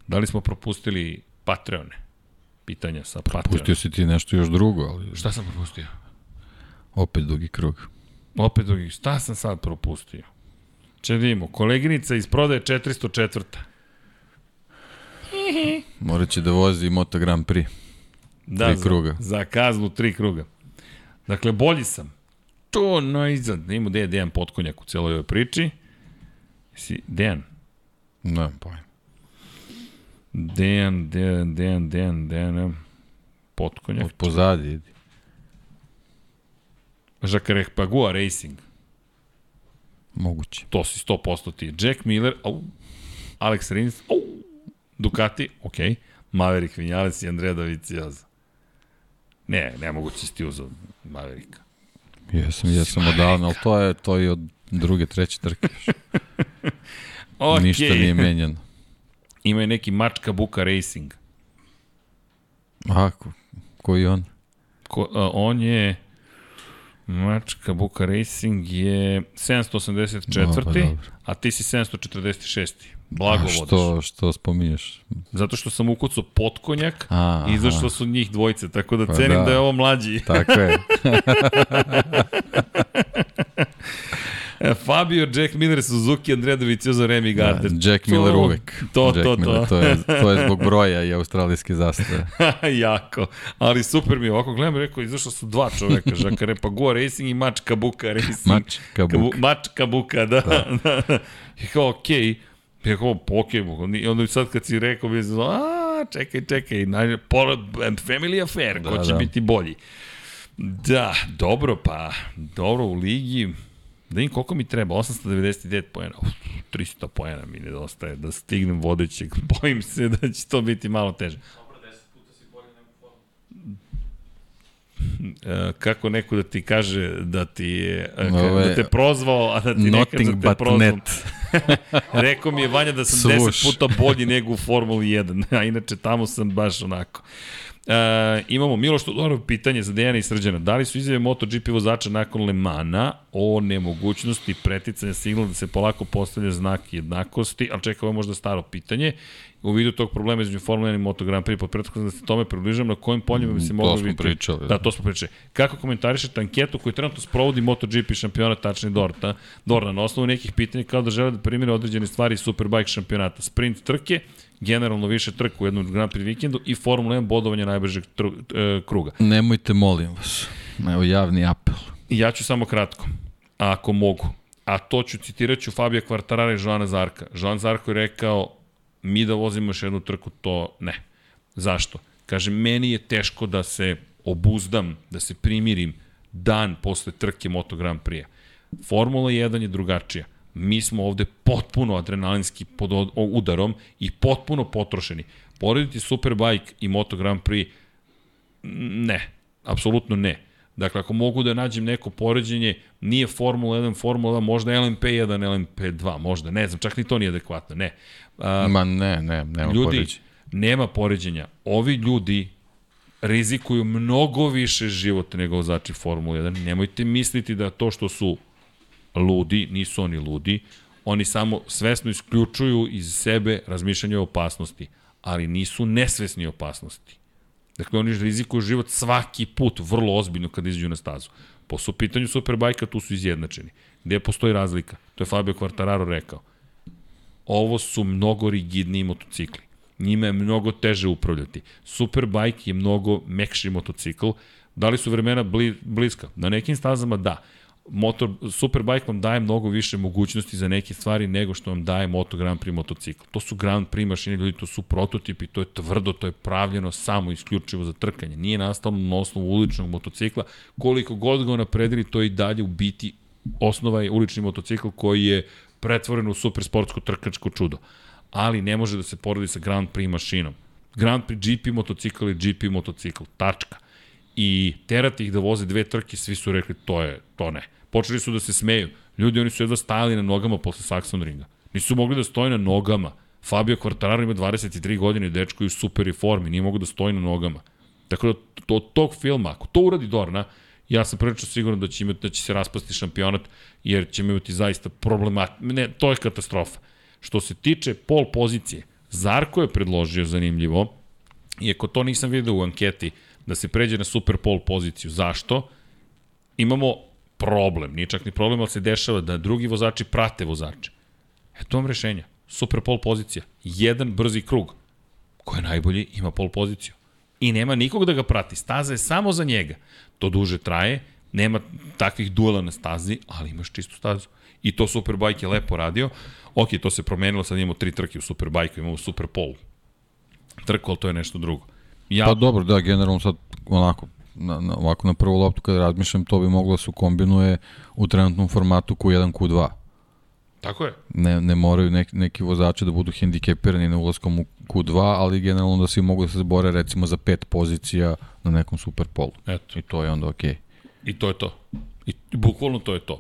Da li smo propustili Patreone? Pitanja sa Patreona. Pustio si ti nešto još drugo, ali Šta sam propustio? opet dugi krug. Opet drugi, šta sam sad propustio? Če da vidimo, koleginica iz prodaje 404. Morat će da vozi Moto Grand Prix. Da, Tri za, kruga. Za kaznu tri kruga. Dakle, bolji sam. To najzad. Da imamo gde je Dejan Potkonjak u celoj ovoj priči. Si, Dejan. Ne, pa. Dejan, Dejan, Dejan, Dejan, Dejan. Potkonjak. Od pozadi idi. Žakareh Pagua Racing. Moguće. To si 100% ti. Jack Miller, au. Alex Rins, au. Ducati, ok. Maverick Vinales i Andrea Dovizioso. Ne, nemoguće si ti uzao Mavericka. Jesam, jesam odavno, ali to je to i od druge, treće trke. Okay. Ništa nije menjano. Ima i neki Mačka Buka Racing. A, ko, koji je on? Ko, a, on je Mačka Buka Racing je 784. No, pa dobro. a ti si 746. Blago vodiš. što, što spominješ? Zato što sam ukucao potkonjak A, i izašlo su njih dvojice, tako da Pa cenim da. da. je ovo mlađi. Tako je. E, Fabio, Jack Miller, Suzuki, Andrea Dovizioso, Remy Gardner. Da, Jack Miller To- uvek. To, Jack to, Miller, to. to, je, to je zbog broja i australijske zastave. jako. Ali super mi je. Ovako gledam rekao, izašla su dva čoveka. Žakare Pagua Racing i Mač Kabuka Racing. Mač Kabuka. Kabu, Mač Kabuka, da. da. da. I kao, okej. Okay. Ja kao. I onda sad kad si rekao, je znao, a, čekaj, čekaj. naj- pola- Family affair, ko Da, će da. biti bolji. Da, dobro, pa, dobro u ligi. Da im koliko mi treba, 899 poena, Uf, 300 poena mi nedostaje da stignem vodećeg. Bojim se da će to biti malo teže. E, kako neko da ti kaže da ti je, e, Ovo je da te prozvao, a da ti ne kaže da te prozvao. Rekao mi je Vanja da sam Svuš. 10 puta bolji nego u Formuli 1, a inače tamo sam baš onako. E, imamo Miloš Todorov pitanje za Dejana i Srđana. Da li su izjave MotoGP vozača nakon Lemana o nemogućnosti preticanja signala da se polako postavlja znak jednakosti, ali čekaj, ovo je možda staro pitanje, u vidu tog problema između Formula 1 i Moto Grand Prix, pod prethodom da se tome približam, na kojim poljima bi se To moglo smo vidjeti. pričali, Da, da. to smo pričali. Kako komentarišete anketu koju trenutno sprovodi MotoGP šampionat, tačni Dorna, Dorna, na osnovu nekih pitanja kao da žele da primire određene stvari iz Superbike šampionata, sprint trke, generalno više trka u jednom Grand Prix vikendu i Formula 1 bodovanje najbržeg tr, e, kruga. Nemojte, molim vas. Evo javni apel. Ja ću samo kratko, ako mogu. A to ću citirat ću Fabija Kvartarara i Joana Zarka. Joan Zarko je rekao, mi da vozimo još jednu trku, to ne. Zašto? Kaže, meni je teško da se obuzdam, da se primirim dan posle trke Moto Grand Prix. Formula 1 je drugačija. Mi smo ovde potpuno adrenalinski pod od- udarom i potpuno potrošeni. Porediti Superbike i Moto Grand Prix Ne, apsolutno ne. Dakle, ako mogu da nađem neko poređenje, nije Formula 1, Formula 2, možda LMP1, LMP2, možda, ne znam, čak ni to nije adekvatno, ne. A, Ma ne, ne, nema ljudi, poređenja. nema poređenja. Ovi ljudi rizikuju mnogo više života nego vozači Formula 1. Nemojte misliti da to što su ludi, nisu oni ludi, oni samo svesno isključuju iz sebe razmišljanje o opasnosti, ali nisu nesvesni opasnosti. Dakle, oni rizikuju život svaki put, vrlo ozbiljno kada izađu na stazu. Po su pitanju Superbajka, tu su izjednačeni. Gde postoji razlika? To je Fabio Quartararo rekao. Ovo su mnogo rigidniji motocikli. Njima je mnogo teže upravljati. Superbike je mnogo mekši motocikl. Da li su vremena bli, bliska? Na nekim stazama da. Motor, Superbike vam daje mnogo više mogućnosti za neke stvari nego što vam daje Moto Grand Prix motocikl. To su Grand Prix mašine, ljudi, to su prototipi, to je tvrdo, to je pravljeno samo isključivo za trkanje. Nije nastalo na osnovu uličnog motocikla. Koliko god ga napredili, to je i dalje u biti osnova je ulični motocikl koji je pretvoren u super sportsko trkačko čudo. Ali ne može da se poredi sa Grand Prix mašinom. Grand Prix GP motocikl je GP motocikl. Tačka. I terati ih da voze dve trke, svi su rekli to je, to ne. Počeli su da se smeju. Ljudi, oni su jedva stajali na nogama posle Saxon ringa. Nisu mogli da stoje na nogama. Fabio Quartararo ima 23 godine, dečko je u super formi, nije mogu da stoji na nogama. Tako da, to, od tog filma, ako to uradi Dorna, ja sam prilično siguran da će, imati, da će se raspasti šampionat, jer će imati zaista problemat... Ne, to je katastrofa. Što se tiče pol pozicije, Zarko je predložio zanimljivo, iako to nisam vidio u anketi, da se pređe na super pol poziciju. Zašto? Imamo problem, nije čak ni problem, ali se dešava da drugi vozači prate vozače. Eto vam rešenja. Super pol pozicija. Jedan brzi krug. Ko je najbolji, ima pol poziciju. I nema nikog da ga prati. Staza je samo za njega. To duže traje, nema takvih duela na stazi, ali imaš čistu stazu. I to Superbike je lepo radio. Ok, to se promenilo, sad imamo tri trke u Superbike, imamo Super pol. Trku, ali to je nešto drugo. Ja, Pa dobro, da, generalno sad onako, na, na, ovako na prvu loptu kada razmišljam, to bi moglo da se kombinuje u trenutnom formatu Q1, Q2. tako je. Ne, ne moraju neki, neki vozači da budu hendikepirani na ulaskom u Q2, ali generalno da svi mogu da se zbore recimo za pet pozicija na nekom superpolu. Eto. I to je onda okej. Okay. I to je to. I bukvalno to je to.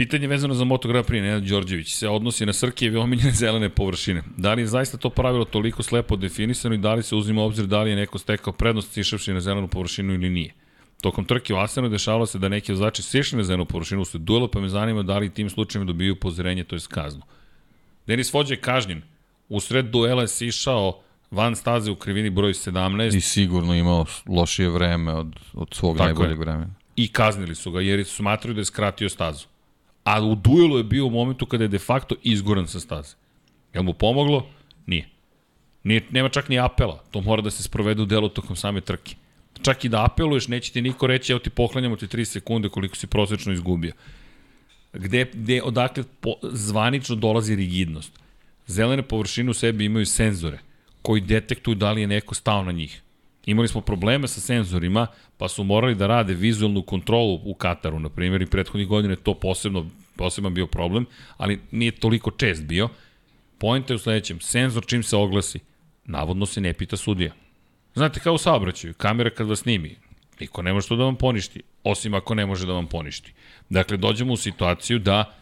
Pitanje vezano za Moto Grand Prix, Nenad Đorđević, se odnosi na Srkijeve omiljene zelene površine. Da li je zaista to pravilo toliko slepo definisano i da li se uzima obzir da li je neko stekao prednost sišavši na zelenu površinu ili nije? Tokom trke u Asenu dešavalo se da neki vozači sišli na zelenu površinu usled duela, pa me zanima da li tim slučajima dobiju upozorenje, to je kaznu. Denis Vođe je kažnjen. U sred duela je sišao van staze u krivini broj 17 I sigurno imao lošije vreme od, od svog Tako najboljeg je. vremena. i kaznili su ga jer su smatraju da je skratio stazu. A u duelu je bio u momentu kada je de facto izgoran sa staze. Jel mu pomoglo? Nije. Nije, nema čak ni apela. To mora da se sprovede u delu tokom same trke. Čak i da apeluješ, neće ti niko reći, evo ti poklanjamo ti 3 sekunde koliko si prosečno izgubio. Gde, gde odakle po, zvanično dolazi rigidnost. Zelene površine u sebi imaju senzore koji detektuju da li je neko stao na njih. Imali smo probleme sa senzorima, pa su morali da rade vizualnu kontrolu u Kataru, na primjer, i prethodnih godina to posebno, poseban bio problem, ali nije toliko čest bio. Pojenta je u sledećem, senzor čim se oglasi, navodno se ne pita sudija. Znate, kao u saobraćaju, kamera kad vas snimi, Niko ne može to da vam poništi, osim ako ne može da vam poništi. Dakle, dođemo u situaciju da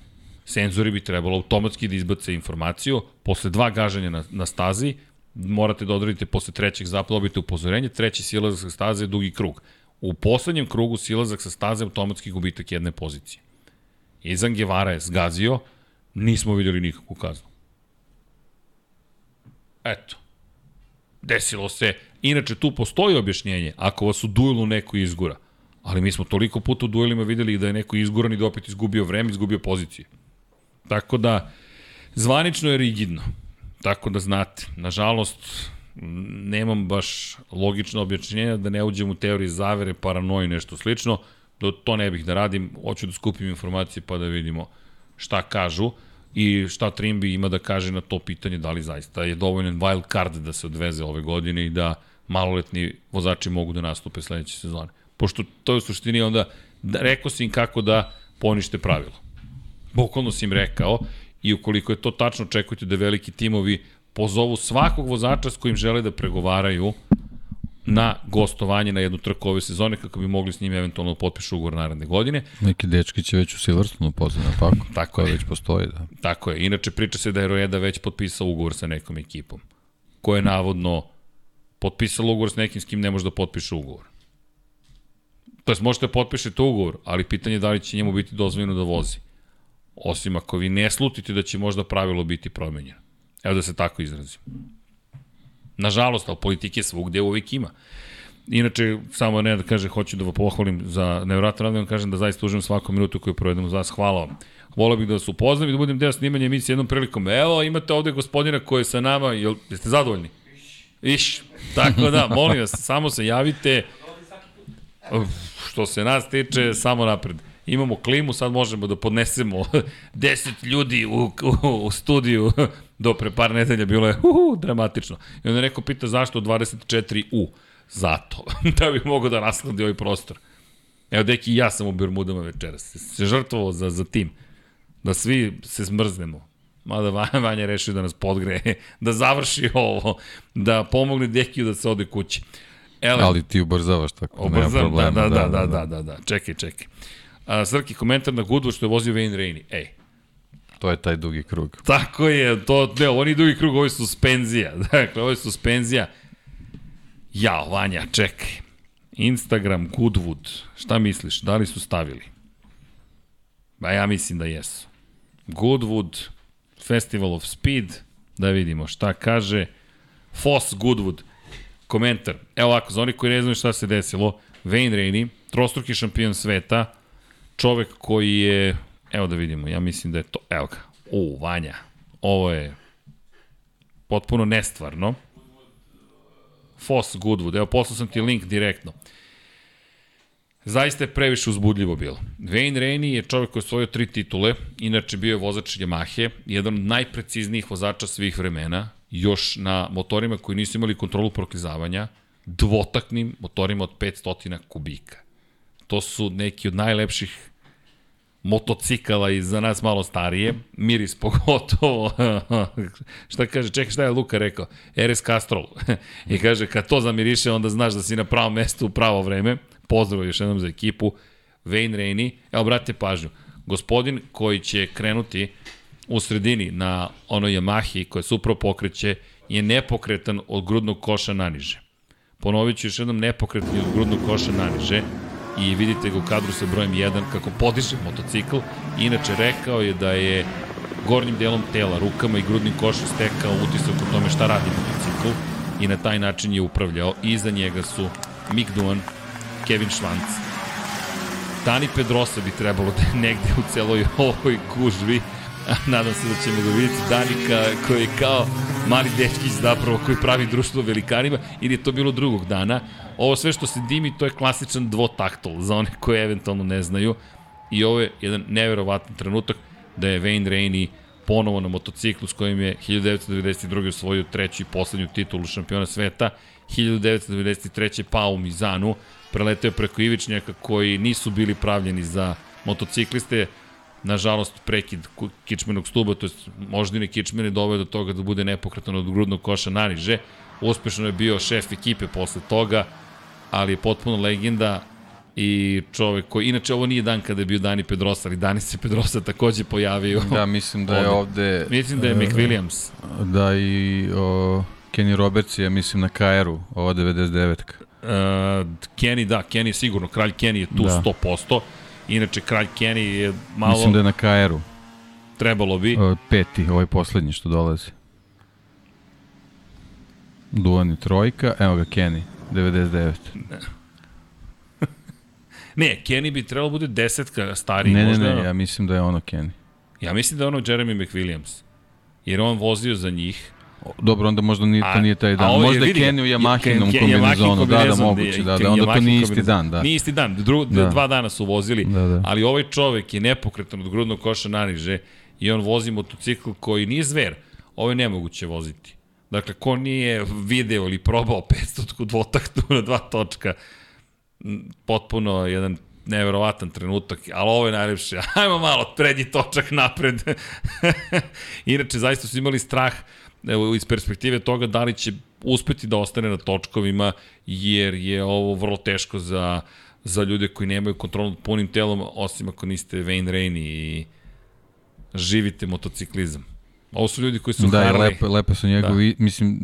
senzori bi trebalo automatski da izbace informaciju, posle dva gaženja na, na stazi, morate da odredite posle trećeg zapada, dobite upozorenje, treći silazak sa staze je dugi krug. U poslednjem krugu silazak sa staze automatski gubitak jedne pozicije. Izan Gevara je zgazio, nismo videli nikakvu kaznu. Eto. Desilo se. Inače, tu postoji objašnjenje. Ako vas u duelu neko izgura. Ali mi smo toliko puta u duelima videli da je neko izguran i da opet izgubio vreme, izgubio poziciju. Tako da, zvanično je rigidno. Tako da znate, nažalost, nemam baš logično objašnjenja da ne uđem u teoriji zavere, paranoji, nešto slično. Do, to ne bih da radim, hoću da skupim informacije pa da vidimo šta kažu i šta Trimbi ima da kaže na to pitanje da li zaista je dovoljan wild card da se odveze ove godine i da maloletni vozači mogu da nastupe sledeće sezone. Pošto to je u suštini onda, da, rekao si im kako da ponište pravilo. Bukvalno si im rekao i ukoliko je to tačno, očekujte da veliki timovi pozovu svakog vozača s kojim žele da pregovaraju na gostovanje na jednu trku ove sezone kako bi mogli s njim eventualno da potpišu ugovor naredne godine. Neki dečki će već u Silverstonu pozvati, tako? Tako je. već postoji, da. Tako je. Inače, priča se da je Roeda već potpisao ugovor sa nekom ekipom, koja je navodno potpisala ugovor s nekim s kim ne može da potpiše ugovor. To jest, možete da potpišete ugovor, ali pitanje je da li će njemu biti dozvoljeno da vozi. Osim ako vi ne slutite da će možda pravilo biti promenjeno. Evo da se tako izrazim. Nažalost, ali politike svugde uvijek ima. Inače, samo ne da kaže, hoću da vas pohvalim za nevjerojatno rad, da kažem da zaista uživam svaku minutu koju provedem uz vas. Hvala vam. Volio bih da vas upoznam i da budem deo snimanja emisije jednom prilikom. Evo, imate ovde gospodina koji je sa nama, jel, jeste zadovoljni? Iš, tako da, molim vas, samo se javite. Što se nas tiče, samo napred. Imamo klimu, sad možemo da podnesemo 10 ljudi u, u, u studiju do pre par nedelja bilo je uhu, dramatično. I onda neko pita zašto 24 U. Zato, da bi mogao da rasladi ovaj prostor. Evo, deki, ja sam u Bermudama večeras. Se žrtvovao za, za tim. Da svi se smrznemo. Mada Vanja, rešio da nas podgre, da završi ovo, da pomogne Dekiju da se ode kući. Ele, Ali ti ubrzavaš tako, nema problema. Da, da, da, da, da, da, da. Čekaj, čekaj. A, Srki, komentar na Goodwood što je vozio Wayne Rainey. Ej, To je taj dugi krug. Tako je, to, ne, oni dugi krug, ovo je suspenzija. Dakle, ovo je suspenzija. Ja, Vanja, čekaj. Instagram, Goodwood, šta misliš, da li su stavili? Ba ja mislim da jesu. Goodwood, Festival of Speed, da vidimo šta kaže. Foss Goodwood, komentar. Evo ovako, za oni koji ne znaju šta se desilo, Wayne Rainey, trostruki šampion sveta, čovek koji je Evo da vidimo, ja mislim da je to, evo ga, u, Vanja, ovo je potpuno nestvarno. Foss Goodwood, evo poslao sam ti link direktno. Zaista je previše uzbudljivo bilo. Wayne Rainey je čovjek koji je osvojio tri titule, inače bio je vozač Yamahe, jedan od najpreciznijih vozača svih vremena, još na motorima koji nisu imali kontrolu proklizavanja, dvotaknim motorima od 500 kubika. To su neki od najlepših motocikala i za nas malo starije, miris pogotovo, šta kaže, čekaj šta je Luka rekao, RS Castrol, i kaže kad to zamiriše onda znaš da si na pravom mestu u pravo vreme, pozdrav još jednom za ekipu, Wayne Rainey, evo brate pažnju, gospodin koji će krenuti u sredini na onoj Yamahi koja se upravo pokreće je nepokretan od grudnog koša naniže. Ponovit ću još jednom nepokretan od grudnog koša naniže i vidite ga u kadru sa brojem 1 kako podiže motocikl. Inače rekao je da je gornjim delom tela, rukama i grudnim košom stekao utisak o tome šta radi motocikl i na taj način je upravljao. Iza njega su Mick Duan, Kevin Schwanz. Dani Pedrosa bi trebalo da je negde u celoj ovoj gužvi nadam se da ćemo ga vidjeti Danika koji je kao mali dečkić zapravo koji pravi društvo velikanima ili je to bilo drugog dana. Ovo sve što se dimi to je klasičan dvotaktol za one koje eventualno ne znaju i ovo je jedan neverovatan trenutak da je Wayne Rainey ponovo na motociklu s kojim je 1992. osvojio treću i poslednju titulu šampiona sveta, 1993. pao u Mizanu, preleteo preko ivičnjaka koji nisu bili pravljeni za motocikliste, nažalost prekid kičmenog stuba, to je moždine kičmene doveo do toga da bude nepokretan od grudnog koša naniže. Uspešno je bio šef ekipe posle toga. Ali je potpuno legenda i čovek koji, inače ovo nije dan kada je bio Dani Pedrosa, ali Dani se Pedrosa takođe pojavio. Da, mislim da je ovde... Mislim da je McWilliams. Da i o, Kenny Roberts je, mislim, na KR-u, ova 99-ka. Uh, Kenny, da, Kenny je sigurno, kralj Kenny je tu Da. da. 100%. Inače, kralj Kenny je malo, Mislim da je na KR-u. trebalo bi. O, Peti, ovaj poslednji što dolazi. Duvan je trojka, evo ga Kenny, 99. Ne, Kenny bi trebalo bude desetka stariji. Ne, ne, možda, ne, ono- ja mislim da je ono Kenny. ja mislim da je ono Jeremy McWilliams. Jer on vozio za njih. Dobro, onda možda nije, to A- nije taj dan. Možda je Kenny u Yamahinom kombinezonu, Yamahin da, da, moguće, da, Ken- da, onda to nije isti dan, da. Nije isti dan, Dru, Da. dva dana su vozili, Da, da. ali ovaj čovek je nepokretan od grudnog koša naniže i on vozi motocikl koji nije zver, ovo je nemoguće voziti. Dakle, ko nije video ili probao 500 dvotaktu na dva točka, potpuno jedan neverovatan trenutak, ali ovo je najlepše. Ajmo malo, prednji točak napred. Inače, zaista su imali strah evo, iz perspektive toga da li će uspeti da ostane na točkovima, jer je ovo vrlo teško za, za ljude koji nemaju kontrolu punim telom, osim ako niste Wayne Rainey i živite motociklizam. Ovo su ljudi koji su Da, Harley. lepe, lepe su njegovi, da. mislim,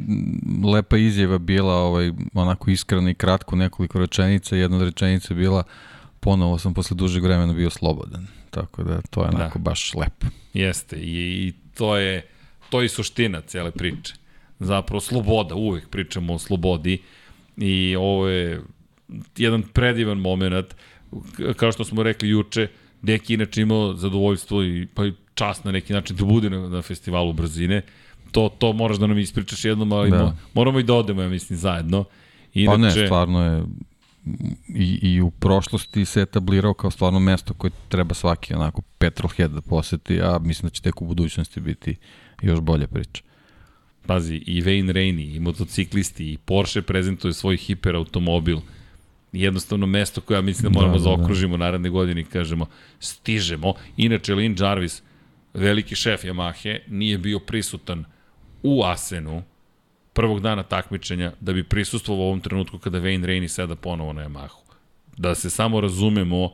lepa izjava bila, ovaj, onako iskrena i kratko, nekoliko rečenica, jedna od rečenica bila, ponovo sam posle dužeg vremena bio slobodan. Tako da, to je onako da. baš lepo. Jeste, i, i to je to je suština cele priče. Zapravo sloboda, uvek pričamo o slobodi i ovo je jedan predivan moment, kao što smo rekli juče, Deki inače imao zadovoljstvo i pa čast na neki način da bude na, na festivalu brzine. To, to moraš da nam ispričaš jednom, ali Da. da. mo, moramo i da odemo, ja mislim, zajedno. Inače, pa ne, stvarno je i, i u prošlosti se etablirao kao stvarno mesto koje treba svaki onako petrolhead da poseti, a mislim da će tek u budućnosti biti još bolje priča. Pazi, i Wayne Rainey, i motociklisti, i Porsche prezentuju svoj hiperautomobil. Jednostavno mesto koje ja mislim da moramo da, da, zaokružimo da. naredne godine i kažemo stižemo. Inače, Lin Jarvis, veliki šef Yamahe, nije bio prisutan u Asenu prvog dana takmičenja da bi prisustvovao u ovom trenutku kada Wayne Rainey seda ponovo na Yamahu. Da se samo razumemo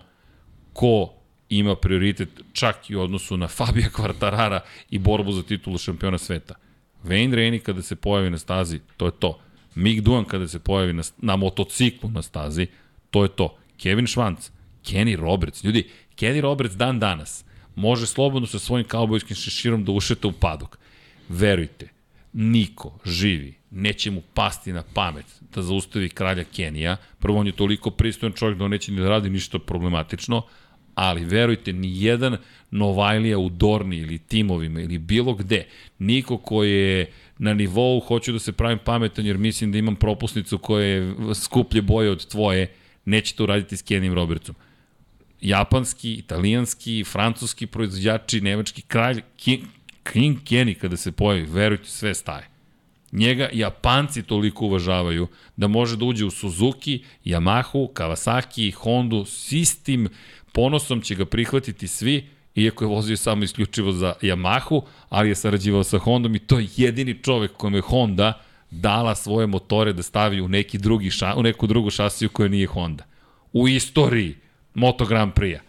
ko ima prioritet čak i u odnosu na Fabija Quartarara i borbu za titulu šampiona sveta. Wayne Rainey kada se pojavi na stazi, to je to. Mick Duan kada se pojavi na, na motociklu na stazi, to je to. Kevin Schwantz, Kenny Roberts. Ljudi, Kenny Roberts dan danas može slobodno sa svojim kaubojskim šeširom da ušete u padok. Verujte, niko živi neće mu pasti na pamet da zaustavi kralja Kenija. Prvo, on je toliko pristojan čovjek da on neće ni da radi ništa problematično, ali verujte, ni jedan Novajlija u Dorni ili timovima ili bilo gde, niko ko je na nivou hoću da se pravim pametan jer mislim da imam propusnicu koja je skuplje boje od tvoje, neće to uraditi s Kenijim Robertsom. Japanski, italijanski, francuski proizvođači, nemački kralj, King, King Kenny kada se pojavi, verujte, sve staje. Njega Japanci toliko uvažavaju da može da uđe u Suzuki, Yamahu, Kawasaki, Hondu, s istim ponosom će ga prihvatiti svi, iako je vozio samo isključivo za Yamahu, ali je sarađivao sa Hondom i to je jedini čovek kojem je Honda dala svoje motore da stavi u neki drugi ša, u neku drugu šasiju koja nije Honda. U istoriji Moto Grand Prix-a.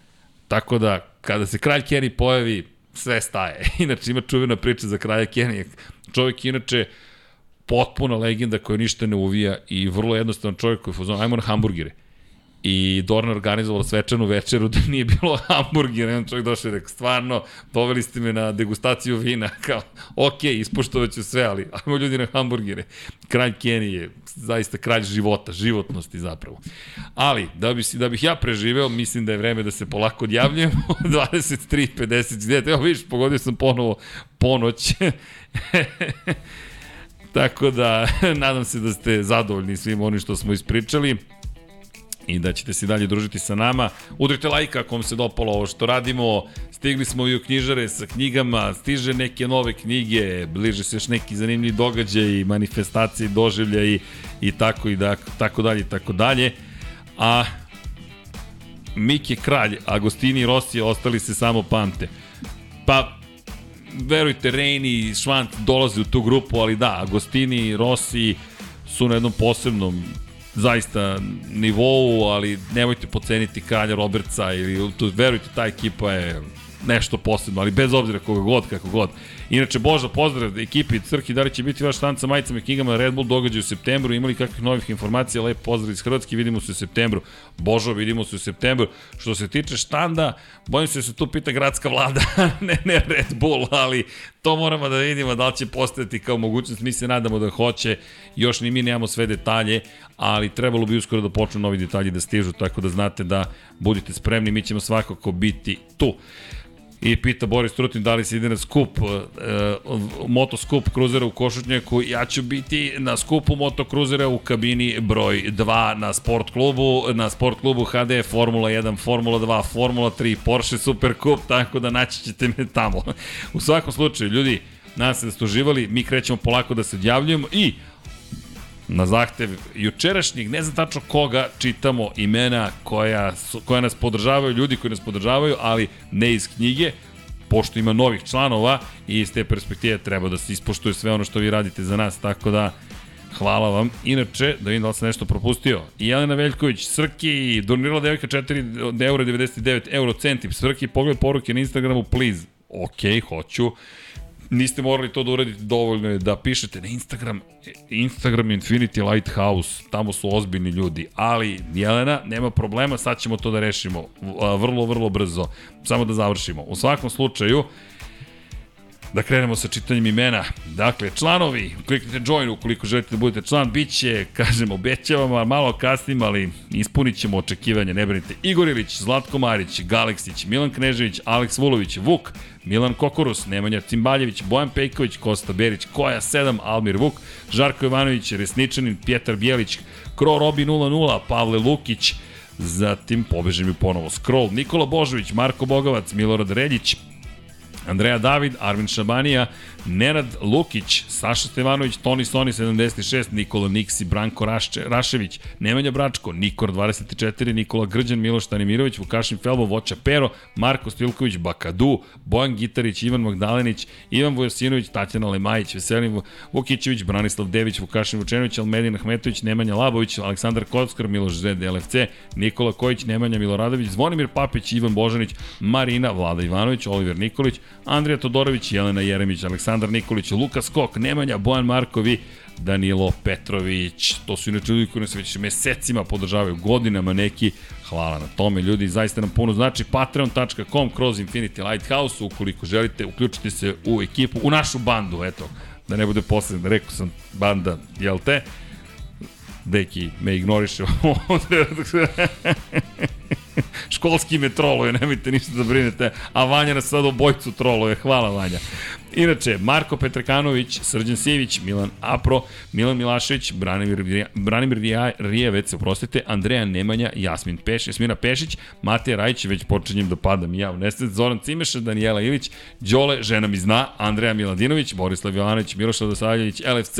Tako da, kada se kralj Kenny pojavi, sve staje. Inače, ima čuvena priča za kralja Kenny. Čovjek inače potpuna legenda koja ništa ne uvija i vrlo jednostavan čovjek koji je fuzon, ajmo na hamburgere. I Dorna organizovala svečanu večeru da nije bilo hamburgera. Jedan čovjek došao i rekao, stvarno, doveli ste me na degustaciju vina. Kao, ok, ispoštovat ću sve, ali ajmo ljudi na hamburgere. Kralj Kenny je zaista kralj života, životnosti zapravo. Ali, da, bi, da bih ja preživeo, mislim da je vreme da se polako odjavljujemo. 23.59. Evo vidiš, pogodio sam ponovo ponoć. Tako da, nadam se da ste zadovoljni svim onim što smo ispričali i da ćete se dalje družiti sa nama. Udrite like ako vam se dopalo ovo što radimo. Stigli smo i u knjižare sa knjigama, stiže neke nove knjige, bliže se još neki zanimljivi događaji, manifestacije, doživljaji i tako i da, tako dalje i tako dalje. A Mik je kralj, Agostini i Rossi ostali se samo pamte. Pa, verujte, Reini i Švant dolaze u tu grupu, ali da, Agostini i Rossi su na jednom posebnom zaista nivou, ali nemojte poceniti kralja Robertsa ili tu, verujte, ta ekipa je nešto posebno, ali bez obzira koga god, kako god. Inače, Boža, pozdrav ekipi Crki, da li će biti vaš stan sa majicama i knjigama Red Bull događaj u septembru, imali kakvih novih informacija, lep pozdrav iz Hrvatske, vidimo se u septembru. Božo, vidimo se u septembru. Što se tiče štanda, bojim se da se tu pita gradska vlada, ne, ne Red Bull, ali to moramo da vidimo da li će postati kao mogućnost, mi se nadamo da hoće, još ni mi nemamo sve detalje, ali trebalo bi uskoro da počnu novi detalji da stižu, tako da znate da budite spremni, mi ćemo svakako biti tu. I pita Boris Trutin da li se ide na skup, uh, moto skup kruzera u Košutnjaku. Ja ću biti na skupu moto kruzera u kabini broj 2 na sport klubu, na sport klubu HD Formula 1, Formula 2, Formula 3, Porsche Super Cup, tako da naći ćete me tamo. u svakom slučaju, ljudi, nadam se da ste uživali, mi krećemo polako da se odjavljujemo i na zahtev jučerašnjeg, ne znam tačno koga, čitamo imena koja, su, koja nas podržavaju, ljudi koji nas podržavaju, ali ne iz knjige, pošto ima novih članova i iz te perspektive treba da se ispoštuje sve ono što vi radite za nas, tako da Hvala vam. Inače, da vidim da li sam nešto propustio. I Jelena Veljković, Srki, donirala devojka 4 euro 99 euro centi. Srki, pogled poruke na Instagramu, please. Ok, hoću niste morali to da uradite dovoljno je da pišete na Instagram, Instagram Infinity Lighthouse, tamo su ozbiljni ljudi, ali Jelena, nema problema, sad ćemo to da rešimo vrlo, vrlo brzo, samo da završimo. U svakom slučaju, Da krenemo sa čitanjem imena. Dakle, članovi, kliknite join ukoliko želite da budete član, bit će, kažem, obećavamo, malo kasnim, ali ispunit ćemo očekivanja, ne brinite. Igor Ilić, Zlatko Marić, Galeksić, Milan Knežević, Aleks Vulović, Vuk, Milan Kokorus, Nemanja Cimbaljević, Bojan Pejković, Kosta Berić, Koja 7, Almir Vuk, Žarko Jovanović, Resničanin, Pjetar Bjelić, Kro Robi 00, Pavle Lukić, zatim pobežem mi ponovo Scroll, Nikola Božović, Marko Bogavac, Milorad Reljić, Andreja David, Armin Šabanija, Nenad Lukić, Saša Stevanović, Toni Soni 76, Nikola Niksi, Branko Rašče, Rašević, Nemanja Bračko, Nikor 24, Nikola Grđan, Miloš Tanimirović, Vukašin Felbo, Voća Pero, Marko Stilković, Bakadu, Bojan Gitarić, Ivan Magdalenić, Ivan Vojosinović, Tatjana Lemajić, Veselin Vukićević, Branislav Dević, Vukašin Vučenović, Almedin Ahmetović, Nemanja Labović, Aleksandar Kockar, Miloš Zed, LFC, Nikola Kojić, Nemanja Miloradović, Zvonimir Papić, Ivan Božanić, Marina, Vlada Ivanović, Oliver Nikolić, Andrija Todorović, Jelena Jeremić, Aleksandar Nikolić, Lukas Kok, Nemanja, Bojan Markovi, Danilo Petrović, to su inače ljudi koji nas već mesecima podržavaju, godinama neki, hvala na tome ljudi, zaista nam puno znači, patreon.com kroz Infinity Lighthouse, ukoliko želite, uključite se u ekipu, u našu bandu, eto, da ne bude posledno, rekao sam banda, jel te? Deki me ignoriše. Školski me troluje, nemojte ništa da brinete, a Vanja nas sad obojcu troluje, hvala Vanja. Inače, Marko Petrakanović, Srđan Sivić, Milan Apro, Milan Milašević, Branimir, Branimir Rijevec, oprostite, Andreja Nemanja, Jasmin Peš, Jasmina Pešić, Matija Rajić, već počinjem da padam ja u nesec, Zoran Cimeša, Danijela Ilić, Đole, žena mi zna, Andreja Miladinović, Borislav Jovanović, Miloš Radosavljević, LFC,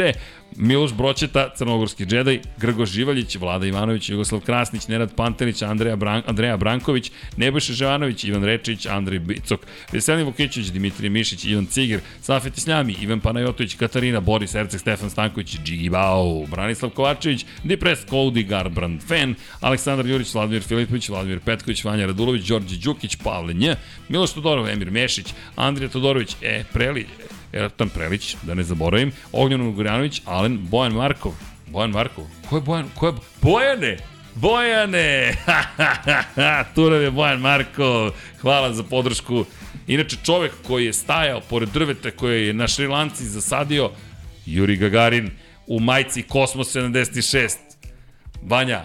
Miloš Bročeta, Crnogorski džedaj, Grgo Živaljić, Vlada Ivanović, Jugoslav Krasnić, Nenad Pantelić, Andreja, Bran, Andreja Branković, Nebojša Ževanović, Ivan Rečić, Andrej Bicok, Veselin Vukićić, Dimitrij Mišić, Ivan Ciger, Safet Isljami, Ivan Panajotović, Katarina, Boris Erceg, Stefan Stanković, Džigi Bao, Branislav Kovačević, Dipres, Cody Garbrand, Fen, Aleksandar Jurić, Vladimir Filipović, Vladimir Petković, Vanja Radulović, Đorđe Đukić, Pavle Nj, Miloš Todorov, Emir Mešić, Andrija Todorović, E. Preli, Ertan Prelić, da ne zaboravim, Ognjan Gurjanović, Alen, Bojan Markov, Bojan Markov, ko je Bojan, ko je, Bojane, Bojane! tu nam je Bojan Markov. Hvala za podršku. Inače, čovek koji je stajao pored drveta koje je na Šrilanci zasadio, Juri Gagarin u majci Kosmos 76. Banja,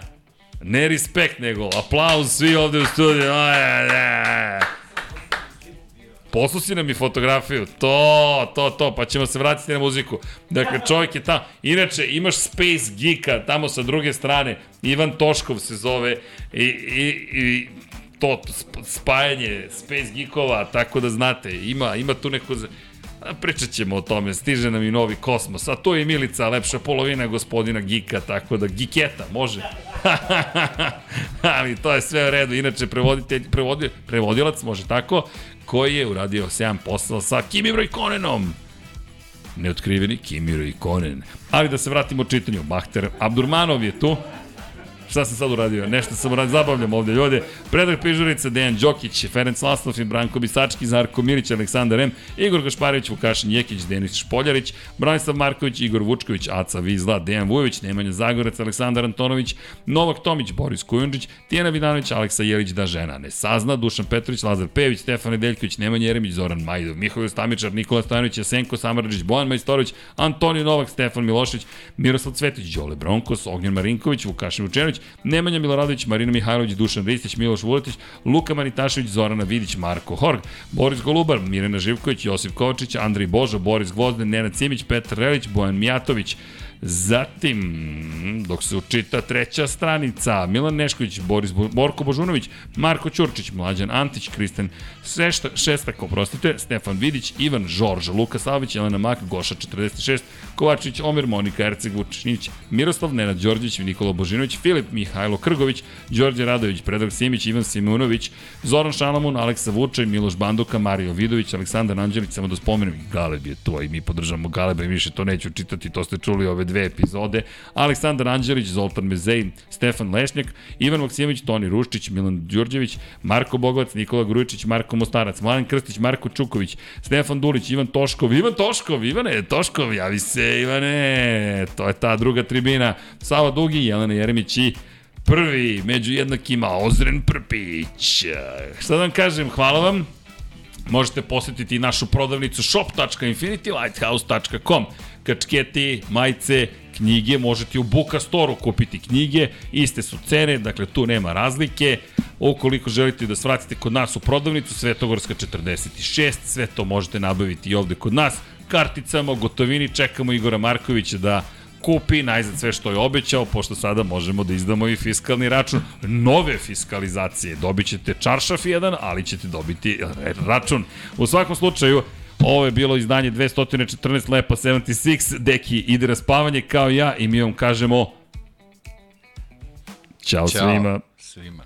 ne respekt, nego aplauz svi ovde u studiju. Poslusi nam i fotografiju, to, to, to, pa ćemo se vratiti na muziku. Dakle, čovjek je tamo. Inače, imaš Space Geeka tamo sa druge strane, Ivan Toškov se zove i, i, i to spajanje Space Geekova, tako da znate, ima, ima tu neko... A pričat ćemo o tome, stiže nam i novi kosmos, a to je Milica, lepša polovina gospodina Gika, tako da Giketa, može. Ali to je sve u redu, inače prevoditelj, prevodil, prevodilac, može tako, koji je uradio 7 posao sa Kimi Rojkonenom. Neotkriveni Kimi Rojkonen. Ali da se vratimo čitanju, Bahter Abdurmanov je tu, Šta sam sad uradio? Nešto sam uradio, zabavljam ovde ljude. Predrag Pižurica, Dejan Đokić, Ferenc Lasnov, Branko Bisački, Zarko Milić, Aleksandar M, Igor Gašparević, Vukašin Jekić, Denis Špoljarić, Branislav Marković, Igor Vučković, Aca Vizla, Dejan Vujović, Nemanja Zagorac, Aleksandar Antonović, Novak Tomić, Boris Kujundžić, Tijena Vidanović, Aleksa Jelić da žena ne sazna, Dušan Petrović, Lazar Pejević, Stefan Nedeljković, Nemanja Jeremić, Zoran Majdov, Mihovil Stamičar, Nikola Stojanović, Jasenko Samarđić, Bojan Majstorović, Antonio Novak, Stefan Milošević, Miroslav Cvetić, Đole Bronkos, Ognjen Marinković, Vukašin Vučenović, Nemanja Miloradović, Marina Mihajlović, Dušan Ristić, Miloš Vuletić, Luka Manitašević, Zorana Vidić, Marko Horg, Boris Golubar, Mirena Živković, Josip Kovačić, Andrej Božo, Boris Gvozden, Nenad Cimić, Petar Relić, Bojan Mijatović, Zatim, dok se učita treća stranica, Milan Nešković, Boris Bo Borko Božunović, Marko Ćurčić, Mlađan Antić, Kristen Sešta, Šestak, oprostite, Stefan Vidić, Ivan Žorž, Luka Savić, Jelena Mak, Goša 46, Kovačić, Omer, Monika Erceg, Vučinić, Miroslav, Nenad Đorđević, Nikola Božinović, Filip, Mihajlo Krgović, Đorđe Radović, Predrag Simić, Ivan Simunović, Zoran Šalamun, Aleksa Vučaj, Miloš Banduka, Mario Vidović, Aleksandar Anđelić, samo da spomenem, Galeb je to i mi podržamo Galeba i više to neću čitati, to ste čuli ove dve epizode. Aleksandar Anđelić, Zoltan Mezej, Stefan Lešnjak, Ivan Maksimović, Toni Ruščić, Milan Đurđević, Marko Bogovac, Nikola Grujičić, Marko Mostarac, Mladen Krstić, Marko Čuković, Stefan Dulić, Ivan Toškov, Ivan Toškov, Ivane, Toškov, javi se Ivane, to je ta druga tribina, Sava Dugi, Jelena Jeremić i prvi među jednakima Ozren Prpić. Šta da vam kažem, hvala vam. Možete posetiti našu prodavnicu shop.infinitylighthouse.com kačketi, majice, knjige, možete u Buka Store kupiti knjige, iste su cene, dakle tu nema razlike. Ukoliko želite da svratite kod nas u prodavnicu, Svetogorska 46, sve to možete nabaviti i ovde kod nas. Karticama, gotovini, čekamo Igora Markovića da kupi najzad sve što je obećao, pošto sada možemo da izdamo i fiskalni račun nove fiskalizacije. Dobit ćete čaršaf jedan, ali ćete dobiti račun. U svakom slučaju, Ovo je bilo izdanje 214 Lepa 76. Deki ide na spavanje kao ja i mi vam kažemo Ćao, Ćao svima. svima.